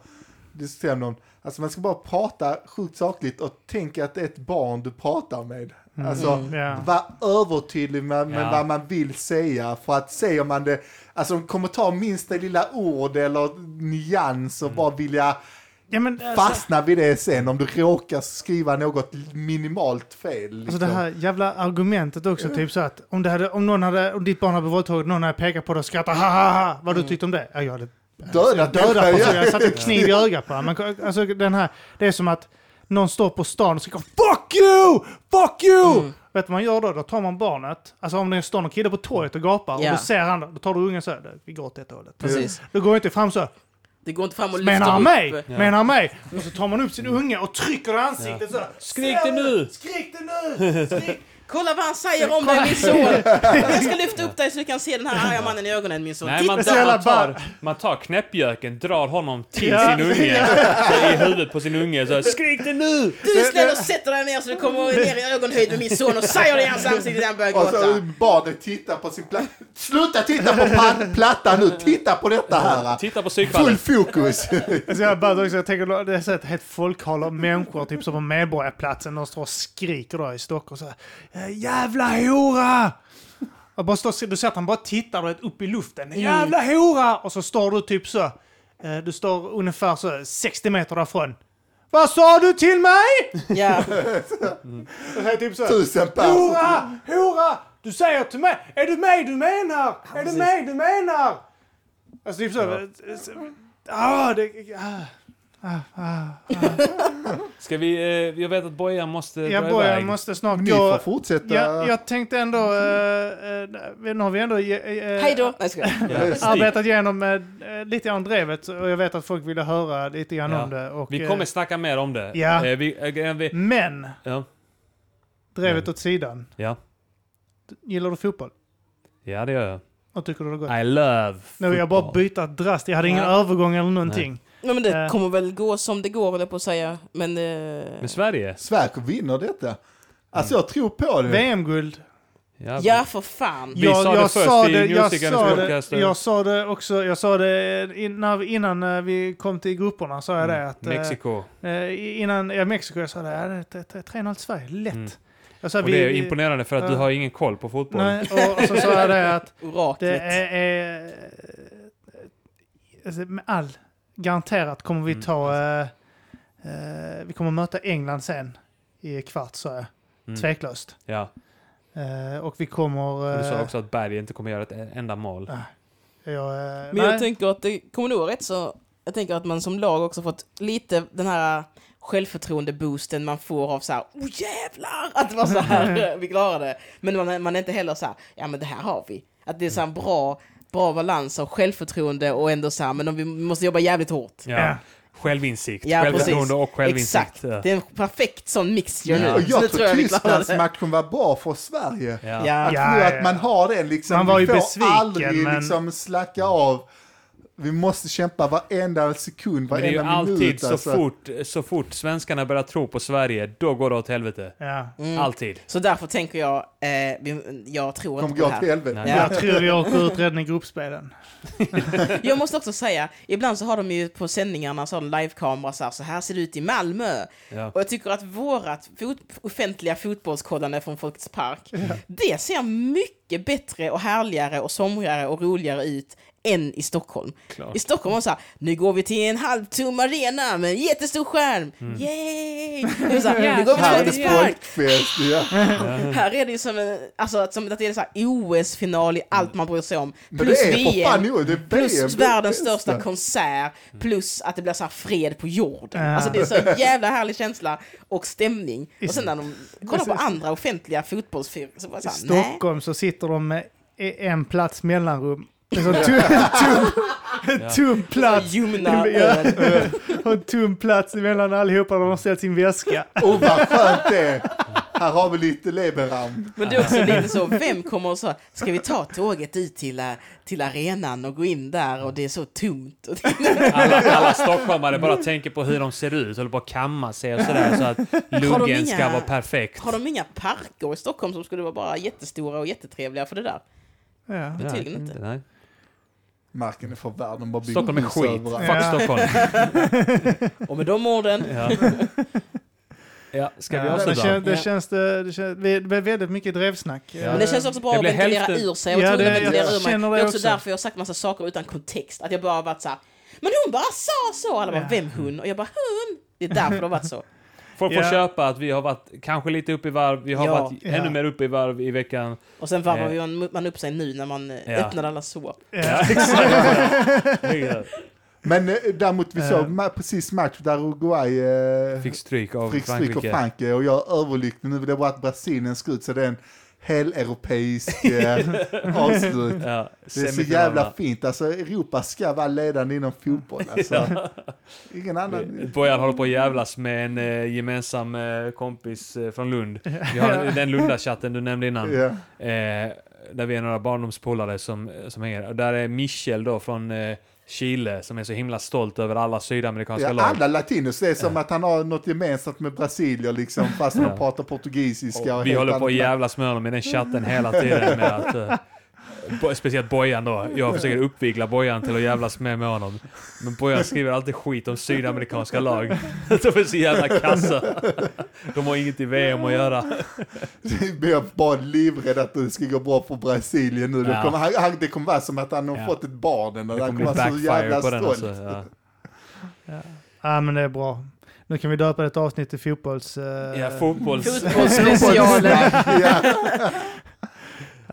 diskuterade med någon, alltså man ska bara prata sjukt sakligt och tänka att det är ett barn du pratar med. Alltså, Mm. Ja. var övertydlig med, med Ja. vad man vill säga, för att säger man det, alltså de kommer ta minsta lilla ord eller nyans och bara vilja Ja, men, alltså, fastna vid det sen om du råkar skriva något minimalt fel. Alltså Liksom. det här jävla argumentet också, typ så att om, det hade, om, någon hade, om ditt barn hade blivit våldtaget, någon hade pekat på det och skrattat ha ha ha, vad du tyckte om det? Ja, jag hade Döda, dödat döda, personen, ja. jag satte en kniv i ögat på honom. Men, alltså, den här, det är som att någon står på stan och skriker Fuck you! Fuck you! Mm. Vet du vad man gör då? Då tar man barnet, alltså om det står någon kille på torget och gapar Ja. och du ser han, då tar du ungen så här, vi går åt det hållet. Precis. Då går inte fram så här, Det går inte fram och menar han lyfter mig? upp. Ja. Menar han mig? Och så tar man upp sin unge och trycker i ansiktet så här. Skrik det du? nu! Skrik det nu! Skrik! Kolla vad han säger om dig min son! Jag ska lyfta upp dig så du kan se den här arga mannen i ögonen min son. Nej, man, tar, man, tar, man tar knäppjöken, drar honom till Ja. sin unge, så i huvudet på sin unge, så skrik det nu! Du är snäll och sätter dig ner så du kommer ner i ögonhöjd med min son och säger det i hans ansikte när han börjar Och så gråta. barnet tittar på sin platta. Sluta titta på plattan nu, titta på detta här. Titta på Full fokus. Alltså jag, bara, också, jag tänker, det är så ett helt folkhav av människor, typ som på Medborgarplatsen, de står och skriker då i Stockholm så här, "Eh, Jävla hora! Och bara står, du ser att han bara tittar du vet, upp i luften. Jävla hora! Och så står du typ så, eh, du står ungefär så 60 meter därifrån. Vad sa du till mig? Ja, det typ så, Tusen personer. Hora! Hora! Du säger till mig, är det mig du menar? Är precis. mig du menar? Alltså typ så, ah, det, ah, ah, ah. Ska vi, eh, jag vet att Bojan måste Jag dra börjar, iväg. måste snart Ni gå. får fortsätta. Jag, jag tänkte ändå, uh, uh, nu har vi ändå hej då! Skojar. Ja, stig. arbetat igenom uh, lite grann drevet och jag vet att folk ville höra lite grann Ja. om det. Och, Vi eh, kommer snacka mer om det. Ja. Eh, vi, eh, vi, men, ja, drevet Men. åt sidan. ja. Gillar du fotboll? ja, det gör jag. Vad tycker du det har gått? I love Nu vill jag bara football. byta drast. Jag hade ingen Ja. övergång eller någonting. Nej, men det Eh. kommer väl gå som det går, jag på att säga. Men... eh, Med Sverige? Sverige vinner detta. Alltså jag tror på det. VM-guld. Ja. Ja, för fan! Vi sa det först i jag, Musikernas sa det, jag sa det också, jag sa det innan, innan eh, vi kom till grupperna, sa jag det att... eh, Mexiko. eh, innan, ja, Mexiko, jag sa det, ja, det, det, det 3-0 till Sverige, lätt. Mm. Jag sa, Och det är imponerande för att du ja. har ingen koll på fotboll. Nej, och, och så sa jag det att det är, är alltså, med all garanterat kommer vi Mm. ta, eh, eh, vi kommer möta England sen i kvart, sa jag. Mm. Tveklöst. Ja. Eh, och vi kommer... Du sa eh, också att Berg inte kommer göra ett enda mål. jag, eh, Men jag nej. tänker att det kommer nog vara rätt så... Jag tänker att man som lag också fått lite den här självförtroende-boosten man får av så här, oh jävlar! Att det var så här, vi klarade det. Men man, man är inte heller så här, ja men det här har vi. Att det är så här en bra, bra balans av självförtroende och ändå så här, men om vi måste jobba jävligt hårt. Ja. Självinsikt. Ja, Självförtroende precis. och självinsikt. Exakt. Ja. Det är en perfekt sån mixture Ja. nu. Och Så jag det tror det. Tysklandsmatchen var bra för Sverige. Ja. Ja. Att, Ja, nu ja, att man har den liksom, Man var vi ju får besviken, aldrig men- liksom slacka av. Vi måste kämpa varenda sekund, Men det är ju varenda minut. alltid så, alltså. fort, så fort svenskarna börjar tro på Sverige, då går det åt helvete. Ja. Mm. Alltid. Så därför tänker jag, eh, jag tror inte på det här. helvete. Nej. Ja. Jag tror vi åker ut redan i gruppspelen. Jag måste också säga, ibland så har de ju på sändningarna så har de livekamera så här, så här ser det ut i Malmö. Ja. Och jag tycker att vårat fot offentliga fotbollskollande från Folkets Park, det ser mycket bättre och härligare och somrigare och roligare ut än i Stockholm. Klart. I Stockholm var det så här, nu går vi till en halvtom arena med en jättestor skärm. Mm. Yay! Det är så här, nu går vi till Folkets Park. Här är det ju som, en, alltså, som att det är så OS-final i allt man bryr sig om. Plus det är för fan VM. nu, det är Plus VM, världens största konsert, plus att det blir så här fred på jorden. Ja. Alltså det är så jävla härlig känsla och stämning. Och sen när de kollar på andra offentliga fotbollsfilmer så I så här, nej. Stockholm så sitter de med e- en plats mellanrum. Tum, tum, en tum plats. Ljumna Ja. öl. Och en tom plats mellan allihopa. De har ställt sin väska. Åh vad skönt det är. Här har vi lite leveram. Men det är också lite så, vem kommer och så, ska vi ta tåget ut till, äh, till arenan och gå in där och det är så tomt. Alla, alla stockholmare bara tänker på hur de ser ut, håller på att kamma sig och sådär så att luggen inga- ska vara perfekt. Har de inga parker i Stockholm som skulle vara bara jättestora och jättetrevliga för det där? Ja. Det tydligen inte. Nej. Marken är för värd. De bara bygger Stockholm är skit. överallt. Fuck Ja. Stockholm. Och med de orden, Ja. ja, ska vi Ja, det, avsluta? kän, det Ja. känns det, det, känns, det är väldigt mycket drevsnack. Ja. men det känns också bra Det att ventilera hälften- ur sig. Och Ja, ja, det- det, ventilera jag ur mig. känner Det det är också också. därför jag har sagt massa saker utan kontext. Att jag bara har varit så här, men hon bara sa så! Alla bara, Ja. vem hon? Och jag bara, hon! Det är därför det har varit så. Folk får Ja. köpa att vi har varit kanske lite upp i varv, vi har Ja. varit Ja. ännu mer upp i varv i veckan. Och sen varvar Eh. man, man upp sig nu när man eh, Ja. öppnade alla sår. Men eh, däremot vi Eh. såg ma- precis match där Uruguay eh, Fick stryk av fick stryk av Frankrike. Frankrike och jag är överlycklig. Nu vill jag bara att Brasilien ska ut så det är en heleuropeisk eh, avslut. Ja, Det är så jävla fint. Alltså Europa ska vara ledande inom fotboll. Alltså. Ingen annan. Bojan håller på att jävlas med en eh, gemensam eh, kompis eh, från Lund. Vi har den Lunda-chatten du nämnde innan. Ja. Eh, där vi är några barndomspolare som, som hänger. Och där är Michel då från eh, Chile som är så himla stolt över alla sydamerikanska Ja, lag. alla latinos, det är som att han har något gemensamt med Brasilier liksom, fast de Ja. pratar portugisiska. Och vi helt håller på att jävlas med honom i den chatten hela tiden med att... Bo- Speciellt Bojan då. Jag försöker uppvigla Bojan till att jävlas med med honom. Men Bojan skriver alltid skit om sydamerikanska lag. De är så jävla kassa. De har inget i VM att göra. Jag är bara livrädd att det ska gå bra för Brasilien nu. Det, Ja. kommer, han, han- det kommer vara som att han har Ja. fått ett barn. Och Det han kommer kommer bli vara så jävla den stolt. alltså. Ja. ja, men det är bra. Nu kan vi döpa ett avsnitt till fotbolls... eh, Ja, fotbolls... Fotbollsspecialen.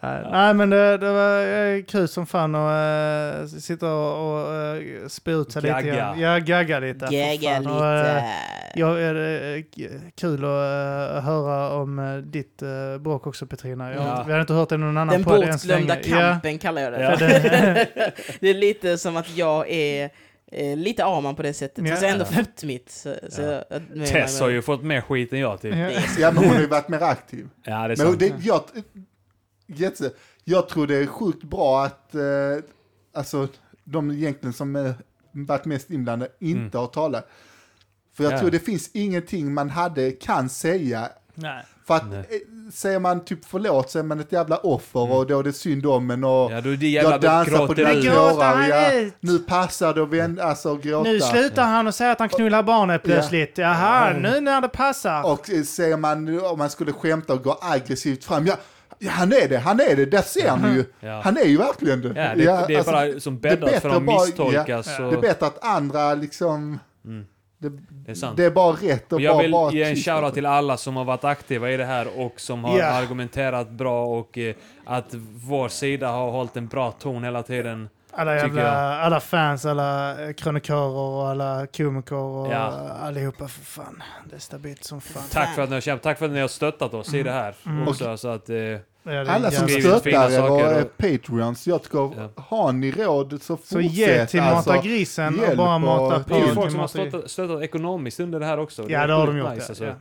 ja. Nej, men det, det var eh, kul som fan att uh, sitta och, och uh, spy ut sig lite Gagga. Ja, gagga lite. Gagga fan. Och, eh, lite. Ja, är det eh, kul att eh, höra om eh, ditt uh, bråk också Petrina. Jag, har Ja. inte- Vi har inte hört det någon annan Den podd än så bortglömda länge. Ja, kampen kallar jag det. Ja. det, är lite som att jag är eh, lite Arman på det sättet. Fast Ja. jag har ändå fått mitt. Så, så Ja. jag- Tess har ju fått mer skit än jag typ. ja. Ja, men hon har ju varit mer aktiv. Ja, det är Men sant. det, jag, jätte, jag tror det är sjukt bra att eh, alltså, de egentligen som eh, varit mest inblandade inte Mm. har talat. För jag Ja. tror det finns ingenting man hade, kan säga. Nej. För att Nej. eh, säger man typ förlåt så är man ett jävla offer och då är det synd om en och Mm. Ja, då är det jävla jag dansar på dina tårar. Ja, nu passar det att vända, alltså gråta. Nu slutar han och säger att han knullar barnet plötsligt. Jaha, Ja. nu när det passar. Och eh, säger man, om man skulle skämta och gå aggressivt fram, ja, ja han är det, han är det, där ser ni ju. Ja. Han är ju verkligen det. Ja, det, det är alltså, bara som bäddat för att misstolkas. ja. och- Det är bättre att andra liksom, Mm, det, det är det är bara rätt och jag bara, vill bara ge en shoutout till alla som har varit aktiva i det här och som har Ja. argumenterat bra och eh, att vår sida har hållit en bra ton hela tiden. Alla jävla, alla fans, alla eh, krönikörer och alla komiker och Ja. allihopa för fan. Det är stabilt som fan. Tack för att ni har kämpat, tack för att ni har stöttat oss i det här Mm. också. Så att, eh, det Alla som stöttar er och är patreons, jag tycker, Ja. har ni råd så Så fortsätt. ge till Mata alltså. grisen och bara mata det är ju på. folk som har Mata stöttat, stöttat ekonomiskt under det här också. Ja, är det har de gjort. nice, ja. alltså. Ja.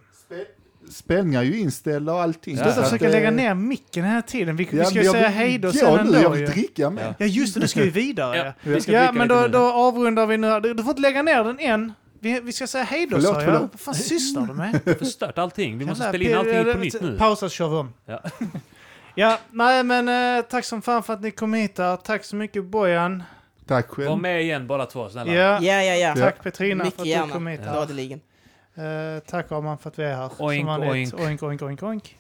Spelningar är ju inställda och allting. Ja. Sluta att, försöka eh, lägga ner micken hela tiden. Vi, vi ja, ska men ju säga hej då sen ändå. Jag vill dricka med. Ja. Ja just det, du ska ju vidare. Ja, ja, vi ska ja men då, då avrundar vi nu. Du, du får inte lägga ner den än. Vi, vi ska säga hej då Förlåt, sa jag. förlåt. Vad fan sysslar du med? Vi har förstört allting. Vi måste spela in allting på nytt nu. Pausa så kör vi om. Ja. Ja, nej men eh, tack som fan för att ni kom hit här. Tack så mycket Bojan. Tack Var själv. med igen båda två, snälla. Ja, Ja, ja, ja. tack Petrina Mycket för att du gärna. kom hit. Ja. här. Gladeligen. Eh, tack Arman för att vi är här. Oink, oink. oink, oink, oink, oink.